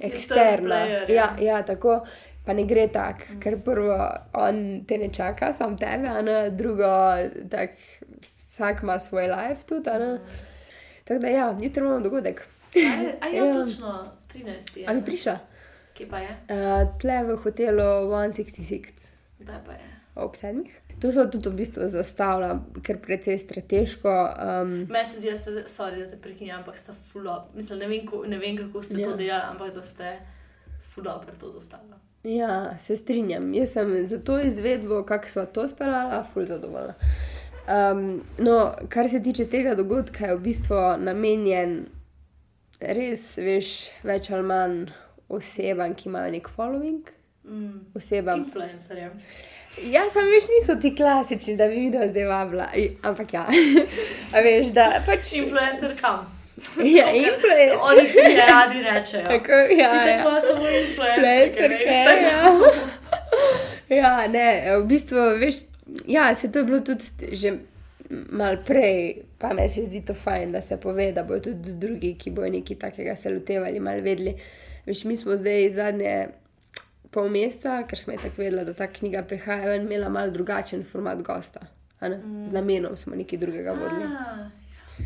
Speaker 3: eksterna,
Speaker 2: player,
Speaker 3: ja,
Speaker 2: ja.
Speaker 3: ja, tako pa ne gre tako, ker prvo on te ne čaka, sam tebe, a ne, drugo, tak, vsak ima svoj life tudi. a ne. Tako da ja, jutri imamo dogodek.
Speaker 2: Aj, aj, ja,
Speaker 3: Ja.
Speaker 2: točno, 13. je.
Speaker 3: A bi prišla?
Speaker 2: Kje pa je?
Speaker 3: Uh, tle v hotelu 166
Speaker 2: Kdaj pa je?
Speaker 3: Ob sedmih. To smo tudi v bistvu zastavila, ker precej strateško. Um,
Speaker 2: Meni se zdi, da ste, sorry, da te prekinjam, ampak ste fulo. Mislim, ne vem, ko, ne vem kako ste ja. To delali, ampak da ste fulo pred to zastavili.
Speaker 3: Ja, se strinjam. Jaz sem za to izvedbo, kako smo to speljali, ful zadovoljna. Um, no, kar se tiče tega dogodka, je v bistvu namenjen res, veš, več ali manj osebam, ki imajo nek following.
Speaker 2: Mm.
Speaker 3: Osebam.
Speaker 2: Influencerjem.
Speaker 3: Ja, sem veš, niso ti klasični, da bi videl zdaj vabla. Ampak ja, a veš, da pač.
Speaker 2: Influencer kam?
Speaker 3: Ja, influencer.
Speaker 2: Oni ti je radi rečejo.
Speaker 3: Tako, ja,
Speaker 2: Tako
Speaker 3: ja.
Speaker 2: samo influencer,
Speaker 3: ja. ja, ne, v bistvu, veš, ja, se to je bilo tudi že mal prej, pa me se zdi to fajn, da se pove, da bodo tudi drugi, ki bojo nekaj takega se lotevali, mal vedeli. Veš, mi smo zdaj zadnje pol meseca, ker smo tako vedeli, da ta knjiga prihaja, ven, imela mal drugačen format gosta. ne. Z namenom smo nekaj drugega vodili.
Speaker 2: Ah,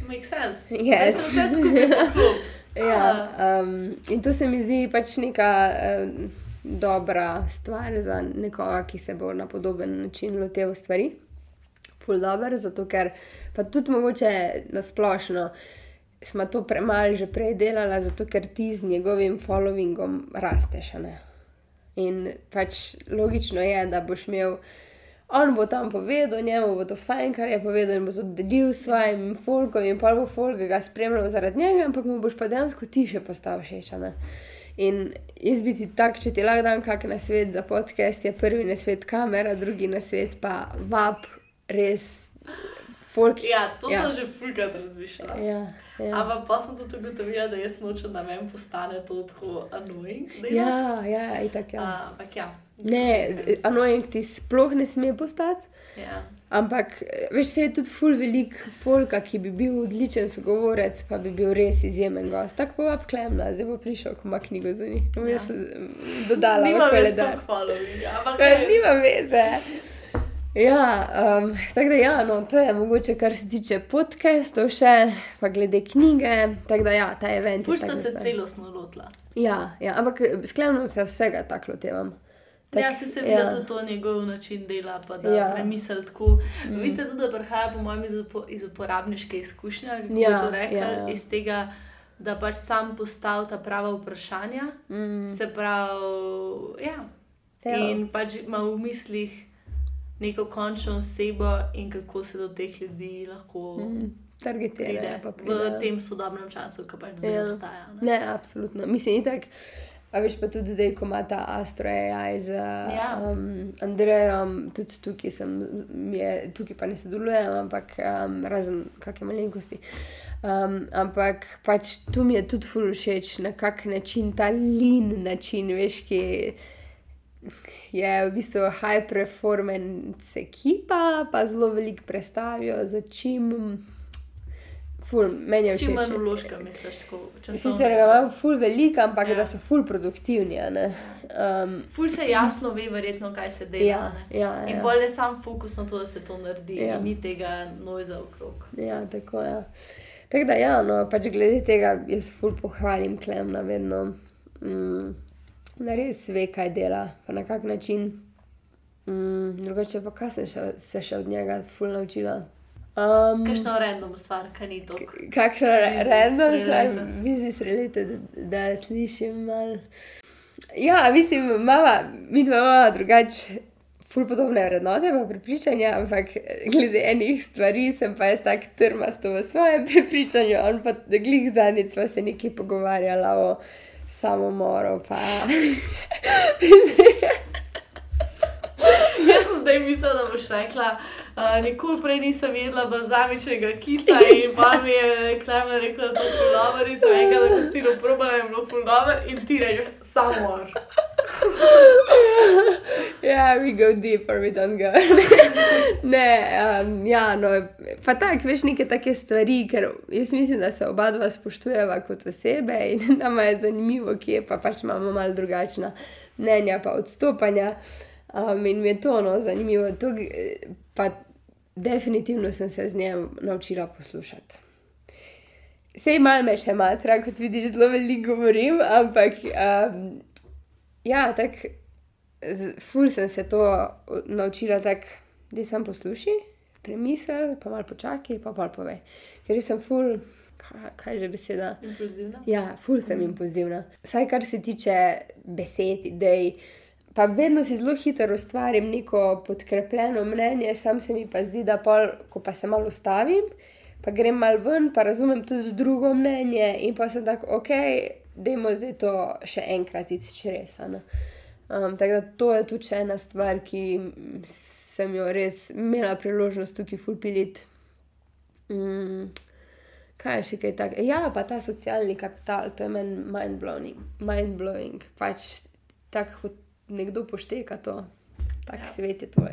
Speaker 2: Makes sense.
Speaker 3: Yes.
Speaker 2: Vse skupaj.
Speaker 3: Ja, um, in to se mi zdi pač neka um, dobra stvar za nekoga, ki se bo na podoben način loteval stvari. Ful dobr, zato ker pa tudi mogoče nasplošno smo to premalo že prej delali, zato ker ti z njegovim followingom rasteš. ne. In pač logično je, da boš imel. On bo tam povedal, njemu bo to fajn, kar je povedal, in bo to delil s svojim folkom, in pa bo folk ga spremljal zaradi njega, ampak mu boš pa dejansko ti še postal všeč. a ne. In jaz bi ti tak, če ti lahko dam kakšen na svet za podcast, je prvi na svet kamera, drugi na svet pa vab, res folk.
Speaker 2: Ja, to
Speaker 3: Ja.
Speaker 2: sem že fulkrat razmišljala.
Speaker 3: Ja, ja.
Speaker 2: Ampak pa sem tudi ugotovila, da jaz nočem, da meni postane to tako annoying.
Speaker 3: Ja, ja, itak, ja.
Speaker 2: A, Ampak ja.
Speaker 3: Ne, annoying ti sploh ne sme postati.
Speaker 2: Ja.
Speaker 3: Ampak, veš, se je tudi ful velik folka, ki bi bil odličen sogovorec, pa bi bil res izjemen gost. Tako pa klemna, zdaj bo prišel, ko ima knjigo za njih. Bom jaz eh, dodala v
Speaker 2: več
Speaker 3: koledar.
Speaker 2: toliko followinga, ampak
Speaker 3: Ja, Nima veze. Ja, um, tako da ja, no, to je mogoče, kar se tiče podcastov, še pa glede knjige. Tako da ja, ta event. je taka
Speaker 2: se
Speaker 3: stvar.
Speaker 2: celostno lotila.
Speaker 3: Ja, ja, ampak sklepno se vsega tako lotevam.
Speaker 2: Tak, ja, se vidi,
Speaker 3: ja.
Speaker 2: da tudi to njegov način dela, pa da
Speaker 3: Ja.
Speaker 2: premisli tako. Mm. Vidite tudi, da prihaja, po mojem, iz, upo, iz uporabniške izkušnje, kako
Speaker 3: Ja,
Speaker 2: to rekel,
Speaker 3: ja,
Speaker 2: ja,
Speaker 3: ja.
Speaker 2: ja. iz tega, da pač sam postavi ta prava vprašanja.
Speaker 3: Mm.
Speaker 2: Se pravi, ja.
Speaker 3: Ja.
Speaker 2: In pač ima v mislih neko končno osebo in kako se do teh ljudi lahko
Speaker 3: Mm. Targetirajo,
Speaker 2: v tem sodobnem času, ki pač zdaj
Speaker 3: Ja.
Speaker 2: obstaja. Ne?
Speaker 3: Ne, absolutno. Mislim, itak. A veš pa tudi zdaj, ko ima ta Astro AI z
Speaker 2: Ja.
Speaker 3: um, Andrejem, tudi tukaj, sem, je, tukaj pa ne sodelujem, ampak um, razen kakšne malenkosti. Um, ampak pač tu mi je tudi ful všeč, na kak način, ta lean način, veš, ki je v bistvu high performance ekipa, pa zelo veliko predstavijo, za čim. Ful, meni je
Speaker 2: čim
Speaker 3: všeč.
Speaker 2: manj vložka, misliš, tako časovno.
Speaker 3: Sicer ga imam ful veliko, ampak
Speaker 2: Ja.
Speaker 3: ja. da so ful produktivni. Um,
Speaker 2: Ful se jasno ve, verjetno, kaj se dela.
Speaker 3: ja,
Speaker 2: ne.
Speaker 3: ja,
Speaker 2: In
Speaker 3: ja.
Speaker 2: bolj je sam fokus na to, da se to naredi,
Speaker 3: Ja.
Speaker 2: ja. ni tega nojza okrog.
Speaker 3: ja, tako je. Ja. Tako da, ja, no, pač glede tega, jaz ful pohvalim Klemna vedno, mm, da res ve, kaj dela, pa na kak način. Mm, drugače pa, kaj sem še, se še od njega ful naučila. Um,
Speaker 2: Kakšno random stvar, kaj ni to.
Speaker 3: Kakšno random stvar, business related, da, da slišim malo. Ja, mislim, mama, mi dva imamo drugače, ful podobne vrednote, pa prepričanja, ampak glede enih stvari sem pa jaz tako trmasto v svojem prepričanju, on pa glih zadnjič sva se nekaj pogovarjala o samomoru, pa
Speaker 2: Jaz sem zdaj mislila, da boš rekla, uh, nikoli prej nisem jedla bazamičnega kisa in pa mi je Klemen rekel, da je to fulover in sem rekla, da ko si ga probala, je bilo fulover in ti rečeš samor.
Speaker 3: Ja, we go deeper, we don't go. ne, um, ja, no, pa tako, veš, neke take stvari, ker jaz mislim, da se oba dva spoštujeva kot osebe in nama je zanimivo, kje pa pač imamo malo drugačna mnenja, pa odstopanja. Um, in mi je to no, zanimivo. To, pa definitivno sem se z njim naučila poslušati. Sej malo me še matra, kot vidiš, zelo veliko govorim, ampak um, ja, tako. Ful sem se to naučila tako, da sem posluši, premisel, pa malo počakaj, pa pa povej. Ker sem ful, kaj, kaj že beseda.
Speaker 2: Impulzivna.
Speaker 3: Ja, ful sem impulzivna. Saj kar se tiče besed, idej. Pa vedno si zelo hitro ustvarim neko podkrepljeno mnenje, sam se mi pa zdi, da pol, ko pa se malo ustavim, pa grem malo ven, pa razumem tudi drugo mnenje in pa sem tako, ok, dajmo zdaj to še enkrat izčresano. Um, tako da to je tudi ena stvar, ki sem jo res imela priložnost tukaj fulpiliti. Mm, kaj je še kaj takega? Ja, pa ta socialni kapital, to je meni mind-blowing. Mind-blowing. Pač tako kot nekdo pošteka to, tak Ja. svet je tvoj.